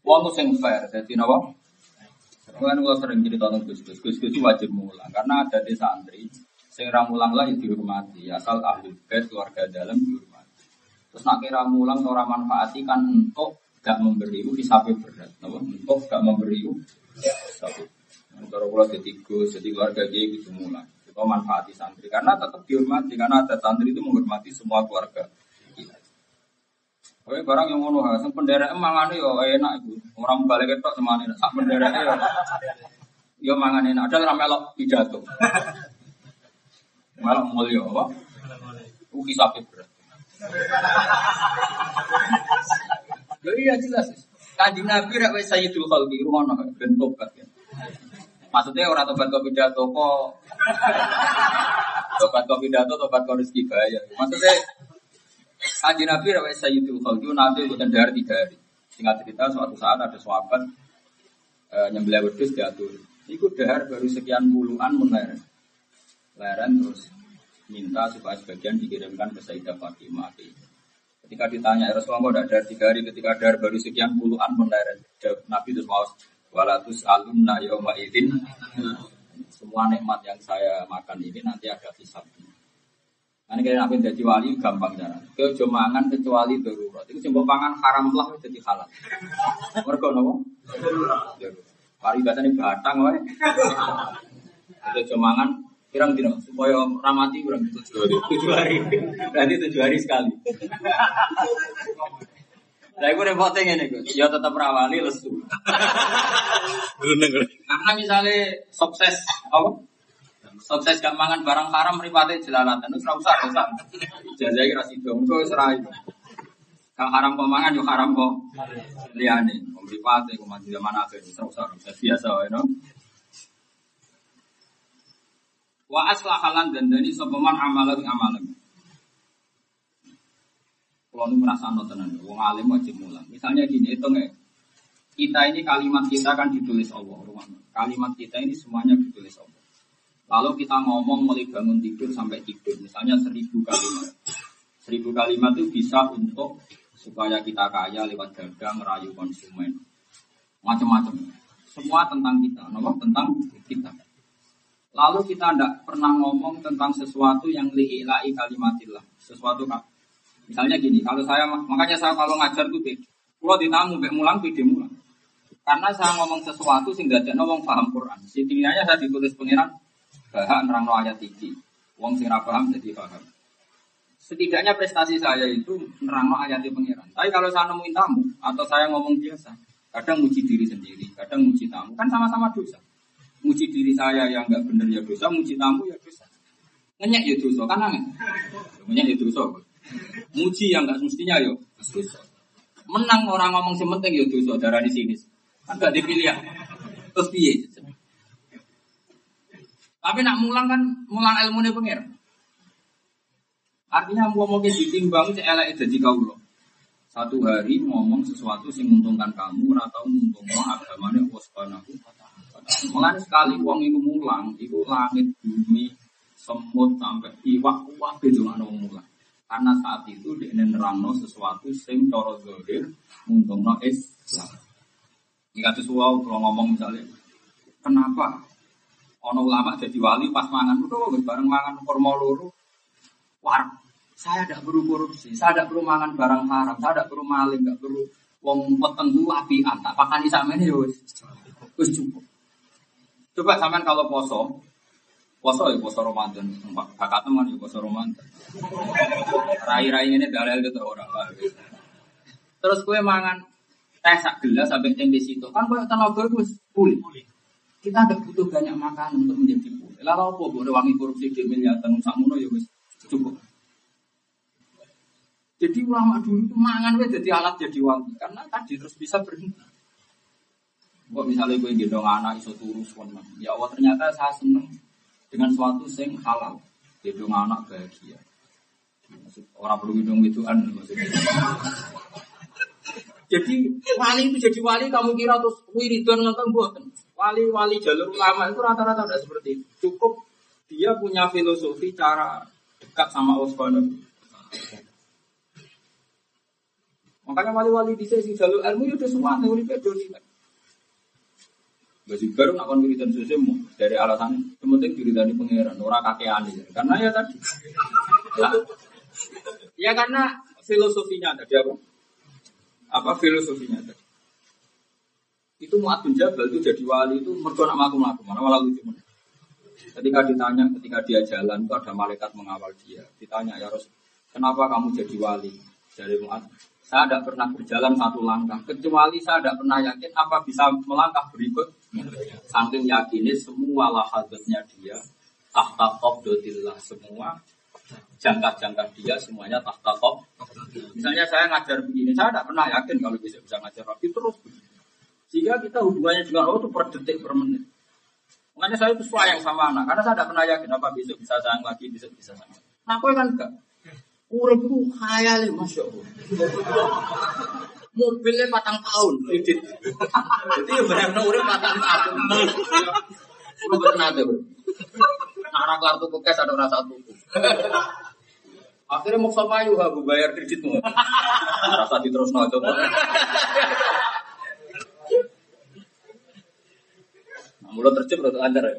Wong sing fair, dadi napa? Kan kula sering cerita tentang Gus Gus. Gus Gus wajib mulang karena ada di santri sing ra mulang lah ya dihormati, asal ahli bait keluarga dalam dihormati. Terus nak kira mulang ora manfaati kan untuk gak memberi itu hisabe berat, napa? Untuk gak memberi itu hisabe. Kalau kula jadi Gus, jadi keluarga dia gitu mulang. Kita manfaati santri karena tetap dihormati karena ada santri itu menghormati semua keluarga. Kowe barang yang ngono ha, sing penderek mangane yo enak iku. Orang balik ketok semane sak penderek yo. Yo mangane enak, ada ra melok pidato. Melok mulya apa? Ku hisabe berat. Yo iya jelas. Kanjeng Nabi rak wis sayyidul khalqi rumono ben tobat ya. Maksudnya orang tobat kau pidato kok tobat kau pidato, tobat kau rezeki bayar. Maksudnya Haji Nabi rawat Sayyidul Khalqi nanti bukan dari tiga hari. Singkat cerita suatu saat ada sahabat e, nyembelih wedhus diatur. Iku dahar baru sekian puluhan menleren. Leren terus minta supaya sebagian dikirimkan ke Sayyidah Fatimah. Ketika ditanya ya Rasulullah kok dari tiga hari ketika dahar baru sekian puluhan menleren. Nabi terus mau walatus alumna yauma idin semua nikmat yang saya makan ini nanti ada hisabnya. Ini kalian apa jadi wali gampang cara. Kau cuma mangan kecuali darurat. Itu cuma pangan haram lah jadi halal. Mereka nopo. Pari ini batang wae. Itu cuma mangan pirang dino supaya ramati kurang tujuh hari. Tujuh hari. Berarti tujuh hari sekali. Lah iku repotnya ngene iku. Ya tetap rawali lesu. Karena misalnya sukses apa? Sukses gak mangan barang haram mripate jelalatan. Wis ora usah, usah. Jazai ra sida, itu. Haram kok mangan yo haram kok. Liyane, mripate kok mati zaman akhir wis ora usah, biasa wae no. Wa aslahalan dandani sapa man amalan amalan. Kalau ini merasa tenan, wong alim wajib mulang. Misalnya gini, itu nggak? Kita ini kalimat kita kan ditulis Allah, kalimat kita ini semuanya ditulis Allah. Lalu kita ngomong mulai bangun tidur sampai tidur, misalnya seribu kalimat. Seribu kalimat itu bisa untuk supaya kita kaya lewat dagang, merayu konsumen. Macam-macam. Semua tentang kita, nomor tentang kita. Lalu kita tidak pernah ngomong tentang sesuatu yang li'ilai kalimatillah. Sesuatu Misalnya gini, kalau saya makanya saya kalau ngajar tuh beda. Kalau ditamu bek mulang beda mulang. Karena saya ngomong sesuatu sehingga tidak ngomong paham Quran. Setidaknya saya ditulis pengiran bahak nerangno ayat iki. Wong sing ora paham jadi paham. Setidaknya prestasi saya itu nerangno ayat pengiran. Tapi kalau saya nemuin tamu atau saya ngomong biasa, kadang muji diri sendiri, kadang muji tamu, kan sama-sama dosa. Muji diri saya yang nggak benar ya dosa, muji tamu ya dosa. Ngenyek ya dosa, kan angin. Ngenyek ya dosa. Muji yang nggak semestinya ya dosa. Menang orang ngomong sementing ya dosa, darah di sini. Kan gak dipilih ya. Terus? Tapi nak mulang kan mulang ilmu nih pengir. Artinya mau mau ditimbang itu elek jadi lo. Satu hari ngomong sesuatu sing menguntungkan kamu atau menguntungkan agamanya Allah Subhanahu Mulai sekali uang itu mulang, itu langit bumi semut sampai iwak uang itu mana mulang. Karena saat itu dia nerangno sesuatu sing coro zohir menguntungkan Islam. Jika sesuatu kalau ngomong misalnya, kenapa Ono ulama jadi wali pas mangan udah bareng mangan kurma loro. War, saya tidak perlu korupsi, saya tidak perlu mangan barang haram, saya tidak perlu maling, tidak perlu wong peteng ku api tak pakan di sana ini wis cukup. Coba sampean kalau poso, poso ya poso Ramadan, kakak teman ya poso Ramadan. Rai-rai ini dalil gitu orang Terus kue mangan teh sak gelas sampai tempe situ kan kue tenaga gus pulih. Kita tidak butuh banyak makan untuk menjadi pulih. Lalu apa boleh wangi korupsi di miliaran samuno ya wis cukup. Jadi ulama dulu itu mangan wes jadi alat jadi wangi karena tadi terus bisa berhenti. Kok misalnya gue gendong anak iso turu suwenang. Ya Allah ternyata saya seneng dengan suatu sing halal. Gendong anak bahagia. Maksud, orang perlu gendong ituan maksudnya. Jadi wali itu jadi wali kamu kira terus wiridan nonton buatan. Wali-wali jalur ulama itu rata-rata tidak seperti itu. Cukup dia punya filosofi cara dekat sama Allah Subhanahu Makanya wali-wali di sisi jalur ilmu itu semua teori peduli. Baju baru nak kon wiridan sesemu dari alasan penting diridani pangeran, ora kakean ya. Karena ya tadi. Ya, ya karena filosofinya tadi apa? Apa filosofinya tadi? Itu Mu'ad bin Jabal itu jadi wali itu mergo nak makum-makum, mana malah lucu. Ketika ditanya, ketika dia jalan itu ada malaikat mengawal dia. Ditanya ya Rasul, kenapa kamu jadi wali? Dari Mu'ad, saya tidak pernah berjalan satu langkah, kecuali saya tidak pernah yakin apa bisa melangkah berikut. Saking yakinnya semua lahadatnya dia, tahta qabdotillah semua, jangka-jangka dia semuanya tahta top. Misalnya saya ngajar begini, saya tidak pernah yakin kalau bisa bisa ngajar rapi terus. Sehingga kita hubungannya dengan Allah itu per detik per menit. Makanya saya itu sayang sama anak, karena saya tidak pernah yakin apa besok bisa sayang lagi, besok bisa sayang. Nah, aku kan enggak. Urip itu khayal masya Allah. Mobilnya patang tahun, kredit. Jadi ya benar urip patang tahun. Lu pernah tuh. Nah, kartu kukes ada rasa tuku. Akhirnya mau sama aku bayar kreditmu. Rasa diterus no coba. Mulut terjep rada anjar ya.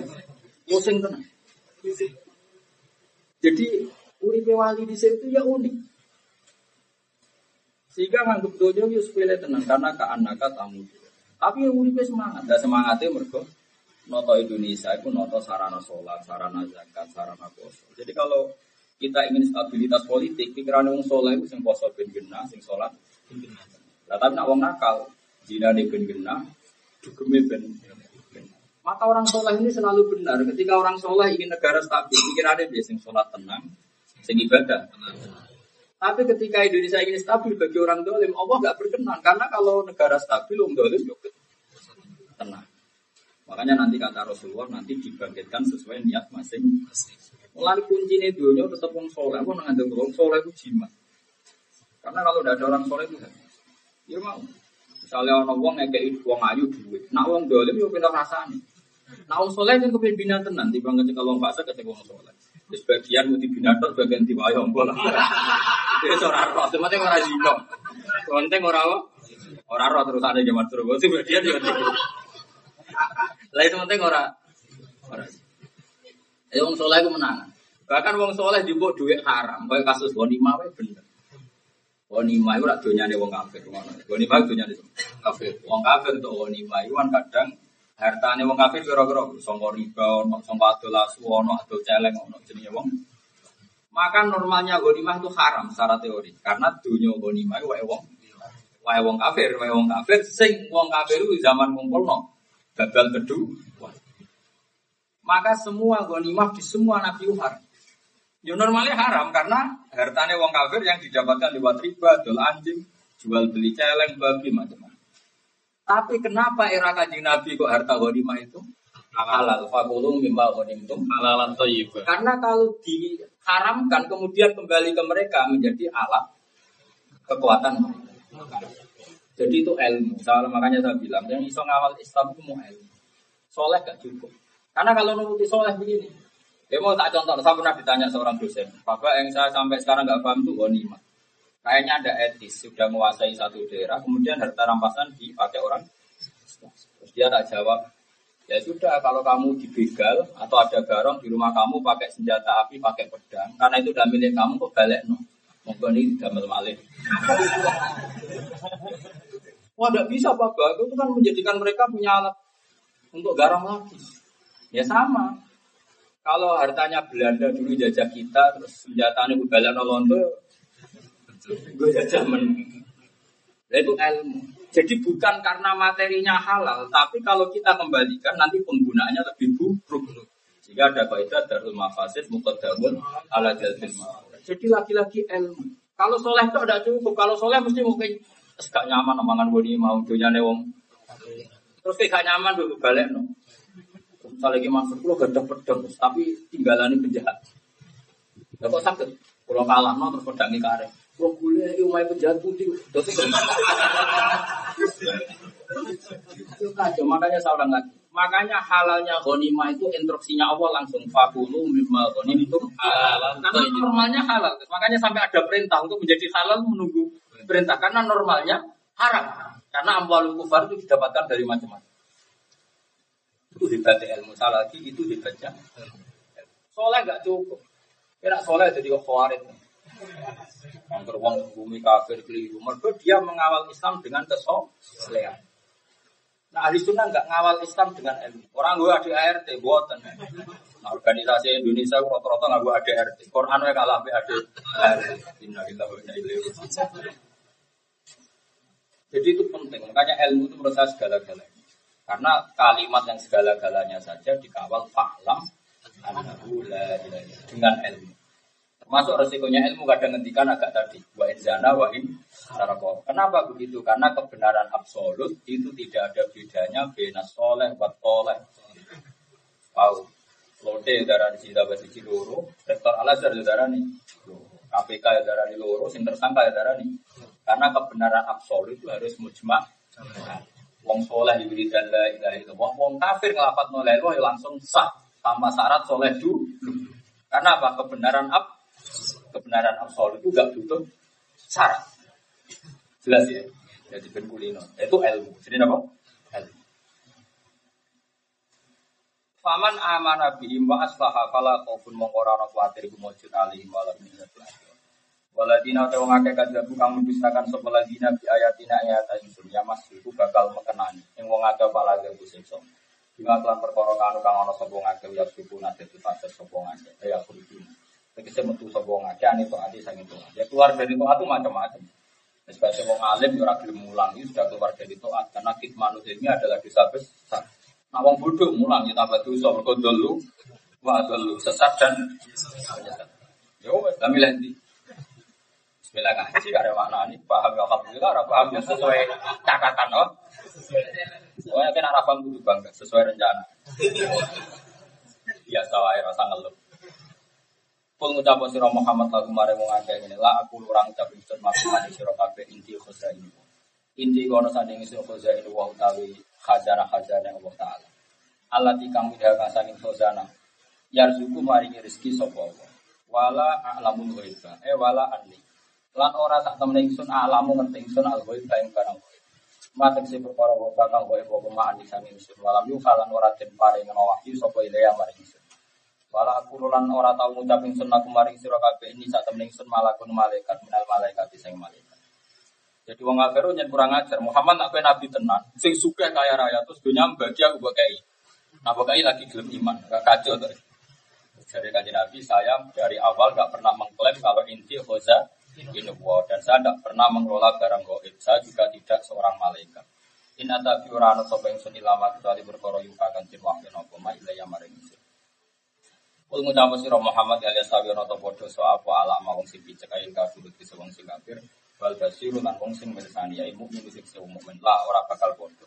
Pusing tenang. Jadi uripe wali di situ ya unik. Sehingga nganggep dojo yo sepele tenang karena ke anak tamu. Tapi yang uripe semangat, dan semangatnya mergo noto Indonesia itu noto sarana sholat, sarana zakat, sarana poso. Jadi kalau kita ingin stabilitas politik, pikiran wong soleh itu sing poso ben genah, sing sholat ben genah. Lah tapi nak wong nakal, zina ben genah, dugeme ben maka orang soleh ini selalu benar. Ketika orang soleh ingin negara stabil, pikirannya dia sing sholat tenang, sing ibadah. Tapi ketika Indonesia ingin stabil bagi orang dolim, Allah nggak berkenan. Karena kalau negara stabil, orang dolim juga tenang. Makanya nanti kata Rasulullah nanti dibangkitkan sesuai niat masing. Mulai kunci ini dunia tetap orang soleh. Aku nggak orang soleh itu jimat. Karena kalau tidak ada orang soleh itu, ya mau. Misalnya orang wong ngekei wong ayu duit, nak wong dolim yo pinter rasane. Wong soleh kan kepemimpinan tenan, timbang ketika wong fase ketika wong soleh. Di sebagian mesti binator, bagian diwayong bola. Itu ora roh, semuanya ora zino. Konteng ora apa? Ora roh terus ada zaman turun, sebagian yo Lah itu penting ora ora. Ya wong soleh itu menang. Bahkan wong soleh jupuk duit haram, kayak kasus Bonima wae bener. Bonima itu rak donyane wong kafir. Bonima itu donyane kafir. Wong kafir untuk bonima itu kan kadang hartane wong kafir kira-kira sangka riba, ono sangka adol asu, ono adol celeng, ono jenenge wong. Maka normalnya ghanimah itu haram secara teori karena dunia ghanimah wae wong wae wong kafir, wae wong kafir sing wong kafir itu zaman ngumpulno babal kedua. Maka semua ghanimah di semua nabi haram. Ya normalnya haram karena hartanya wong kafir yang didapatkan lewat riba, dol anjing, jual beli celeng, babi macam-macam. Tapi kenapa era kajian Nabi kok harta ghanimah itu halal? Fakulum mimba ghanimtum Halalan thayyibah. Karena kalau diharamkan kemudian kembali ke mereka menjadi alat kekuatan mereka. Jadi itu ilmu. Soal makanya saya bilang yang iso ngawal Islam itu mau ilmu. Soleh gak cukup. Karena kalau nuruti soleh begini, ya mau tak contoh. Saya pernah ditanya seorang dosen, Bapak yang saya sampai sekarang nggak paham itu ghanimah. Kayaknya ada etis, sudah menguasai satu daerah, kemudian harta rampasan dipakai orang. Terus dia tak jawab, ya sudah kalau kamu dibegal atau ada garong di rumah kamu pakai senjata api, pakai pedang, karena itu udah milik kamu kok balik no. Mungkin ini damel malih. Wah, tidak bisa Bapak, itu kan menjadikan mereka punya alat untuk garam lagi. Ya sama. Kalau hartanya Belanda dulu jajah kita, terus senjatanya balik no Londo, gue jajah men. Itu ilmu. Jadi bukan karena materinya halal, tapi kalau kita kembalikan nanti penggunaannya lebih buruk. Jika ada kaidah darul mafasid muqaddamun ala jalbil Jadi lagi-lagi ilmu. Kalau soleh itu ada cukup. Kalau soleh mesti mungkin gak nyaman omongan gue mau dunia wong. Terus gak nyaman dulu balik no. Misalnya lagi masuk pulau gak pedang, tapi tinggalan penjahat. Gak kok sakit. Pulau kalah no terus pedangi karek. Pulau kuliah ini umai penjahat putih. Itu kacau. Makanya ulang lagi. Makanya halalnya ghanimah itu instruksinya Allah langsung fakulu mimma itu halal. Karena normalnya halal. Makanya sampai ada perintah untuk menjadi halal menunggu perintah. Karena normalnya haram. Karena amwalul kufar itu didapatkan dari macam-macam. Itu hebatnya ilmu. Salah lagi itu hebatnya. Soleh nggak cukup. Kira soleh jadi khawarid. Angker wong bumi kafir keliru. Mereka dia mengawal Islam dengan kesolehan. Nah ahli sunnah nggak ngawal Islam dengan ilmu. Orang gue ada ART, buatan. Nah, organisasi Indonesia rata-rata nggak gue ada ART. Quran gue kalah ada ART. Jadi itu penting. Makanya ilmu itu saya segala-galanya. Karena kalimat yang segala-galanya saja dikawal fa'lam dengan ilmu. Termasuk resikonya ilmu kadang ngendikan agak tadi. Wa zana wa in sarako. Kenapa begitu? Karena kebenaran absolut itu tidak ada bedanya bena soleh wa toleh. Wow. Lote darah di sini dapat siji loro, rektor Al Azhar darah nih. KPK ya darah di loro, sing tersangka ya darah nih. Karena kebenaran absolut itu harus mujma. Wong soleh diberi dan la ilaha illallah. Wong kafir ngelafat nolai ya langsung sah tanpa syarat soleh dulu. Karena apa? Kebenaran ab kebenaran absolut itu gak butuh syarat. Jelas ya. Jadi ben kulino. Itu ilmu. Jadi apa? Ilmu. Faman amana bihim wa aslaha fala khaufun mongkorana kuatir kumujud alihim wa lam Waladina te wong akeh kadhabu kang mendustakan sapa ladina bi ayatina ayat ingsun ya mas iku bakal mekenani ing wong akeh pala garbu siksa. Bima kelan perkara kang ana sapa wong akeh ya suku nate dipases sapa wong akeh ya kudu. Tegese metu sapa wong akeh ane to ati sang itu. Ya keluar dari toat itu macam-macam. Sebagai wong alim ora gelem mulang itu sudah keluar dari toat karena manusia ini adalah dosa besar. Nah wong bodoh mulang ya tambah dosa mergo dulu wa dulu sesat dan Yo wis kami lanjut. Bismillah ngaji ada mana nih paham ya alhamdulillah ora paham ya sesuai catatan oh. Pokoknya arah paham kudu bangga sesuai rencana. Biasa wae rasa ngeluh. Kul ngucap sira Muhammad lagu mare wong akeh ngene la aku orang ucap ingsun masuk mati sira kabeh inti ini. Inti kono sanding sira ini wa utawi khazanah khazanah Allah taala. Allah tikang midha saking khazanah. Yarzuku maringi rezeki sapa Allah. Wala a'lamul ghaiba. Eh wala anni Lan ora tak temen ingsun alamu ngerti ingsun al ghaib ing barang. Matek si perkara wa bakal ghaib apa ma'an di sami ingsun. Walam yu kalan ora den paring wahyu sapa ilaya maring ingsun. Wala aku lan ora tau ngucap ingsun aku maring sira kabeh ini sak temen ingsun malakun malaikat minal malaikat sing malaikat. Jadi wong kafir nyen kurang ajar. Muhammad nak nabi tenan, sing sugih kaya raya terus dunya bagi aku kei. Nah kei lagi gelem iman, gak kacau terus. Jadi kanjeng Nabi saya dari awal gak pernah mengklaim kalau inti khoza nubuah dan saya tidak pernah mengelola barang goib. Saya juga tidak seorang malaikat. In ada biurana sapa yang suni lama kecuali berkoro yuka kan tin wahyu nopo ma ingsun. Kul ngucap sira Muhammad alias sawi ana to padha so apa ala wong sing picek ae kafir di wong sing kafir wal basiru lan wong sing mirsani ya mukmin sing sing mukmin lah ora bakal padha.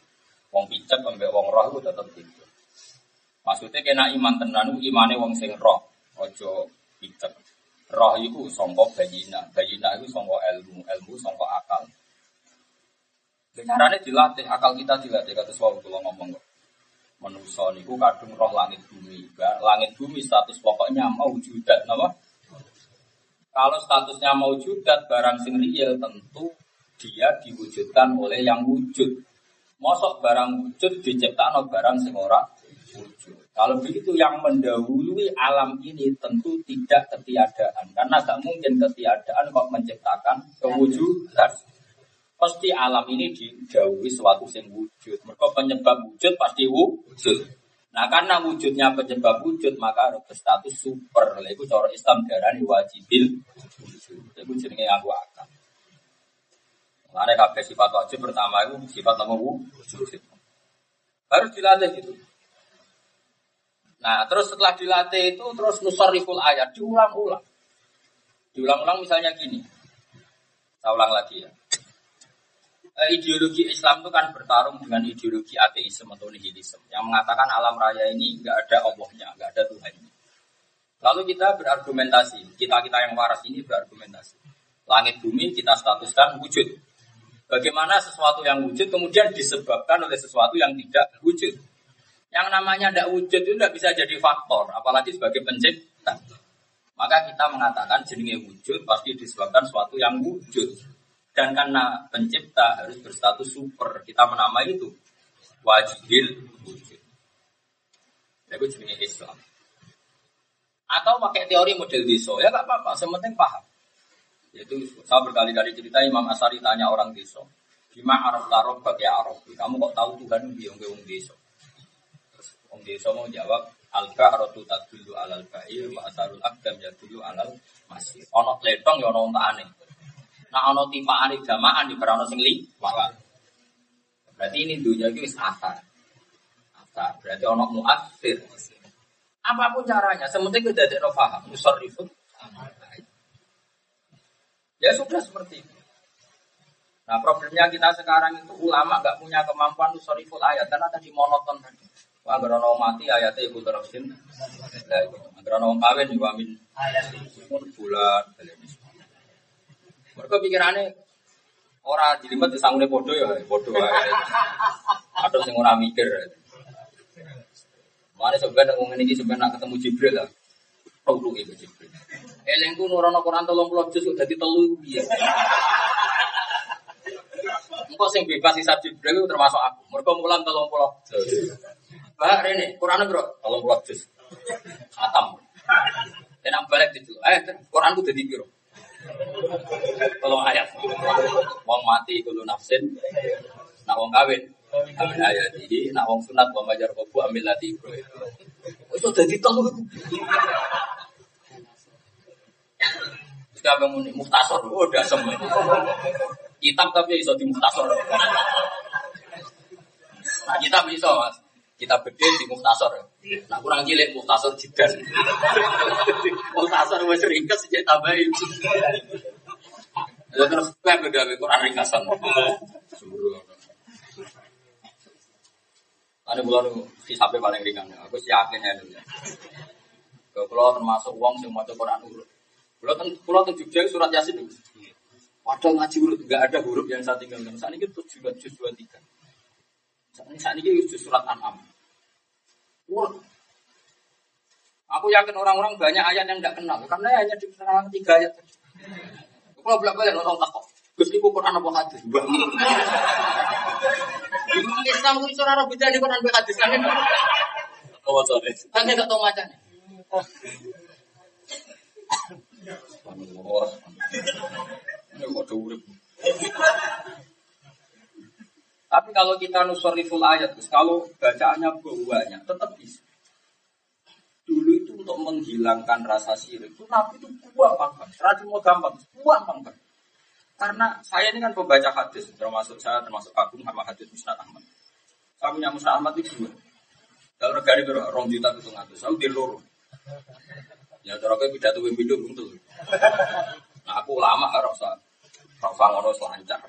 Wong picek ambek wong roh itu tetep gitu. Maksudnya kena iman tenan imane wong sing roh, ojo picek. Roh itu songko bayina, bayina itu songko ilmu, ilmu songko akal. Caranya dilatih, akal kita dilatih kata suami kalau ngomong kok. Manusia niku kadung roh langit bumi. Langit bumi status pokoknya mau judat, nama? Kalau statusnya mau judat barang sing real tentu dia diwujudkan oleh yang wujud. Mosok barang wujud diciptakan barang sing ora wujud. Kalau begitu yang mendahului alam ini tentu tidak ketiadaan. Karena gak mungkin ketiadaan kok menciptakan kewujudan. Pasti alam ini didahului suatu yang wujud. Mereka penyebab wujud pasti wujud. Nah karena wujudnya penyebab wujud maka harus berstatus super. Itu cara Islam darani wajibil wujud. Itu jenenge aku akan. Ada kabeh sifat wajib pertama itu sifat nama wujud. Harus dilatih gitu. Nah, terus setelah dilatih itu terus nusariful ayat diulang-ulang. Diulang-ulang misalnya gini. Saya ulang lagi ya. Eh, ideologi Islam itu kan bertarung dengan ideologi ateisme atau nihilisme yang mengatakan alam raya ini nggak ada Allahnya, nggak ada Tuhannya. Lalu kita berargumentasi, kita kita yang waras ini berargumentasi. Langit bumi kita statuskan wujud. Bagaimana sesuatu yang wujud kemudian disebabkan oleh sesuatu yang tidak wujud. Yang namanya tidak wujud itu tidak bisa jadi faktor, apalagi sebagai pencipta. Maka kita mengatakan jenenge wujud pasti disebabkan sesuatu yang wujud. Dan karena pencipta harus berstatus super, kita menamai itu wajibil wujud. Itu jenis Islam. Atau pakai teori model deso, ya nggak apa-apa, sementing paham. Yaitu saya berkali-kali cerita Imam Asari tanya orang deso, gimana araf tarob bagi araf? Kamu kok tahu Tuhan biung biung deso? Terus Om deso mau jawab, al-ba'ratu tadullu alal ba'ir wa asarul akdam yadullu alal masir. Ono letong ya ono aneh. Nah ono tipaan jamaan di berano sing liwat. Berarti ini dunia itu asar. Asar. Berarti ono muasir. Apa pun caranya, sementing kita tidak paham. Musarrifun. Ya sudah seperti itu. Nah problemnya kita sekarang itu ulama nggak punya kemampuan musarriful ayat karena tadi monoton tadi. Wah, agar ono mati ayatnya ikut terusin. Agar kawin juga min bulan. Mereka pikirannya orang jelimet disangune bodoh ya, bodoh ae. Atau sing ora mikir. Mana sebenarnya ngomong ini sebenarnya ketemu Jibril lah. Perlu itu Jibril. Elengku nurono Quran tolong puluh juz jadi telu biar. Engkau sing bebas sisa Jibril termasuk aku. Mereka mulan tolong puluh. Bah, ini Quran bro, tolong puluh juz. Atam. Enak balik itu. Eh, Quran itu jadi biro. Tolong ayat. Wong mati kulo nafsin. Nak wong kawin. Kawin ayat ini. Nak wong sunat wong majar kobu ambil lati bro. Itu jadi telu. Terus kabeh muni muhtasor. Oh, udah semua. Kitab tapi iso di muhtasor. Nah, kitab iso, Mas. Kita bedil di muhtasor. Nah, kurang cilik muhtasor jidan. muhtasor wis ringkes sejak tambahin. Ya terus kowe gawe Quran ringkasan. Ada bulan hisabe paling ringan. Aku sih yakin ya. Kalau termasuk uang sing maca Quran urut. Kalau ten kalau ten Jogja surat Yasin itu. Padahal ngaji urut nggak ada huruf yang saya tinggalkan. Saat ini tujuh juz dua tiga. Saat ini saat ini juz surat An'am. Aku yakin orang-orang banyak ayat yang nggak kenal karena hanya dikenal tiga ayat. Kalau belak balik orang takut. Gus iku Quran apa hadis? Islam itu iso ora beda di Quran hadis kan. Oh, sorry. Kan gak tau macane. Ini kok urip. Tapi kalau kita nusoriful ayat, Gus, kalau bacaannya banyak, tetap bisa. Dulu itu untuk menghilangkan rasa sirik, itu Nabi itu buang banget. Rajin mau gampang, buang banget. Karena saya ini kan pembaca hadis, termasuk saya, termasuk Agung sama hadis Musnad Ahmad. Saya punya Musnad Ahmad itu dua. Kalau berapa? Rong juta itu ngatus. Saya di loro. Ya cara kowe pidato pindho buntul. Nah aku lama ora usah ora usah ngono selancar.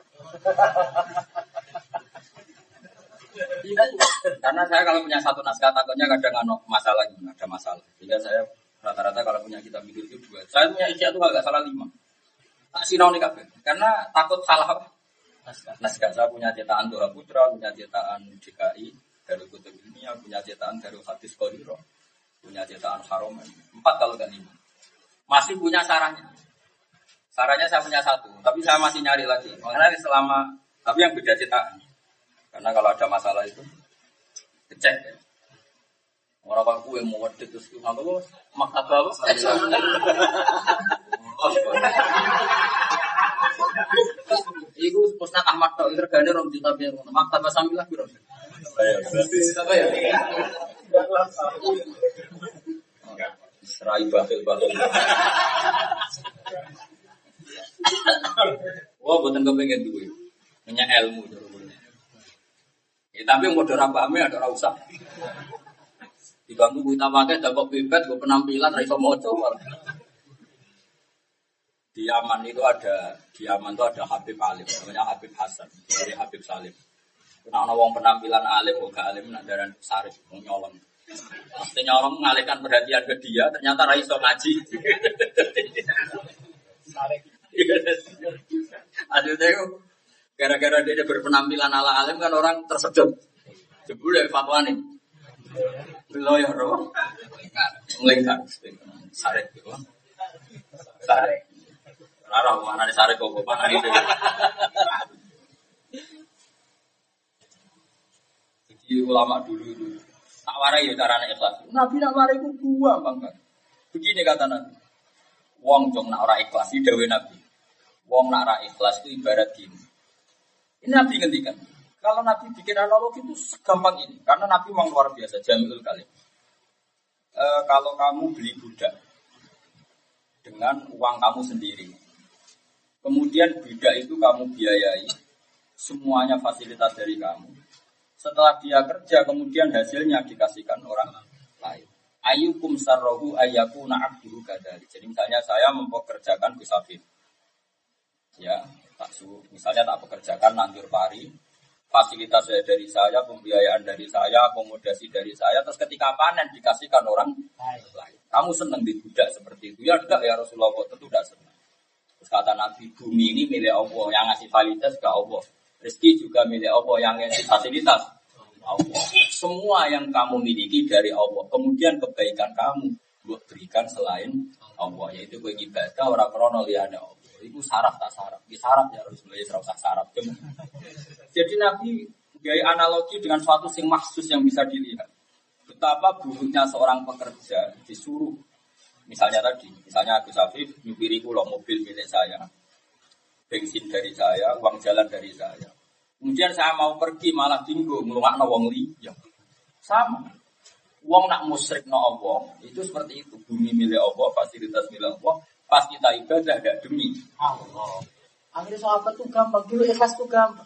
Karena saya kalau punya satu naskah takutnya kadang ada masalah ada masalah. Sehingga saya rata-rata kalau punya kitab hidup itu dua. Saya punya isi itu agak salah lima. Tak sinau nih kabeh. Karena takut salah apa? Naskah saya punya cetakan Doha Putra, punya cetakan DKI, dari Kutub Ilmiah, punya cetakan dari Hadis Koriro, punya cetakan Haromen. Empat kalau kan lima. Masih punya sarahnya. Sarahnya saya punya satu, tapi saya masih nyari lagi. Karena selama, tapi yang beda cetakan. Karena kalau ada masalah itu, kecek ya. Orang apa kue mau wedit terus apa? Maktab apa? Iku pusat Ahmad tok regane rom juta biar maktab samilah piro? Apa ya? Serai bakil bakil. Wah, buatan kepengen duwe. ilmu. Ya, tapi mau ora pahame ada ora usah. Diganggu kita pakai dapat pipet, gue penampilan, raiso moco. Di Yaman itu ada, di Yaman itu ada Habib Alim, namanya Habib Hasan, dari Habib Salim. Nah, wong penampilan alim, gak alim, nak darah sarif, mau nyolong. Pasti nyolong mengalihkan perhatian ke dia, ternyata raiso ngaji. Aduh, itu gara-gara dia berpenampilan ala alim kan orang tersedot. Jebul ya fatwa nih. Belum ya roh. Melengkar. Sarek gitu. Sarek. Rara mana nih sarek kok mana itu. Jadi ulama dulu itu tak warai ya caranya ikhlas. Nabi nak warai itu dua bangga. Begini kata Nabi. Wong jong nak ora ikhlas dewe Nabi. Wong nak ora ikhlas itu ibarat gini. Ini Nabi ngendikan. Kalau Nabi bikin analogi itu segampang ini, karena Nabi memang luar biasa, jamil kali. E, kalau kamu beli budak dengan uang kamu sendiri, kemudian budak itu kamu biayai, semuanya fasilitas dari kamu. Setelah dia kerja, kemudian hasilnya dikasihkan orang lain. Ayukum sarrohu ayaku na'abduhu kadari. Jadi misalnya saya mempekerjakan Gusafir. Ya, tak su, misalnya tak pekerjakan nandur pari, fasilitas dari saya, pembiayaan dari saya, akomodasi dari saya, terus ketika panen dikasihkan orang lain. Kamu senang di budak seperti itu? Ya enggak ya Rasulullah, tentu tidak senang. Terus kata Nabi, bumi ini milik Allah, yang ngasih fasilitas ke Allah. Rezeki juga milik Allah, yang ngasih fasilitas Allah. Semua yang kamu miliki dari Allah. Kemudian kebaikan kamu buat berikan selain Allah, yaitu gue ibadah orang krono liane Allah. Itu saraf tak saraf, di saraf ya Rasulullah, ya usah saraf. Jadi Nabi gaya analogi dengan suatu sing maksus yang bisa dilihat. Betapa buruknya seorang pekerja disuruh, misalnya tadi, misalnya Agus Afif nyupiri kulo mobil milik saya, bensin dari saya, uang jalan dari saya. Kemudian saya mau pergi malah tinggu ngelungak wong liya. Sama. Wong nak musrik no Allah, itu seperti itu. Bumi milik Allah, fasilitas milik Allah. Pas kita ibadah gak demi Allah. Akhirnya sahabat tuh gampang, dulu ikhlas tuh gampang.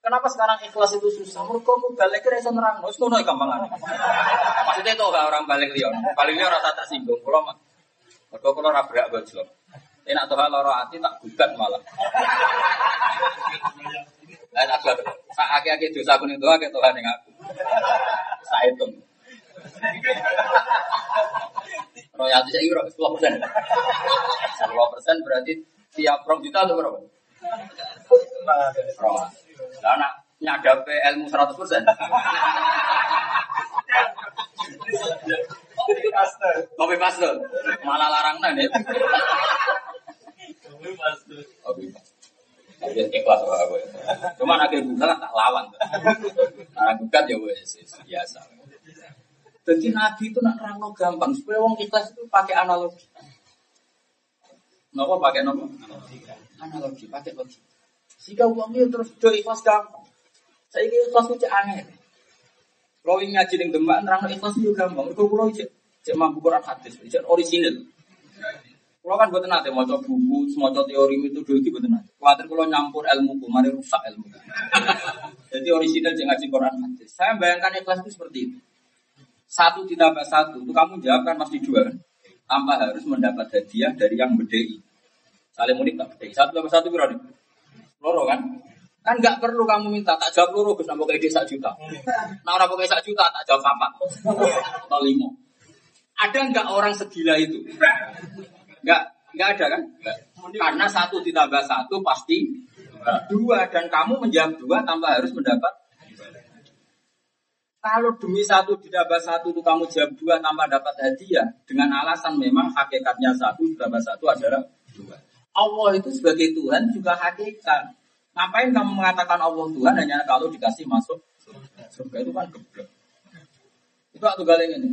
Kenapa sekarang ikhlas itu susah? Mereka mau balik ke rasa nerang, terus kuno gampang Maksudnya itu orang balik lion, balik lion rasa tersinggung. Kalau mah, mereka kalau rabrak bajlo. Enak tuh loro hati tak gugat malah. Dan aku sak aki-aki dosa aku ning doa ke Tuhan yang aku. Saya hitung. Royalti saya kira 10 persen. 10 persen berarti tiap rom juta atau berapa? Roh. Lah nak nyadape ilmu 100 persen. Kopi pastor. Malah larang nih. Kopi pastor. Kopi Tapi ikhlas lah gue. Cuma akhir bulan tak lawan. Karena gugat ya wes biasa. Jadi Nabi itu nak terang gampang supaya wong ikhlas itu pakai analogi. Nopo pakai nopo? Analogi, pakai logika. Jika uang itu terus do ikhlas gampang. Saya kira ikhlas itu aneh. Kalau ingin ngaji dengan demak, nerang ikhlas itu gampang. Kalau kalau cek cek mampu Quran hadis, cek orisinil. Kalau kan buat nanti mau coba buku, mau coba teori metodologi buat nanti. Khawatir kalau nyampur ilmu, kemarin rusak ilmu. Jadi orisinal cek ngaji Quran hadis. Saya bayangkan ikhlas itu seperti itu. Satu ditambah satu, itu kamu jawab kan pasti dua kan. Tanpa harus mendapat hadiah dari yang bedei. Saling unik tak bedei. Satu tambah satu berapa? Loro kan? Kan nggak perlu kamu minta tak jawab loro, Gus nambah kayak sak juta. Nah orang pakai sak juta tak jawab apa? Atau limo. Ada nggak orang segila itu? Nggak, nggak ada kan? Karena satu ditambah satu pasti dua dan kamu menjawab dua tanpa harus mendapat kalau demi satu ditambah satu itu kamu jawab dua tanpa dapat hadiah dengan alasan memang hakikatnya satu ditambah satu adalah dua. Allah itu sebagai Tuhan juga hakikat. Ngapain kamu mengatakan Allah Tuhan hanya kalau dikasih masuk surga itu kan geblek. Itu aku galeng ini.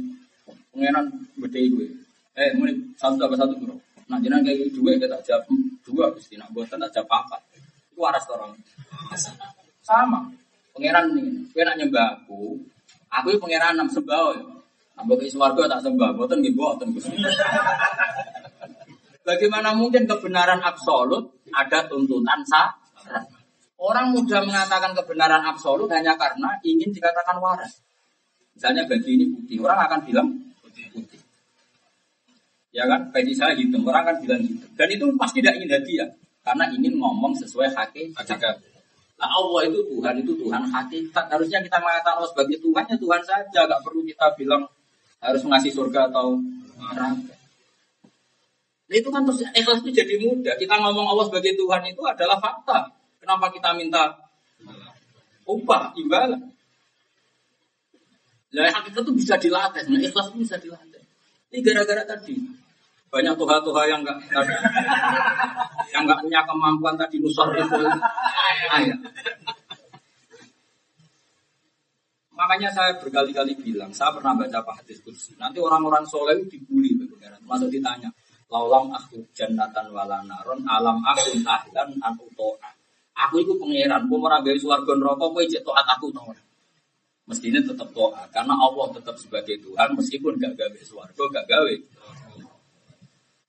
Pengenan gede gue. Eh, mulai satu tambah satu bro. Nah, jangan kayak dua kita jawab dua gusti nak buat jawab apa. Itu waras orang. Sama. Pangeran ini, gue nak nyembah aku, aku ini pangeran enam sembah ya. Ambil ke suarga tak sembah, buatan gitu, buatan gusti. Bagaimana mungkin kebenaran absolut ada tuntutan sah? Orang mudah mengatakan kebenaran absolut hanya karena ingin dikatakan waras. Misalnya baju ini putih, orang akan bilang putih. putih. Ya kan, baju saya hitam, orang akan bilang hitam. Dan itu pasti tidak ingin hadiah, karena ingin ngomong sesuai hakikat. Nah Allah itu Tuhan, itu Tuhan hakikat. Harusnya kita mengatakan Allah sebagai Tuhan, ya Tuhan saja. Gak perlu kita bilang harus mengasih surga atau neraka. Nah itu kan terus ikhlas itu jadi mudah. Kita ngomong Allah sebagai Tuhan itu adalah fakta. Kenapa kita minta upah, imbalan? Nah hakikat itu bisa dilatih, nah ikhlas itu bisa dilatih. Ini gara-gara tadi banyak tuha-tuha yang enggak yang enggak punya kemampuan tadi nusor itu ayat. Makanya saya berkali-kali bilang, saya pernah baca Pak Hadis Kursi. Nanti orang-orang soleh dibully, masuk ditanya, laulam aku jannatan walanaron alam aku tahlan aku toa. Aku itu pangeran, mau ora gawe neraka kowe cek taat aku to Mestinya tetap toa, karena Allah tetap sebagai Tuhan meskipun gak gawe swarga, gak gawe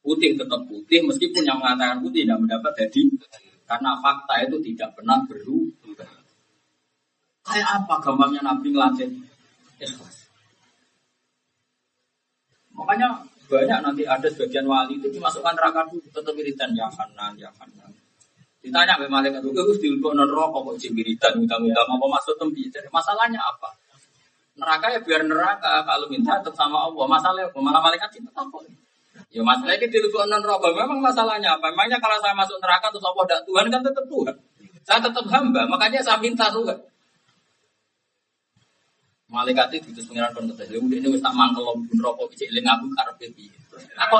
putih tetap putih meskipun yang mengatakan putih tidak mendapat jadi karena fakta itu tidak pernah berubah. Kayak apa gampangnya Nabi ngelatih ikhlas? Makanya banyak nanti ada sebagian wali itu dimasukkan neraka dulu tetap wiridan ya kanan ya kanan. Ditanya sama malaikat itu, "Gus dilebok non rokok kok cibiritan utang-utang apa masuk tembi?" Jadi masalahnya apa? Neraka ya biar neraka kalau minta tetap sama Allah. Masalahnya apa? Malah malaikat itu apa? Ya masalahnya dilebok non rokok. Memang masalahnya apa? Memangnya kalau saya masuk neraka terus Allah tidak Tuhan kan tetap Tuhan. Saya tetap hamba, makanya saya minta Tuhan. Malaikat itu itu pengiran kon ngetes. Lha ini wis tak mangkel pun rokok cek eling aku karepe piye. Aku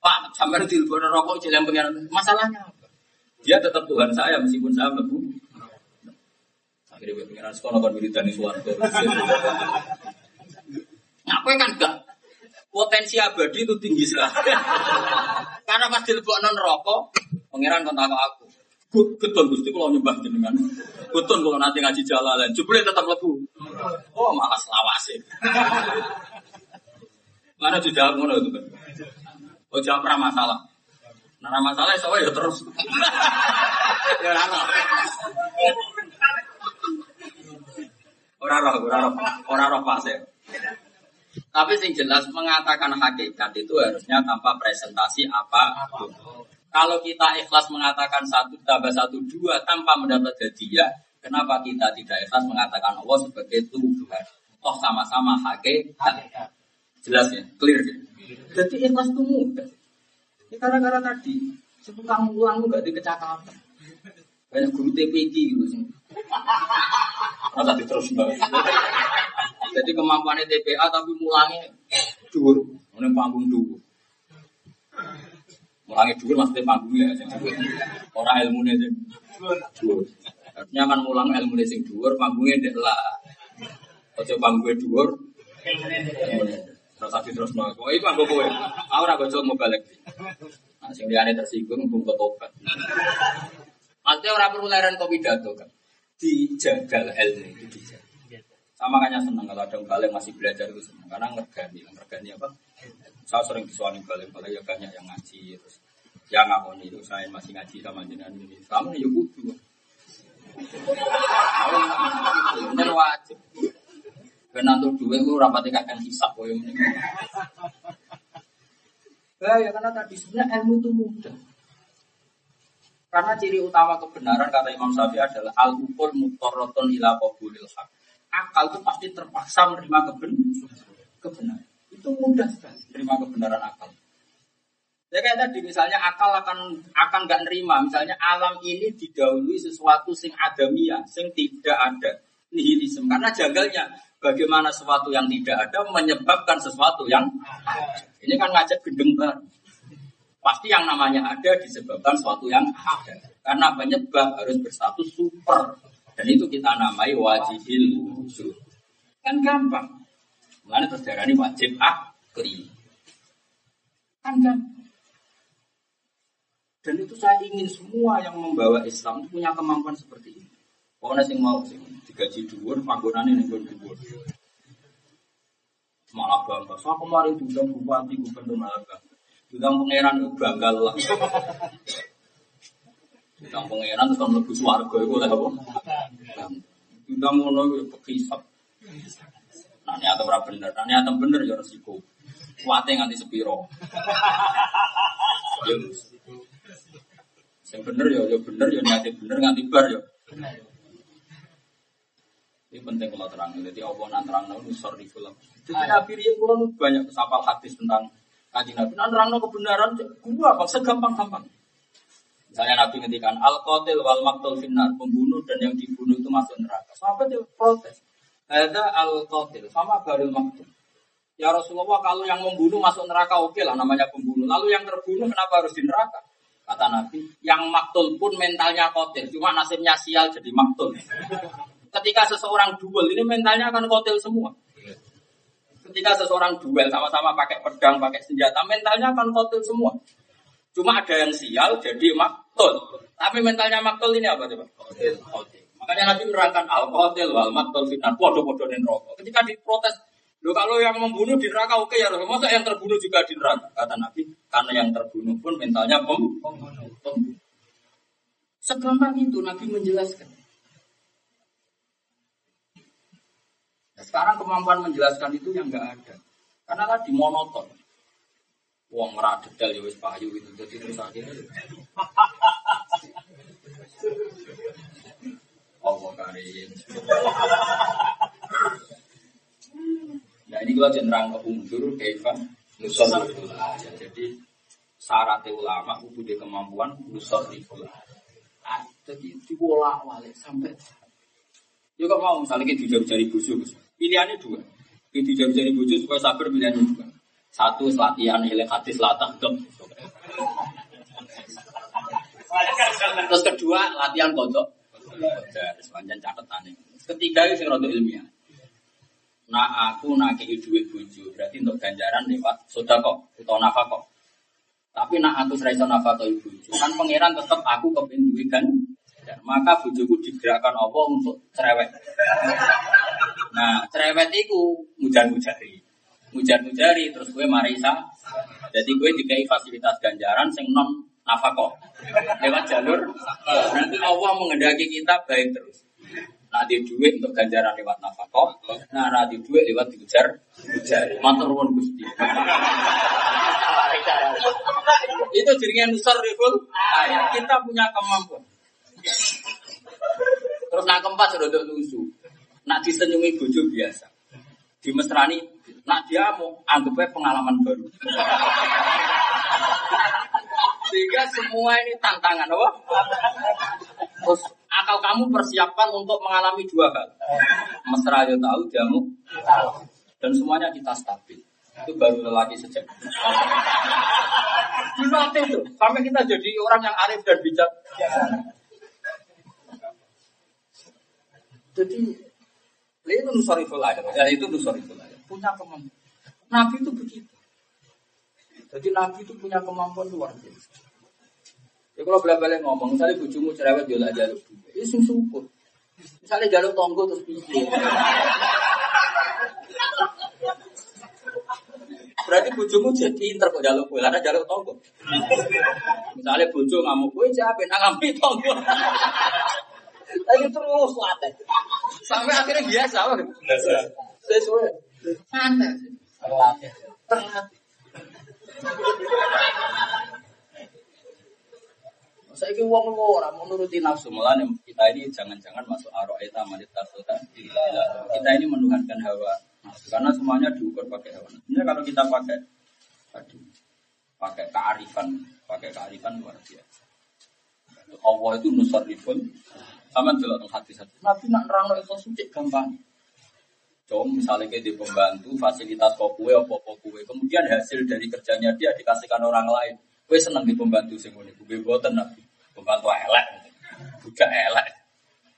Pak, sampai di luar rokok cek eling pengiran. Masalahnya apa? Dia tetap Tuhan saya meskipun saya mlebu. Akhirnya pengiran sekolah kon wiridani suwarga. Ngapain kan gak potensi abadi itu tinggi sekali. Karena pas dilebok non rokok, pangeran kontak aku. Betul gusti kalau nyembah jenengan. Betul kalau nanti ngaji jalalan. Jebule tetap lebu. Oh malah selawase. Mana dijawab ngono itu kan. Oh jawab pernah masalah. Nah masalah soalnya ya terus. ya ora. Ora roh, ora roh, ora roh pas ya. Tapi sing jelas mengatakan hakikat itu harusnya tanpa presentasi apa kalau kita ikhlas mengatakan satu tambah satu dua tanpa mendapat hadiah, kenapa kita tidak ikhlas mengatakan Allah sebagai Tuhan? Toh sama-sama hakikat. Jelas ya, clear ya. Jadi ikhlas itu mudah. Ini gara-gara tadi, setukang ulang gak dikecakapan. Banyak guru TPG gitu. Masa terus banget. Jadi kemampuannya TPA tapi mulangnya dua, ini panggung dua. Mulangi dhuwur maksudnya panggungnya sing dhuwur. Ora ilmune sing dhuwur. Artinya kan mulang ilmune sing dhuwur, panggungnya ndek lah. Aja panggungnya dhuwur. Terus tadi terus mau, oh itu aku kowe. Aku ora bocor mau balik. Nah, sing liyane tersinggung pun tobat. Maksudnya orang perlu leren kopi pidato kan. Dijagal ilmu itu. Sama makanya senang kalau ada balik masih belajar itu senang karena ngergani, ngergani apa? Saya sering disuani balik-balik ya banyak yang ngaji terus yang aku itu saya masih ngaji sama jenengan ini. Kamu nih ya kudu. Bener wajib. Karena untuk dua itu rapat akan hisap koyo ini. Ya, karena tadi sebenarnya ilmu itu mudah. Karena ciri utama kebenaran kata Imam Syafi'i adalah al-ukul mutorroton ila qabulil haq. Akal itu pasti terpaksa menerima kebenaran. Itu mudah sekali terima kebenaran akal. Ya kayak tadi misalnya akal akan akan nggak nerima misalnya alam ini didahului sesuatu sing adamia, sing tidak ada nihilisme karena jagalnya bagaimana sesuatu yang tidak ada menyebabkan sesuatu yang ada. Ini kan ngajak gendeng baru. Pasti yang namanya ada disebabkan sesuatu yang ada. Karena penyebab harus berstatus super. Dan itu kita namai wajibil wujud. Kan gampang. Mulanya terus ini wajib akli. Kan kan. Dan itu saya ingin semua yang membawa Islam itu punya kemampuan seperti ini. Pokoknya sing mau sing digaji dhuwur, panggonane ning dhuwur. Malah bangga. Saya kemarin diundang bupati gubernur malah bangga. Diundang pangeran bangga lah. Tentang pangeran terus mlebu swarga iku oleh apa? Udah ngono iku pekisap. Nah, niat ora bener, nah niat bener ya resiko. Kuate nganti sepiro. Ya, Sing bener ya ya bener ya niate bener nganti bar ya. Ini penting kalau terang. Jadi Allah nak terang nabi nusor di film. Jadi Nabi Rian kurang banyak sapal hadis tentang kaji Nabi. Nak terang kebenaran, gua apa segampang-gampang. Misalnya Nabi ngendikan al qatil wal maktul finnar, pembunuh dan yang dibunuh itu masuk neraka. Sahabat dia protes. Ada al qatil sama baril maktul. Ya Rasulullah kalau yang membunuh masuk neraka oke lah namanya pembunuh. Lalu yang terbunuh kenapa harus di neraka? Kata Nabi, yang maktul pun mentalnya kotil, cuma nasibnya sial jadi maktul. Ketika seseorang duel, ini mentalnya akan kotil semua. Ketika seseorang duel sama-sama pakai pedang, pakai senjata, mentalnya akan kotil semua. Cuma ada yang sial jadi maktul. Tapi mentalnya maktul ini apa coba? Makanya Nabi menerangkan al-kotil wal maktul fitnah. Podo-podo rokok. Ketika diprotes, Loh kalau yang membunuh di neraka oke ya Rasul. Masa yang terbunuh juga di neraka? Kata Nabi, karena yang terbunuh pun mentalnya pem. Segampang itu Nabi menjelaskan. Nah, sekarang kemampuan menjelaskan itu yang enggak ada. Karena tadi monoton. Uang merah detail ya wis payu itu. Jadi terus akhirnya. Allah karim. Nah ini kalau jenderang ke umur kaifan nusor ya, Jadi syarat ulama itu punya kemampuan nusor ah, Jadi dibola balik sampai Ya kok mau misalnya kita dijari-jari buju, pilihannya dua. Kita dijari-jari buju supaya sabar pilihannya dua. Satu latihan hilang hati selatah gem. Terus kedua latihan kodok. Sepanjang catatan. Ketiga itu sing ilmiah. Nah aku nak kei duit buju berarti untuk ganjaran lewat sodako atau nafako. Tapi nak aku serai nafako ibu kan pangeran tetap aku kepingin duit kan. Maka bujuku digerakkan Allah untuk cerewet. Nah cerewet itu mujan mujari, mujan mujari terus gue marisa. Jadi gue dikai fasilitas ganjaran sing non nafako lewat jalur. Nanti Allah mengendaki kita baik terus. Nah di duit untuk ganjaran lewat nafkah, nah nah di duit lewat diujar, ujar. Matur nuwun Gusti. Itu jadinya nusar riful. Kita punya kemampuan. Terus nak keempat sudah untuk lusu. Nak disenyumi bojo biasa. Di nak dia mau anggapnya pengalaman baru. Sehingga semua ini tantangan, apa? Terus akal kamu persiapkan untuk mengalami dua hal. Mesra ya tahu, jamu dan semuanya kita stabil. Itu baru lelaki sejak. Dilatih itu sampai kita jadi orang yang arif dan bijak. Jadi itu nusariful aja, ya itu nusariful. Punya kemampuan. Nabi itu begitu. Jadi Nabi itu punya kemampuan luar biasa. Ya kalau balik ngomong, misalnya bujumu cerewet jual aja lu. Itu sing syukur. Misalnya jalur tonggo terus piye. Berarti bujumu jadi pinter kok jalur kue, ada jalur tonggo. Misalnya bujuk ngamuk kue, siapa yang ngambil tonggo. Lagi terus latih. Sampai akhirnya biasa. Biasa. Sesuai. Terlatih. Terlatih. Saya ini uang orang menuruti nafsu malah kita ini jangan-jangan masuk aroeta manit tasota. Kita ini menuhankan hawa karena semuanya diukur pakai hawa. Sebenarnya kalau kita pakai tadi pakai kearifan, pakai kearifan luar biasa. Allah itu nusarifun sama jelas hati-hati. Nabi nak nerang itu suci gampang. Coba misalnya kayak di pembantu fasilitas kue apa kue, kemudian hasil dari kerjanya dia dikasihkan orang lain. Kue seneng di pembantu sing ngene, kue buatan nabi. Pembantu elek, budak elek.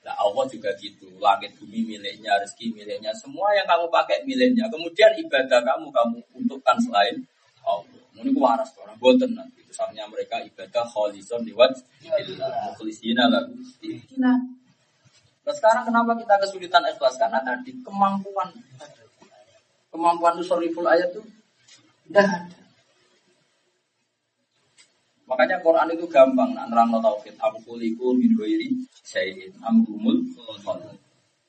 Nah Allah juga gitu, langit bumi miliknya, rezeki miliknya, semua yang kamu pakai miliknya. Kemudian ibadah kamu kamu untukkan selain Allah. Ini waras orang boten nanti. Misalnya mereka ibadah kholison liwat mukhlisina lagu. Nah sekarang kenapa kita kesulitan ikhlas? Karena tadi kemampuan kemampuan nusoriful ayat itu tidak ada. Makanya Quran itu gampang, nak nerang tauhid. Aku kuliku min ghairi syai'in amrumul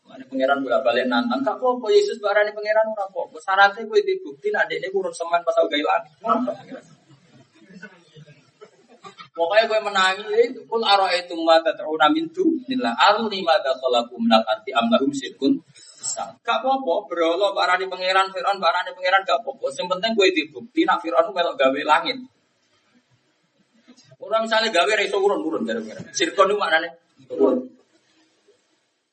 Mana pangeran bolak balik nantang, kak kok Yesus barani pangeran ora kok. Syaratnya gue dibukti, ada ini kurun semen pas aku gailan. Pokoknya gue menangi itu kul aro itu mata teruna mintu nila aru lima dakalaku minal arti amlahum sirkun Gak apa-apa, berolo barani pangeran Fir'aun barani pangeran gak apa-apa. Yang penting gue dibukti nak Fir'aun melok gawe langit. Orang misalnya gawe reso urun urun gara-gara. Sirkon itu maknanya urun.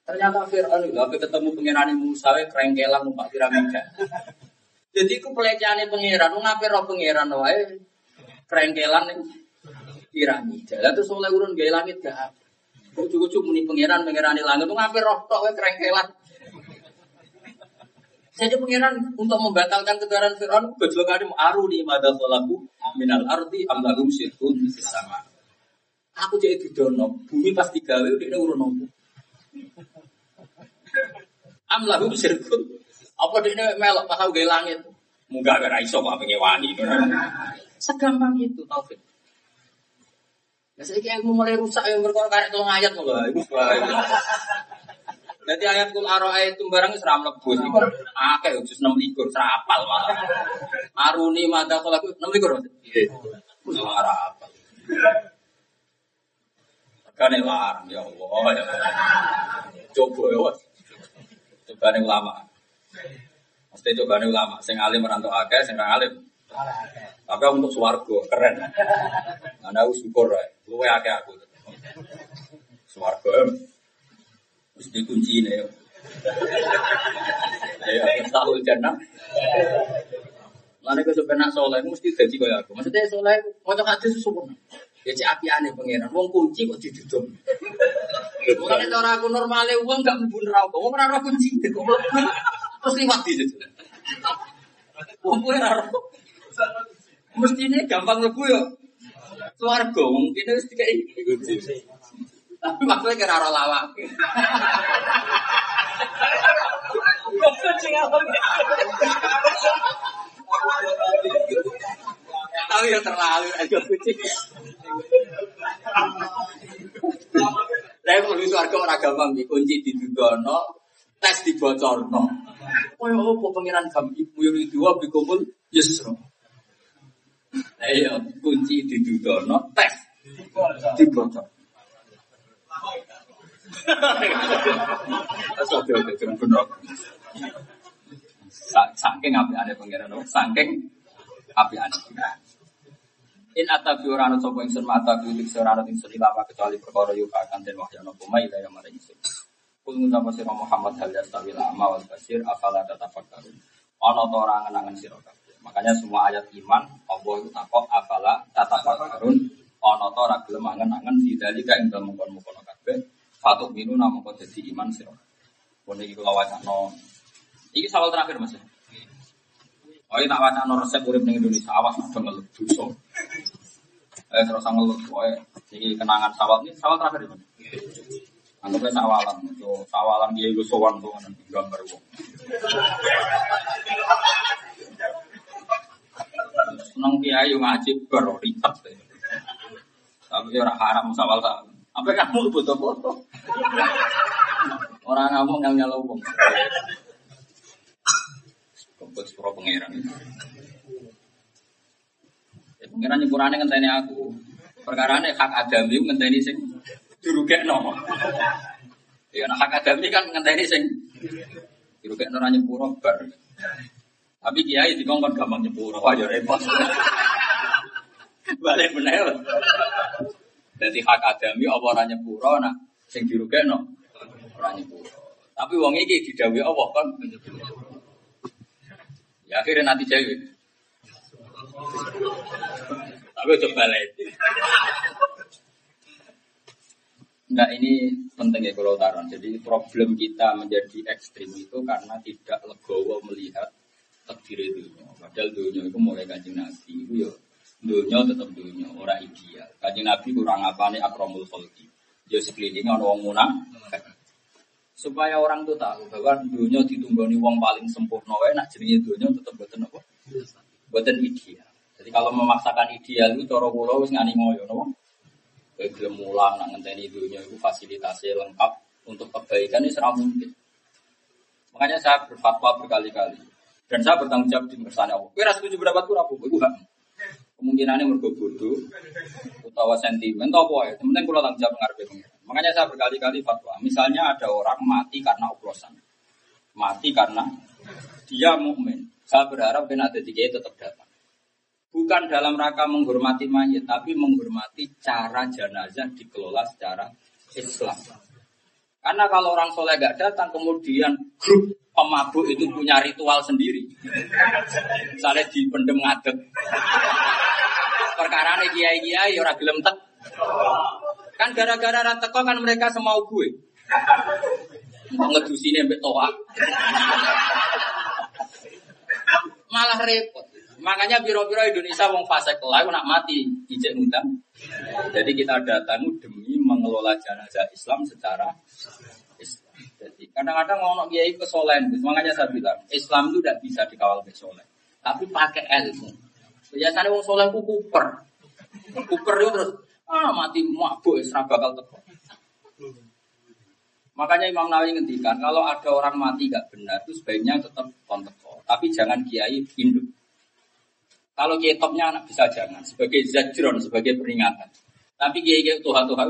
Ternyata Fir'aun itu apa ketemu pangeran Musa kerengkelan numpak piramida. Jadi ku pelecehan pangeran, ngapain roh pangeran wae kerengkelan ning piramida. Lah terus oleh urun gawe langit gak. Ujuk-ujuk muni pangeran pangeran langit, lu ngapain roh tok wae kerengkelan. Jadi pangeran untuk membatalkan kedaran Fir'aun gojlokan aruni madakalaku minal arti amlahum sirkun sama. Aku jadi didono, bumi pasti gawe udah urun nopo. Amlahum sirkun. Apa dia melok pas gawe langit? Munggah gara iso kok pengen. Segampang itu taufik. Ya saya kayak mulai rusak yang berkorban karek tolong ayat mulai. Jadi ayat kul aroa itu barang seram lebus. Akeh jus 6 likur serapal malah. Aruni mata kalau aku 6 likur. Iya. Ora apal. Kane larang ya Allah ya. Coba ya. Coba ulama. Mesti coba ulama. Sing alim merantau akeh, sing alim. Tapi untuk swargo keren. Ana aku syukur ae. Luwe akeh aku. Swargo mesti kunci ini ya. Ya, tahu jannah. Mana ke sebenarnya soleh mesti jadi kaya aku. Maksudnya soleh mau hadis sempurna. Ya cek api aneh pangeran. Wong kunci kok ditutup. Bukan cara aku normalnya uang gak neraka. Wong ora ora kunci kok. Terus liwat di situ. Wong kuwi ora ora. Mestine gampang mlebu yo. Swarga mungkin wis dikai. Tapi maksudnya kira ora lawak. Tapi ya terlalu aja kucing. Saya kalau itu harga orang gampang dikunci di dudono, tes dibocorno. Oh ya apa pengiran ibu yang dua bikumul yusro. Ayo kunci di dudono, tes. Terus oke oke jangan benar. Saking api ada pengiran, saking api ada. In atabi ora ana sapa ingsun mata bi lik ora ana ingsun ilama kecuali perkara yo akan den wahya napa mai kaya mare ingsun. Kul ngucap sira Muhammad hal yastawi lama wal basir afala tatafakkarun. Ana ta ora ngenangen sira kabeh. Makanya semua ayat iman Allah itu takok afala tatafakkarun. Ana ta ora gelem angen-angen didalika ing dalem mungkon-mungkon kabeh. Fatuk minu namung kok dadi iman sira. Pun iki kula wacana. Iki sawal terakhir Mas. Oh, ini tak wacana resep urip ning Indonesia awas ada ngeluh. Eh terus ngeluh, oh, ini kenangan sawal ini sawal terakhir ini. Anggapnya sawalan, itu sawalan dia itu sowan tuh gambar wong. Seneng kiai ngaji baru. Tapi orang haram sawal sawal. Apa kamu butuh foto? Orang ngomong yang nyala wong. Kempes pro pangeran. Ya pangeran nyepurane ngenteni aku. Perkarane hak adami ngenteni sing dirugekno. Ya nah hak adami kan ngenteni sing dirugekno ora nyepuro bar. Tapi kiai dikongkon gampang nyepuro, wah ya repot. Balik bener. Jadi hak adami apa ora nyepuro nah sing dirugekno ora nyepuro. Tapi wong iki didhawuhi Allah kan Ya akhirnya nanti jauh. Tapi coba lagi. Enggak ini penting ya kalau taruh. Jadi problem kita menjadi ekstrim itu karena tidak legowo melihat takdir dunia. Padahal dunia itu mulai kaji nabi itu ya dunia tetap dunia orang ideal. Kaji nabi kurang apa nih akromul kholki. Dia sekelilingnya orang munah supaya orang tuh tahu bahwa dunia ditunggoni wong paling sempurna wae nak jenenge dunia tetap boten apa boten ideal jadi kalau memaksakan ideal itu cara kula wis ngani ngoyo napa? Kayak gelem mulang nak ngenteni dunia itu fasilitasnya lengkap untuk kebaikan ini serah mungkin. Makanya saya berfatwa berkali-kali. Dan saya bertanggung jawab di kersane Allah. Kowe ra setuju pendapatku ra apa-apa, iku hak. Kemungkinannya mergo bodoh utawa sentimen atau apa ya. Penting kula tanggung jawab ngarepe. Makanya saya berkali-kali fatwa. Misalnya ada orang mati karena oplosan. Mati karena dia mukmin. Saya berharap kena ada tiga tetap datang. Bukan dalam rangka menghormati mayat, tapi menghormati cara jenazah dikelola secara Islam. Karena kalau orang soleh gak datang, kemudian grup pemabuk itu punya ritual sendiri. Misalnya dipendem ngadeg. Perkara ini kiai-kiai orang gelem tek. Kan gara-gara rateko kan mereka semau gue. Ngedusine mbek toa. Malah repot. Makanya biro-biro Indonesia wong fase kelai nak mati ijek ngundang. Jadi kita datang demi mengelola jenazah Islam secara. Kadang-kadang ngomong kiai kesolen, makanya saya bilang Islam itu tidak bisa dikawal kesolen, tapi pakai ilmu. Biasanya wong soleh ku kuper, kuper itu terus ah mati mabuk ya bakal teko. Makanya Imam Nawawi ngendikan kalau ada orang mati gak benar itu sebaiknya tetap konteko, tapi jangan kiai induk. Kalau kiai topnya anak bisa jangan sebagai zajron, sebagai peringatan. Tapi kiai kiai Tuhan Tuhan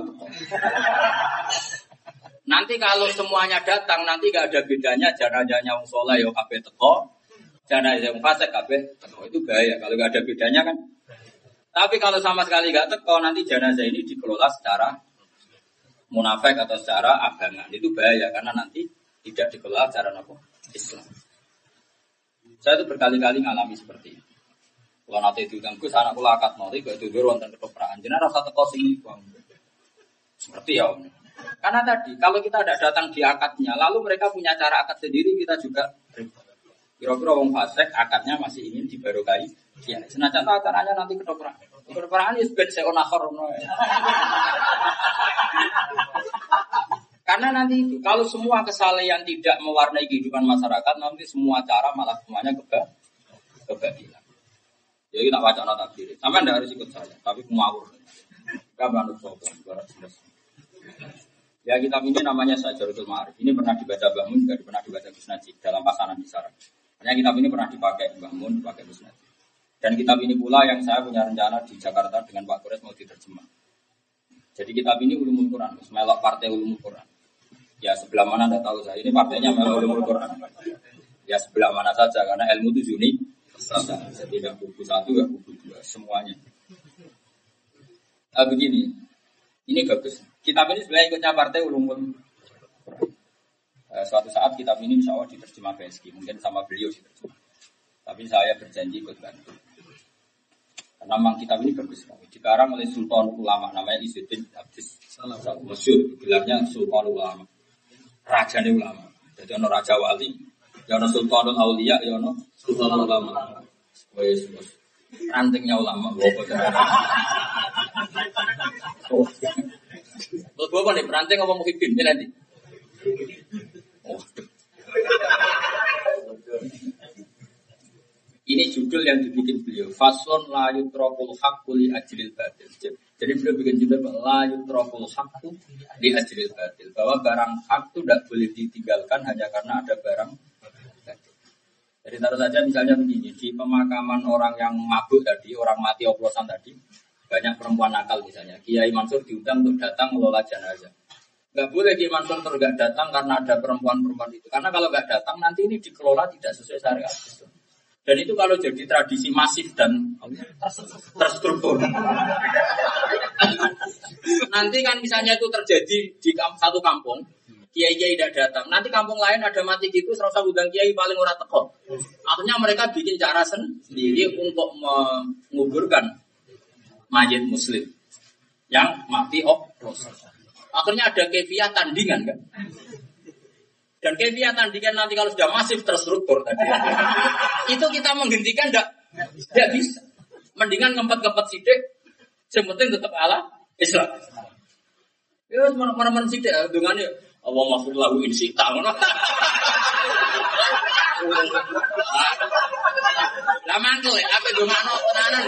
Nanti kalau semuanya datang, nanti gak ada bedanya jangan-jangan yang soleh yo kafe teko, jangan yang fase kafe teko itu bahaya. Kalau gak ada bedanya kan. Tapi kalau sama sekali gak teko, nanti jenazah ini dikelola secara munafik atau secara abangan. Itu bahaya karena nanti tidak dikelola secara apa? Islam. Saya itu berkali-kali ngalami seperti itu. Kalau nanti diundang Gus, anak kula nanti gak tidur wonten ketoprak. Jenengan rasa teko sini bang. Seperti ya om. Karena tadi kalau kita tidak datang di akadnya, lalu mereka punya cara akad sendiri, kita juga Kira-kira wong fasik akadnya masih ingin dibarokai. Ya, senajan tak acaranya nanti ketoprak. Ketoprakan itu ben seon akhir Karena nanti kalau semua kesalahan tidak mewarnai kehidupan masyarakat, nanti semua cara malah semuanya keba kebagilan. Jadi kita baca nota diri. Sampai anda harus ikut saya, tapi ngawur. Gak bantu sopan, Ya kitab ini namanya Sajarul Ma'arif. Ini pernah dibaca Bangun, juga pernah dibaca Gus Najib dalam pasaran Sarang. Hanya kitab ini pernah dipakai Bangun, dipakai Gus. Dan kitab ini pula yang saya punya rencana di Jakarta dengan Pak Kures mau diterjemah. Jadi kitab ini ulumul Quran, melok partai ulumul Quran. Ya sebelah mana anda tahu saya. Ini partainya melok ulumul Quran. Ya sebelah mana saja karena ilmu itu jadi tidak buku satu ya buku dua semuanya. Nah, begini, ini bagus. Kitab ini sebenarnya ikutnya partai ulumul eh, suatu saat kitab ini insya Allah diterjemah PSG, mungkin sama beliau diterjemah. Tapi saya berjanji ikut bantu. Karena memang kitab ini bagus sekali. Dikarang oleh Sultan Ulama, namanya Izzuddin Abdis. Salah satu masyur, gelarnya Sultan Ulama. Raja Ulama. Jadi ono Raja Wali, Ya ono sultanul aulia, ya ono sultanul ulama. Wes wes. Rantingnya ulama bawa Oh. Terus bawa nih, peranting apa muhibin ini nanti? Ini judul yang dibikin beliau. Fason layu trokul hakuli ajril batil. Jadi beliau bikin judul layu trokul hakku di ajril batil. Bahwa barang hak itu tidak boleh ditinggalkan hanya karena ada barang jadi taruh saja misalnya begini, di pemakaman orang yang mabuk tadi, orang mati oplosan tadi, banyak perempuan nakal misalnya. Kiai Mansur diundang untuk datang mengelola jenazah. Gak boleh Kiai Mansur terus gak datang karena ada perempuan-perempuan itu. Karena kalau gak datang nanti ini dikelola tidak sesuai syariat. Dan itu kalau jadi tradisi masif dan terstruktur. nanti kan misalnya itu terjadi di satu kampung, kiai kiai tidak datang. Nanti kampung lain ada mati gitu, serasa udang kiai paling ora teko. Akhirnya mereka bikin cara sendiri untuk menguburkan mayat muslim yang mati oplos. Akhirnya ada kefiah tandingan kan. Dan kefiah tandingan nanti kalau sudah masif terstruktur tadi. itu kita menghentikan tidak tidak bisa. Mendingan ngempet-ngempet sidik, sementing tetap ala Islam. Ya, mana-mana sidik, ya, dengannya Allah maafir insita. Lah mantul ya, apa do mano tenanan.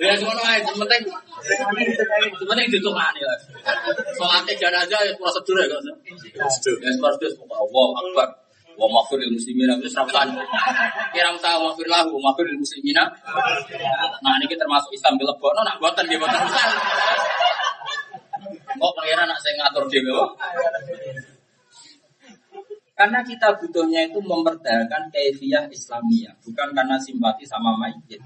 Ya semono ae, penting penting ditungani lah. Salate jenazah ya prosedur ya kok. Ya prosedur Allah Akbar. Wa maghfiril muslimina wis rawan. Kira usah maghfir lahu, maghfiril muslimina. Nah ini termasuk Islam dilebokno nak boten nggih boten usah. Kok pangeran nak saya ngatur dhewe kok. Karena kita butuhnya itu memperdayakan kefiah Islamiyah, bukan karena simpati sama mayit.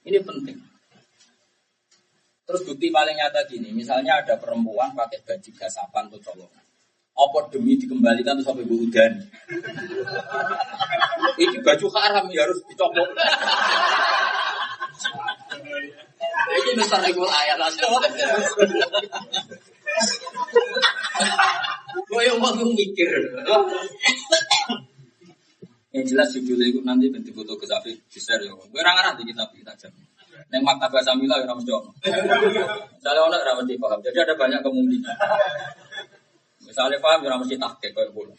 Ini penting. Terus bukti paling nyata gini, misalnya ada perempuan pakai baju gasapan atau colongan. Apa demi dikembalikan terus sampai udan. Ini baju haram ya harus dicopot. Ini besar ibu ayat langsung. Yang mau mikir. Yang jelas judulnya itu nanti bentuk foto ke Safi share ya. Gue orang di kitab kita jam. Neng maktabah Samila ya mesti ono. Misalnya ono ora mesti paham. Jadi ada banyak kemungkinan. Misalnya paham ya mesti tahqiq kayak bola.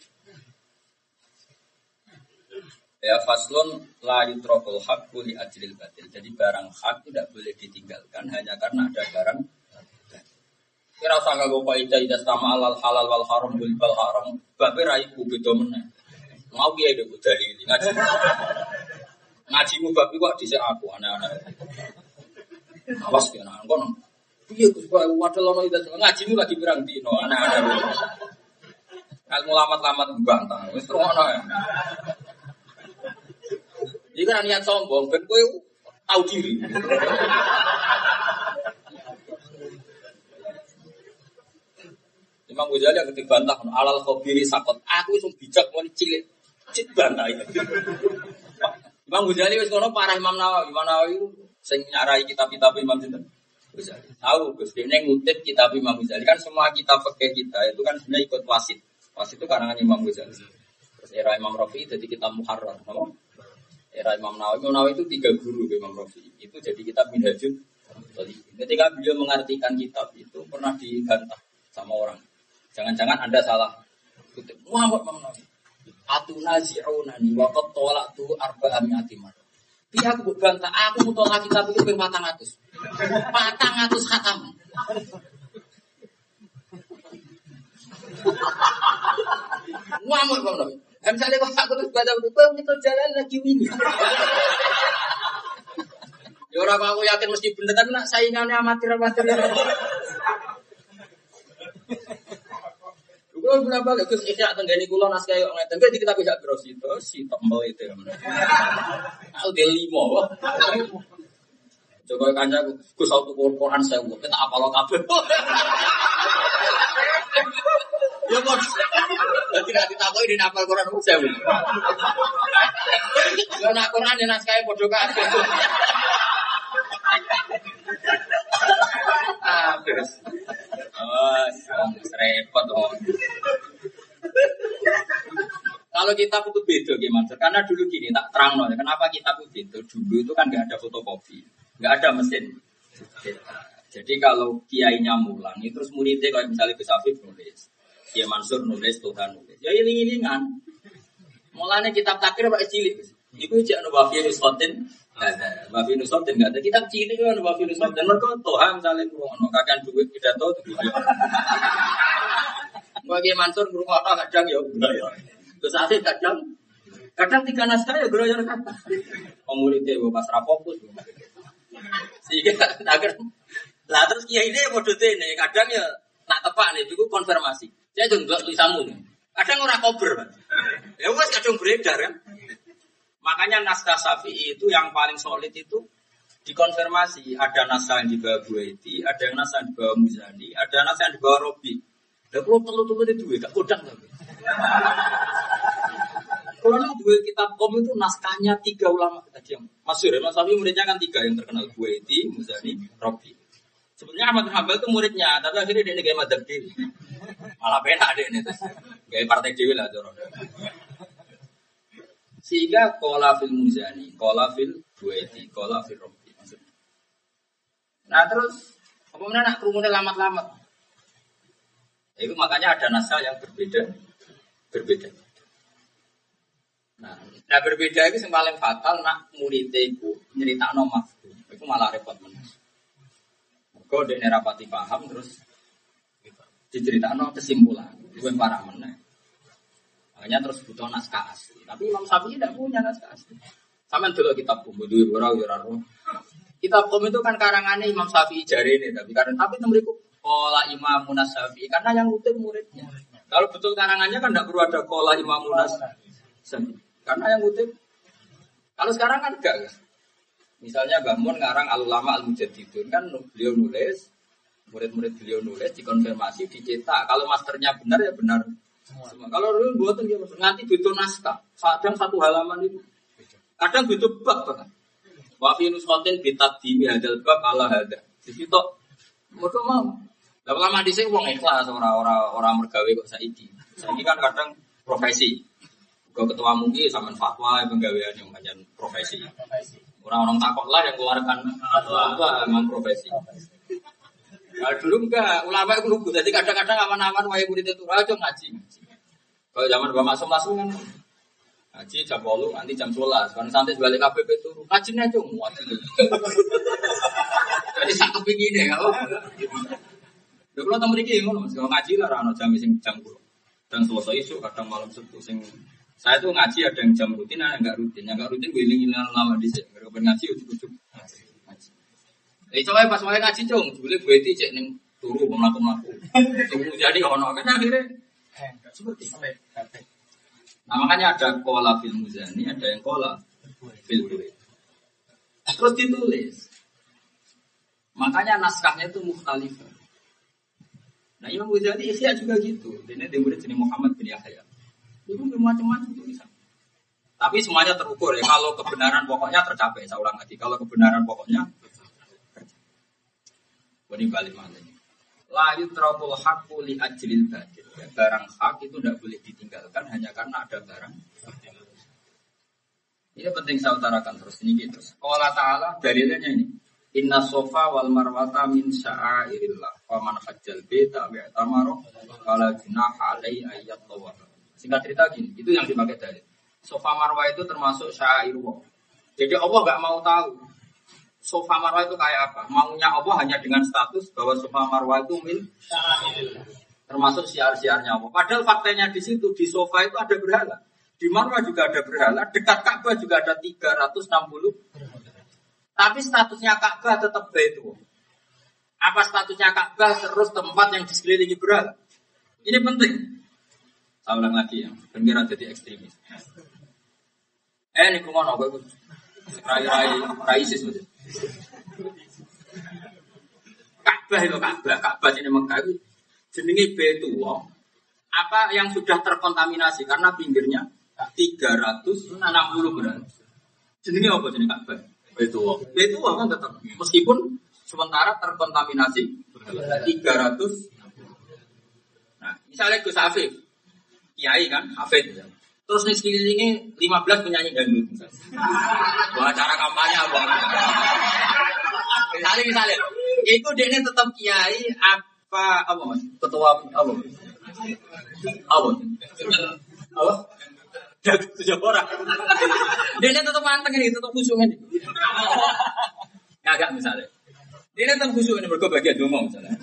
Ya faslun la yutrokul hak li ajlil batil. Jadi barang hak tidak boleh ditinggalkan hanya karena ada barang Kira usah kagak kaidah ida sama alal halal wal haram bil bal haram. Babe ra iku beda meneh. Mau kiai dek dalil ngaji. Ngajimu bab iku dhisik aku aneh-aneh. Awas ki anak kono. Piye Gus Pak wadal ono ida ngajimu lagi pirang dino aneh-aneh. Ilmu lamat-lamat bantah. Wis ngono ya. Iki kan niat sombong ben kowe tahu diri. Imam Ghazali ketika bantah alal khobiri sakot. Aku itu bijak mau cilik. Cik bantah itu. Imam Ghazali wis kono parah Imam Nawawi. Imam Nawawi sing nyarai kitab-kitab Imam Ghazali. Tahu Gus, dia ngutip kitab Imam Ghazali kan semua kitab fikih kita itu kan sebenarnya ikut wasit. Wasit itu karangan Imam Ghazali. Terus era Imam Rafi jadi kitab Muharrar, apa? Era Imam Nawawi, Imam Nawawi itu tiga guru Imam Rafi. Itu jadi kitab Minhajul. Ketika beliau mengartikan kitab itu pernah dibantah sama orang. Jangan-jangan Anda salah. Kutip Muhammad Nawawi. Atuna zi'unani wa qad tu arba'a mi'ati marrah. Iya aku bantah, aku mau tolak kitab itu ping 400. 400 khatam. Muhammad Bang Nabi. Misalnya kalau aku terus baca bang itu jalan lagi ini. Ya orang aku yakin mesti bener, tapi nak saingannya amatir-amatir. Kulo berapa kali Gus Ihya tenggani kulo nas kayak ngeten di kita bisa terus itu si tembel itu. Aku dia limo. Coba kanca Gus auto Quran saya buat kita apa lo kabeh. Ya kok tidak ditakoi di nafal Quran saya. Ya nak Quran di nas kayak bodoh kabeh. Ah, terus. Oh, repot dong. Kalau kita itu beda gimana? Karena dulu gini tak terang loh. Kenapa kita itu beda? Dulu itu kan nggak ada fotokopi, nggak ada mesin. Jadi kalau kiainya mulang, itu terus muridnya kalau misalnya bisa Afif nulis, Kiai Mansur nulis, Tuhan nulis. Ya ini ilingan Mulanya kitab takir pak cilik. Iku jangan wafi nusotin, wafi nusotin nggak ada. Kitab cilik kan wafi nusotin. Mereka Tuhan misalnya kurang, kakek duit pidato, bagi Mansur berumah kadang ya ya. Terus Afif kadang kadang tiga naskah ya geroyor kata. Pemuridnya gue pas rapokus. Sehingga agar lah terus kiai ini model ini kadang ya nak tepak nih itu konfirmasi. Saya juga tulisanmu. Kadang orang kober, ya wes kadang beredar kan. Makanya naskah Syafi'i itu yang paling solid itu dikonfirmasi. Ada naskah yang dibawa Buaiti, ada yang naskah yang dibawa Muzani, ada naskah yang dibawa Robi. Lah kalau telu telu itu duit, gak kodang tapi. Kalau dua kitab kom itu naskahnya tiga ulama tadi yang masyur ya, Mas Safi muridnya kan tiga yang terkenal Buaiti, Muzani, Robi. Sebenarnya Ahmad Hambal itu muridnya, tapi akhirnya dia gaya madhab. Malah beda deh ini, gaya partai dewi lah jorok. Sehingga kola fil Muzani, kola fil Buaiti, kola fil Robi. Nah terus, kemudian nak kerumunnya lamat-lamat. Itu makanya ada naskah yang berbeda, berbeda. Nah, nah berbeda itu yang paling fatal nak murid itu nyerita no mafhum. Itu malah repot meneh. Kau dek nerapati paham terus diceritakan kesimpulan. Yang parah meneh. Makanya terus butuh naskah asli. Tapi Imam Syafi'i tidak punya naskah asli. Sama dulu kitab kum, budu ora ora Kitab kum itu kan karangannya Imam Syafi'i jari ini, tapi karena tapi temeriku Kola Imam Munas Syafi'i karena yang ngutip muridnya. Kalau betul karangannya kan tidak perlu ada kola Imam Munas. Karena yang ngutip. Kalau sekarang kan enggak. Kan? Misalnya Bangun ngarang al-ulama al-mujadidun kan beliau nulis, murid-murid beliau nulis dikonfirmasi dicetak. Kalau masternya benar ya benar. Semua. Kalau dulu buatan dia nanti butuh naskah. Kadang satu halaman itu. Kadang butuh bab bahkan. Wa fi nuskotin bitadimi hadal bab ala hada. Di situ mau mau. Lah lama di sini wong ikhlas orang-orang orang mergawe kok saiki. Saiki kan kadang profesi. Kau ketua mungkin sama fatwa penggawean yang banyak profesi. Orang-orang takut lah yang keluarkan fatwa emang profesi. Nah, dulu enggak, ulama itu lugu. Jadi kadang-kadang aman-aman wae murid itu rajo ngaji. Kalau zaman Bapak Masuk langsung kan ngaji jam bolu nanti jam sholat. Kan santai balik KPP itu ngaji aja muat. Jadi satu begini ya. Lha kalau tamu iki ngono Mas, ngaji lah ana jam sing jam Dan selesai isu kadang malam subuh sing saya tuh ngaji ada yang jam rutin, ada yang nggak rutin. Yang nggak rutin gue iling-ilingan lama di sini. Mereka ngaji ujuk-ujuk. Eh coba pas mau ngaji dong, boleh gue itu cek neng turu mau melaku melaku. Tunggu jadi ono kan akhirnya seperti Nah makanya ada kola fil muzani, ada yang kola fil Terus ditulis. Makanya naskahnya itu mukhtalifah. Nah Imam Ghazali Ihya juga gitu. Ini dia murid jenis Muhammad bin Yahya. Itu macam-macam tulisan. Tapi semuanya terukur ya. Kalau kebenaran pokoknya tercapai, saya ulang lagi. Kalau kebenaran pokoknya ini balik ini? Layu terakul hakku li ajlil badil. Ya, barang hak itu tidak boleh ditinggalkan hanya karena ada barang. Ini penting saya utarakan terus ini gitu. Allah Taala dalilnya ini. Inna sofa wal marwata min sya'airillah. Wa man hajjal beta bi'tamaro. Kala junaha alai ayat. Singkat cerita gini, itu yang dipakai dalil. Sofa marwah itu termasuk syairullah. Jadi Allah nggak mau tahu sofa marwah itu kayak apa. Maunya Allah hanya dengan status bahwa sofa marwah itu min termasuk siar-siarnya Allah. Padahal faktanya di situ di sofa itu ada berhala. Di marwah juga ada berhala. Dekat Ka'bah juga ada 360. Tapi statusnya Ka'bah tetap itu. Apa statusnya Ka'bah terus tempat yang disekelilingi berhala? Ini penting. Saya ulang lagi ya, pengira jadi ekstremis. Eh, ini kumon apa itu? Rai-rai, rai ISIS. Ka'bah itu Ka'bah, Ka'bah ini Mekah itu jenenge Betuwa. Apa yang sudah terkontaminasi karena pinggirnya 360 gram. Jenenge apa jenenge Ka'bah? Betuwa. Betuwa kan tetap meskipun sementara terkontaminasi 300 Nah, misalnya Gus Afif, kiai kan, hafid. Terus nih sekelilingnya 15 penyanyi dangdut. Wah, cara kampanye apa? Misalnya, misalnya, itu dia tetap kiai apa apa mas? Ketua apa? Apa? Apa? Tujuh orang. Dia tetap manteng ini, tetap khusyuk ini. Agak misalnya. Dia tetap khusyuk ini, mereka bagian misalnya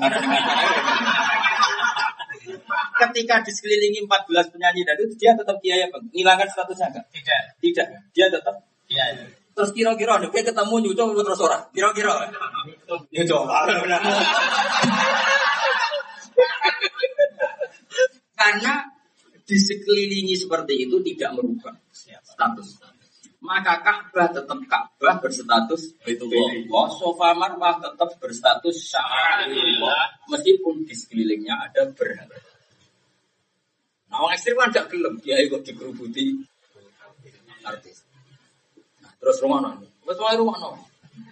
ketika disekelilingi 14 penyanyi dan itu dia tetap kiai apa? Ngilangkan statusnya enggak? Tidak. Tidak. Dia tetap kiai. Terus kira-kira ada kayak ketemu nyucuk terus orang. Kira-kira. Ya coba. Karena disekelilingi seperti itu tidak merubah status. Maka Ka'bah tetap Ka'bah berstatus Baitullah. Sofa marwah tetap berstatus Sya'irullah. Meskipun di sekelilingnya ada berhala. Nah, orang ekstrim kan gak gelem, dia ikut dikerubuti artis. Nah, terus rumah nong, terus rumah nong,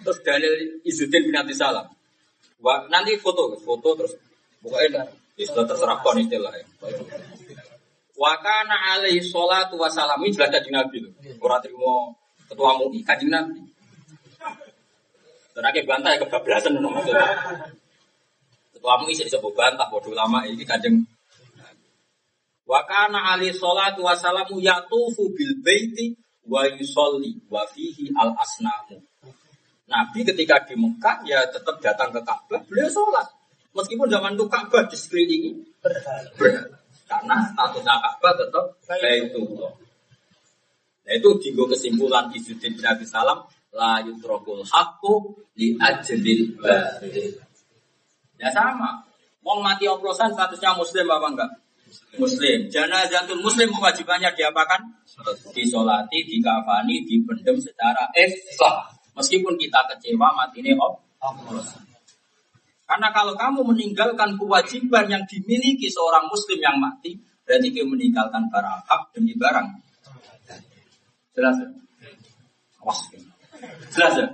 terus dalil Izzuddin bin Salam. Wah, nanti foto, foto terus pokoknya istilah terserah kon istilah ya. Wakana alaihi sholatu wassalam ini jelas kajian Nabi loh. Orang terima ketua MUI kajian Nabi. Bantah ya kebablasan maksudnya. Ketua MUI sih disebut bantah bodoh lama ini kajeng Wa kana ali salatu wassalamu yatufu bil baiti wa yusolli wa fihi al asnamu. Nabi ketika di Mekah ya tetap datang ke Ka'bah, beliau sholat. Meskipun zaman itu Ka'bah di sekelilingi berhala. Karena statusnya Ka'bah tetap Baitullah. Nah itu digo kesimpulan Izzuddin bin Abi Salam la yutrakul haqqu li ajlil batil. Ya sama. Wong mati oplosan statusnya muslim apa enggak? Muslim. Janazatul muslim kewajibannya diapakan? Disolati, dikafani, dipendem secara ikhlas. Meskipun kita kecewa mati ini oplosan. Karena kalau kamu meninggalkan kewajiban yang dimiliki seorang muslim yang mati, berarti kamu meninggalkan barang hak demi barang. Jelas ya? Wah, jelas ya?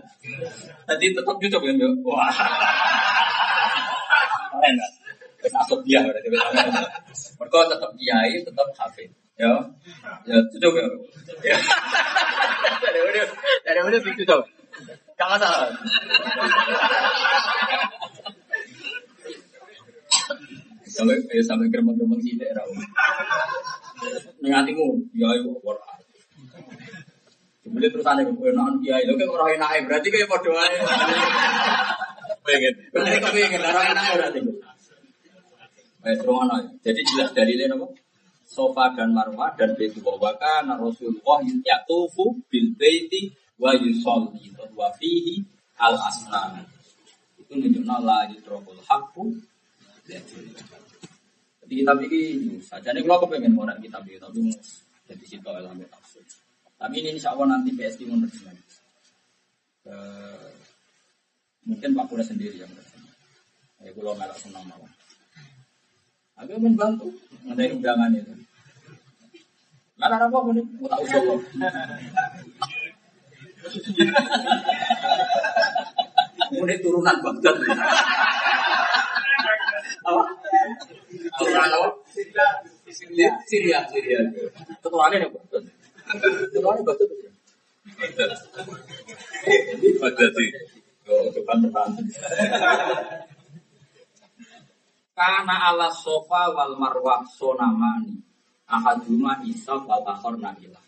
Tadi tetap juga kan? Wah. Keren asuk dia berarti. Mereka tetap kiai, tetap hafid. Ya. Ya, cukup ya. Ya. Dari mana? Dari mana sih cukup? Gak masalah. Sampai eh, sampai geremeng-geremeng sih daerah. Nengatimu, ya ayo Quran. Kemudian terus aneh, enakan kiai, lo kan orang enak berarti kayak aja. Pengen, berarti kau pengen orang enak berarti. Eh? Jadi jelas dalilnya apa? Sofa dan Marwah dan Baitullah wa kana Rasulullah yatufu bil baiti wa yusolli wa fihi al asnam. Itu menunjukkan la yutrokul haqqu Jadi kita bikin saja nih kalau kepengen orang kita bikin tapi jadi situ dalam tafsir. Tapi ini insya Allah nanti PSD menerjemah. Uh, mungkin Pak Pura sendiri yang menerjemah. Ya kalau melak senang mau. Aku membantu ngadai undangan itu. Mana apa pun mau tak usah Ini turunan Baghdad. Turunan apa? Baghdad. Baghdad. Baghdad. Oh. Karena ala sofa wal marwah sonamani ahaduma isa wal akhor nabilah.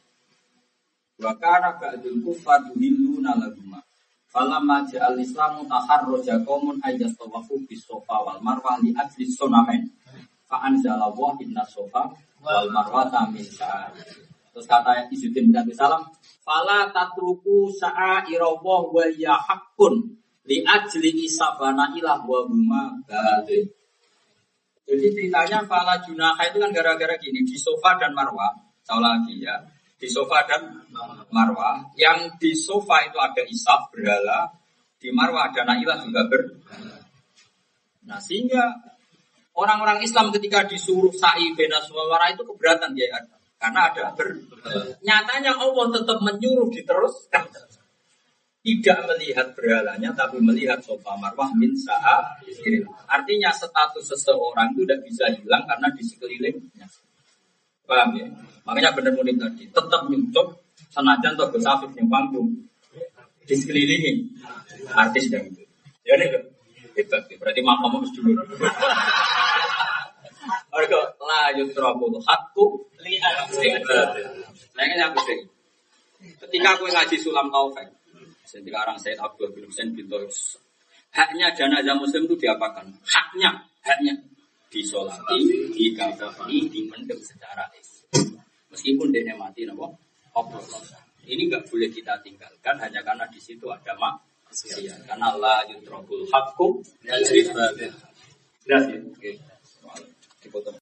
Wa kana ba'dul kufar yuhilluna laguma. Falamma ja'al islamu taharroja qaumun ayas tawafu bis sofa wal marwah li ajli sonamen. Fa anzala wa inna sofa wal marwah min sa'ar. Terus kata Izzuddin bin Abi Salam, Fala tatruku sa'airawah wa ya li ajli isabana ilah wa huma. Jadi ceritanya Fala Junaha itu kan gara-gara gini di sofa dan marwah. Tahu lagi ya. Di sofa dan marwah. Yang di sofa itu ada isaf berhala. Di marwah ada nailah juga ber. Nah sehingga orang-orang Islam ketika disuruh sa'i bena suara itu keberatan dia ada. Karena ada ber. Nyatanya Allah tetap menyuruh diteruskan. Tidak melihat berhalanya, tapi melihat sofa marwah min sa'a. Artinya status seseorang itu tidak bisa hilang karena di sekelilingnya. Paham ya? Makanya benar murid tadi, tetap nyucuk senajan toh besafif yang panggung. Di sekelilingi artis yang itu. Ya ini hebat. Berarti makam harus dulu. Mereka lanjut terobol hakku lihat. Nah aku sih. Ketika aku ngaji sulam taufik, ketika orang Said Abdul bin Husain bin Tois, haknya jenazah muslim itu diapakan? Haknya, haknya disolati, dikafani, dipendem secara Islam. Meskipun dia mati, nopo, Ini nggak boleh kita tinggalkan hanya karena di situ ada mak. Karena Allah yutrobul hakku. Jelas ya? Oke. Dipotong.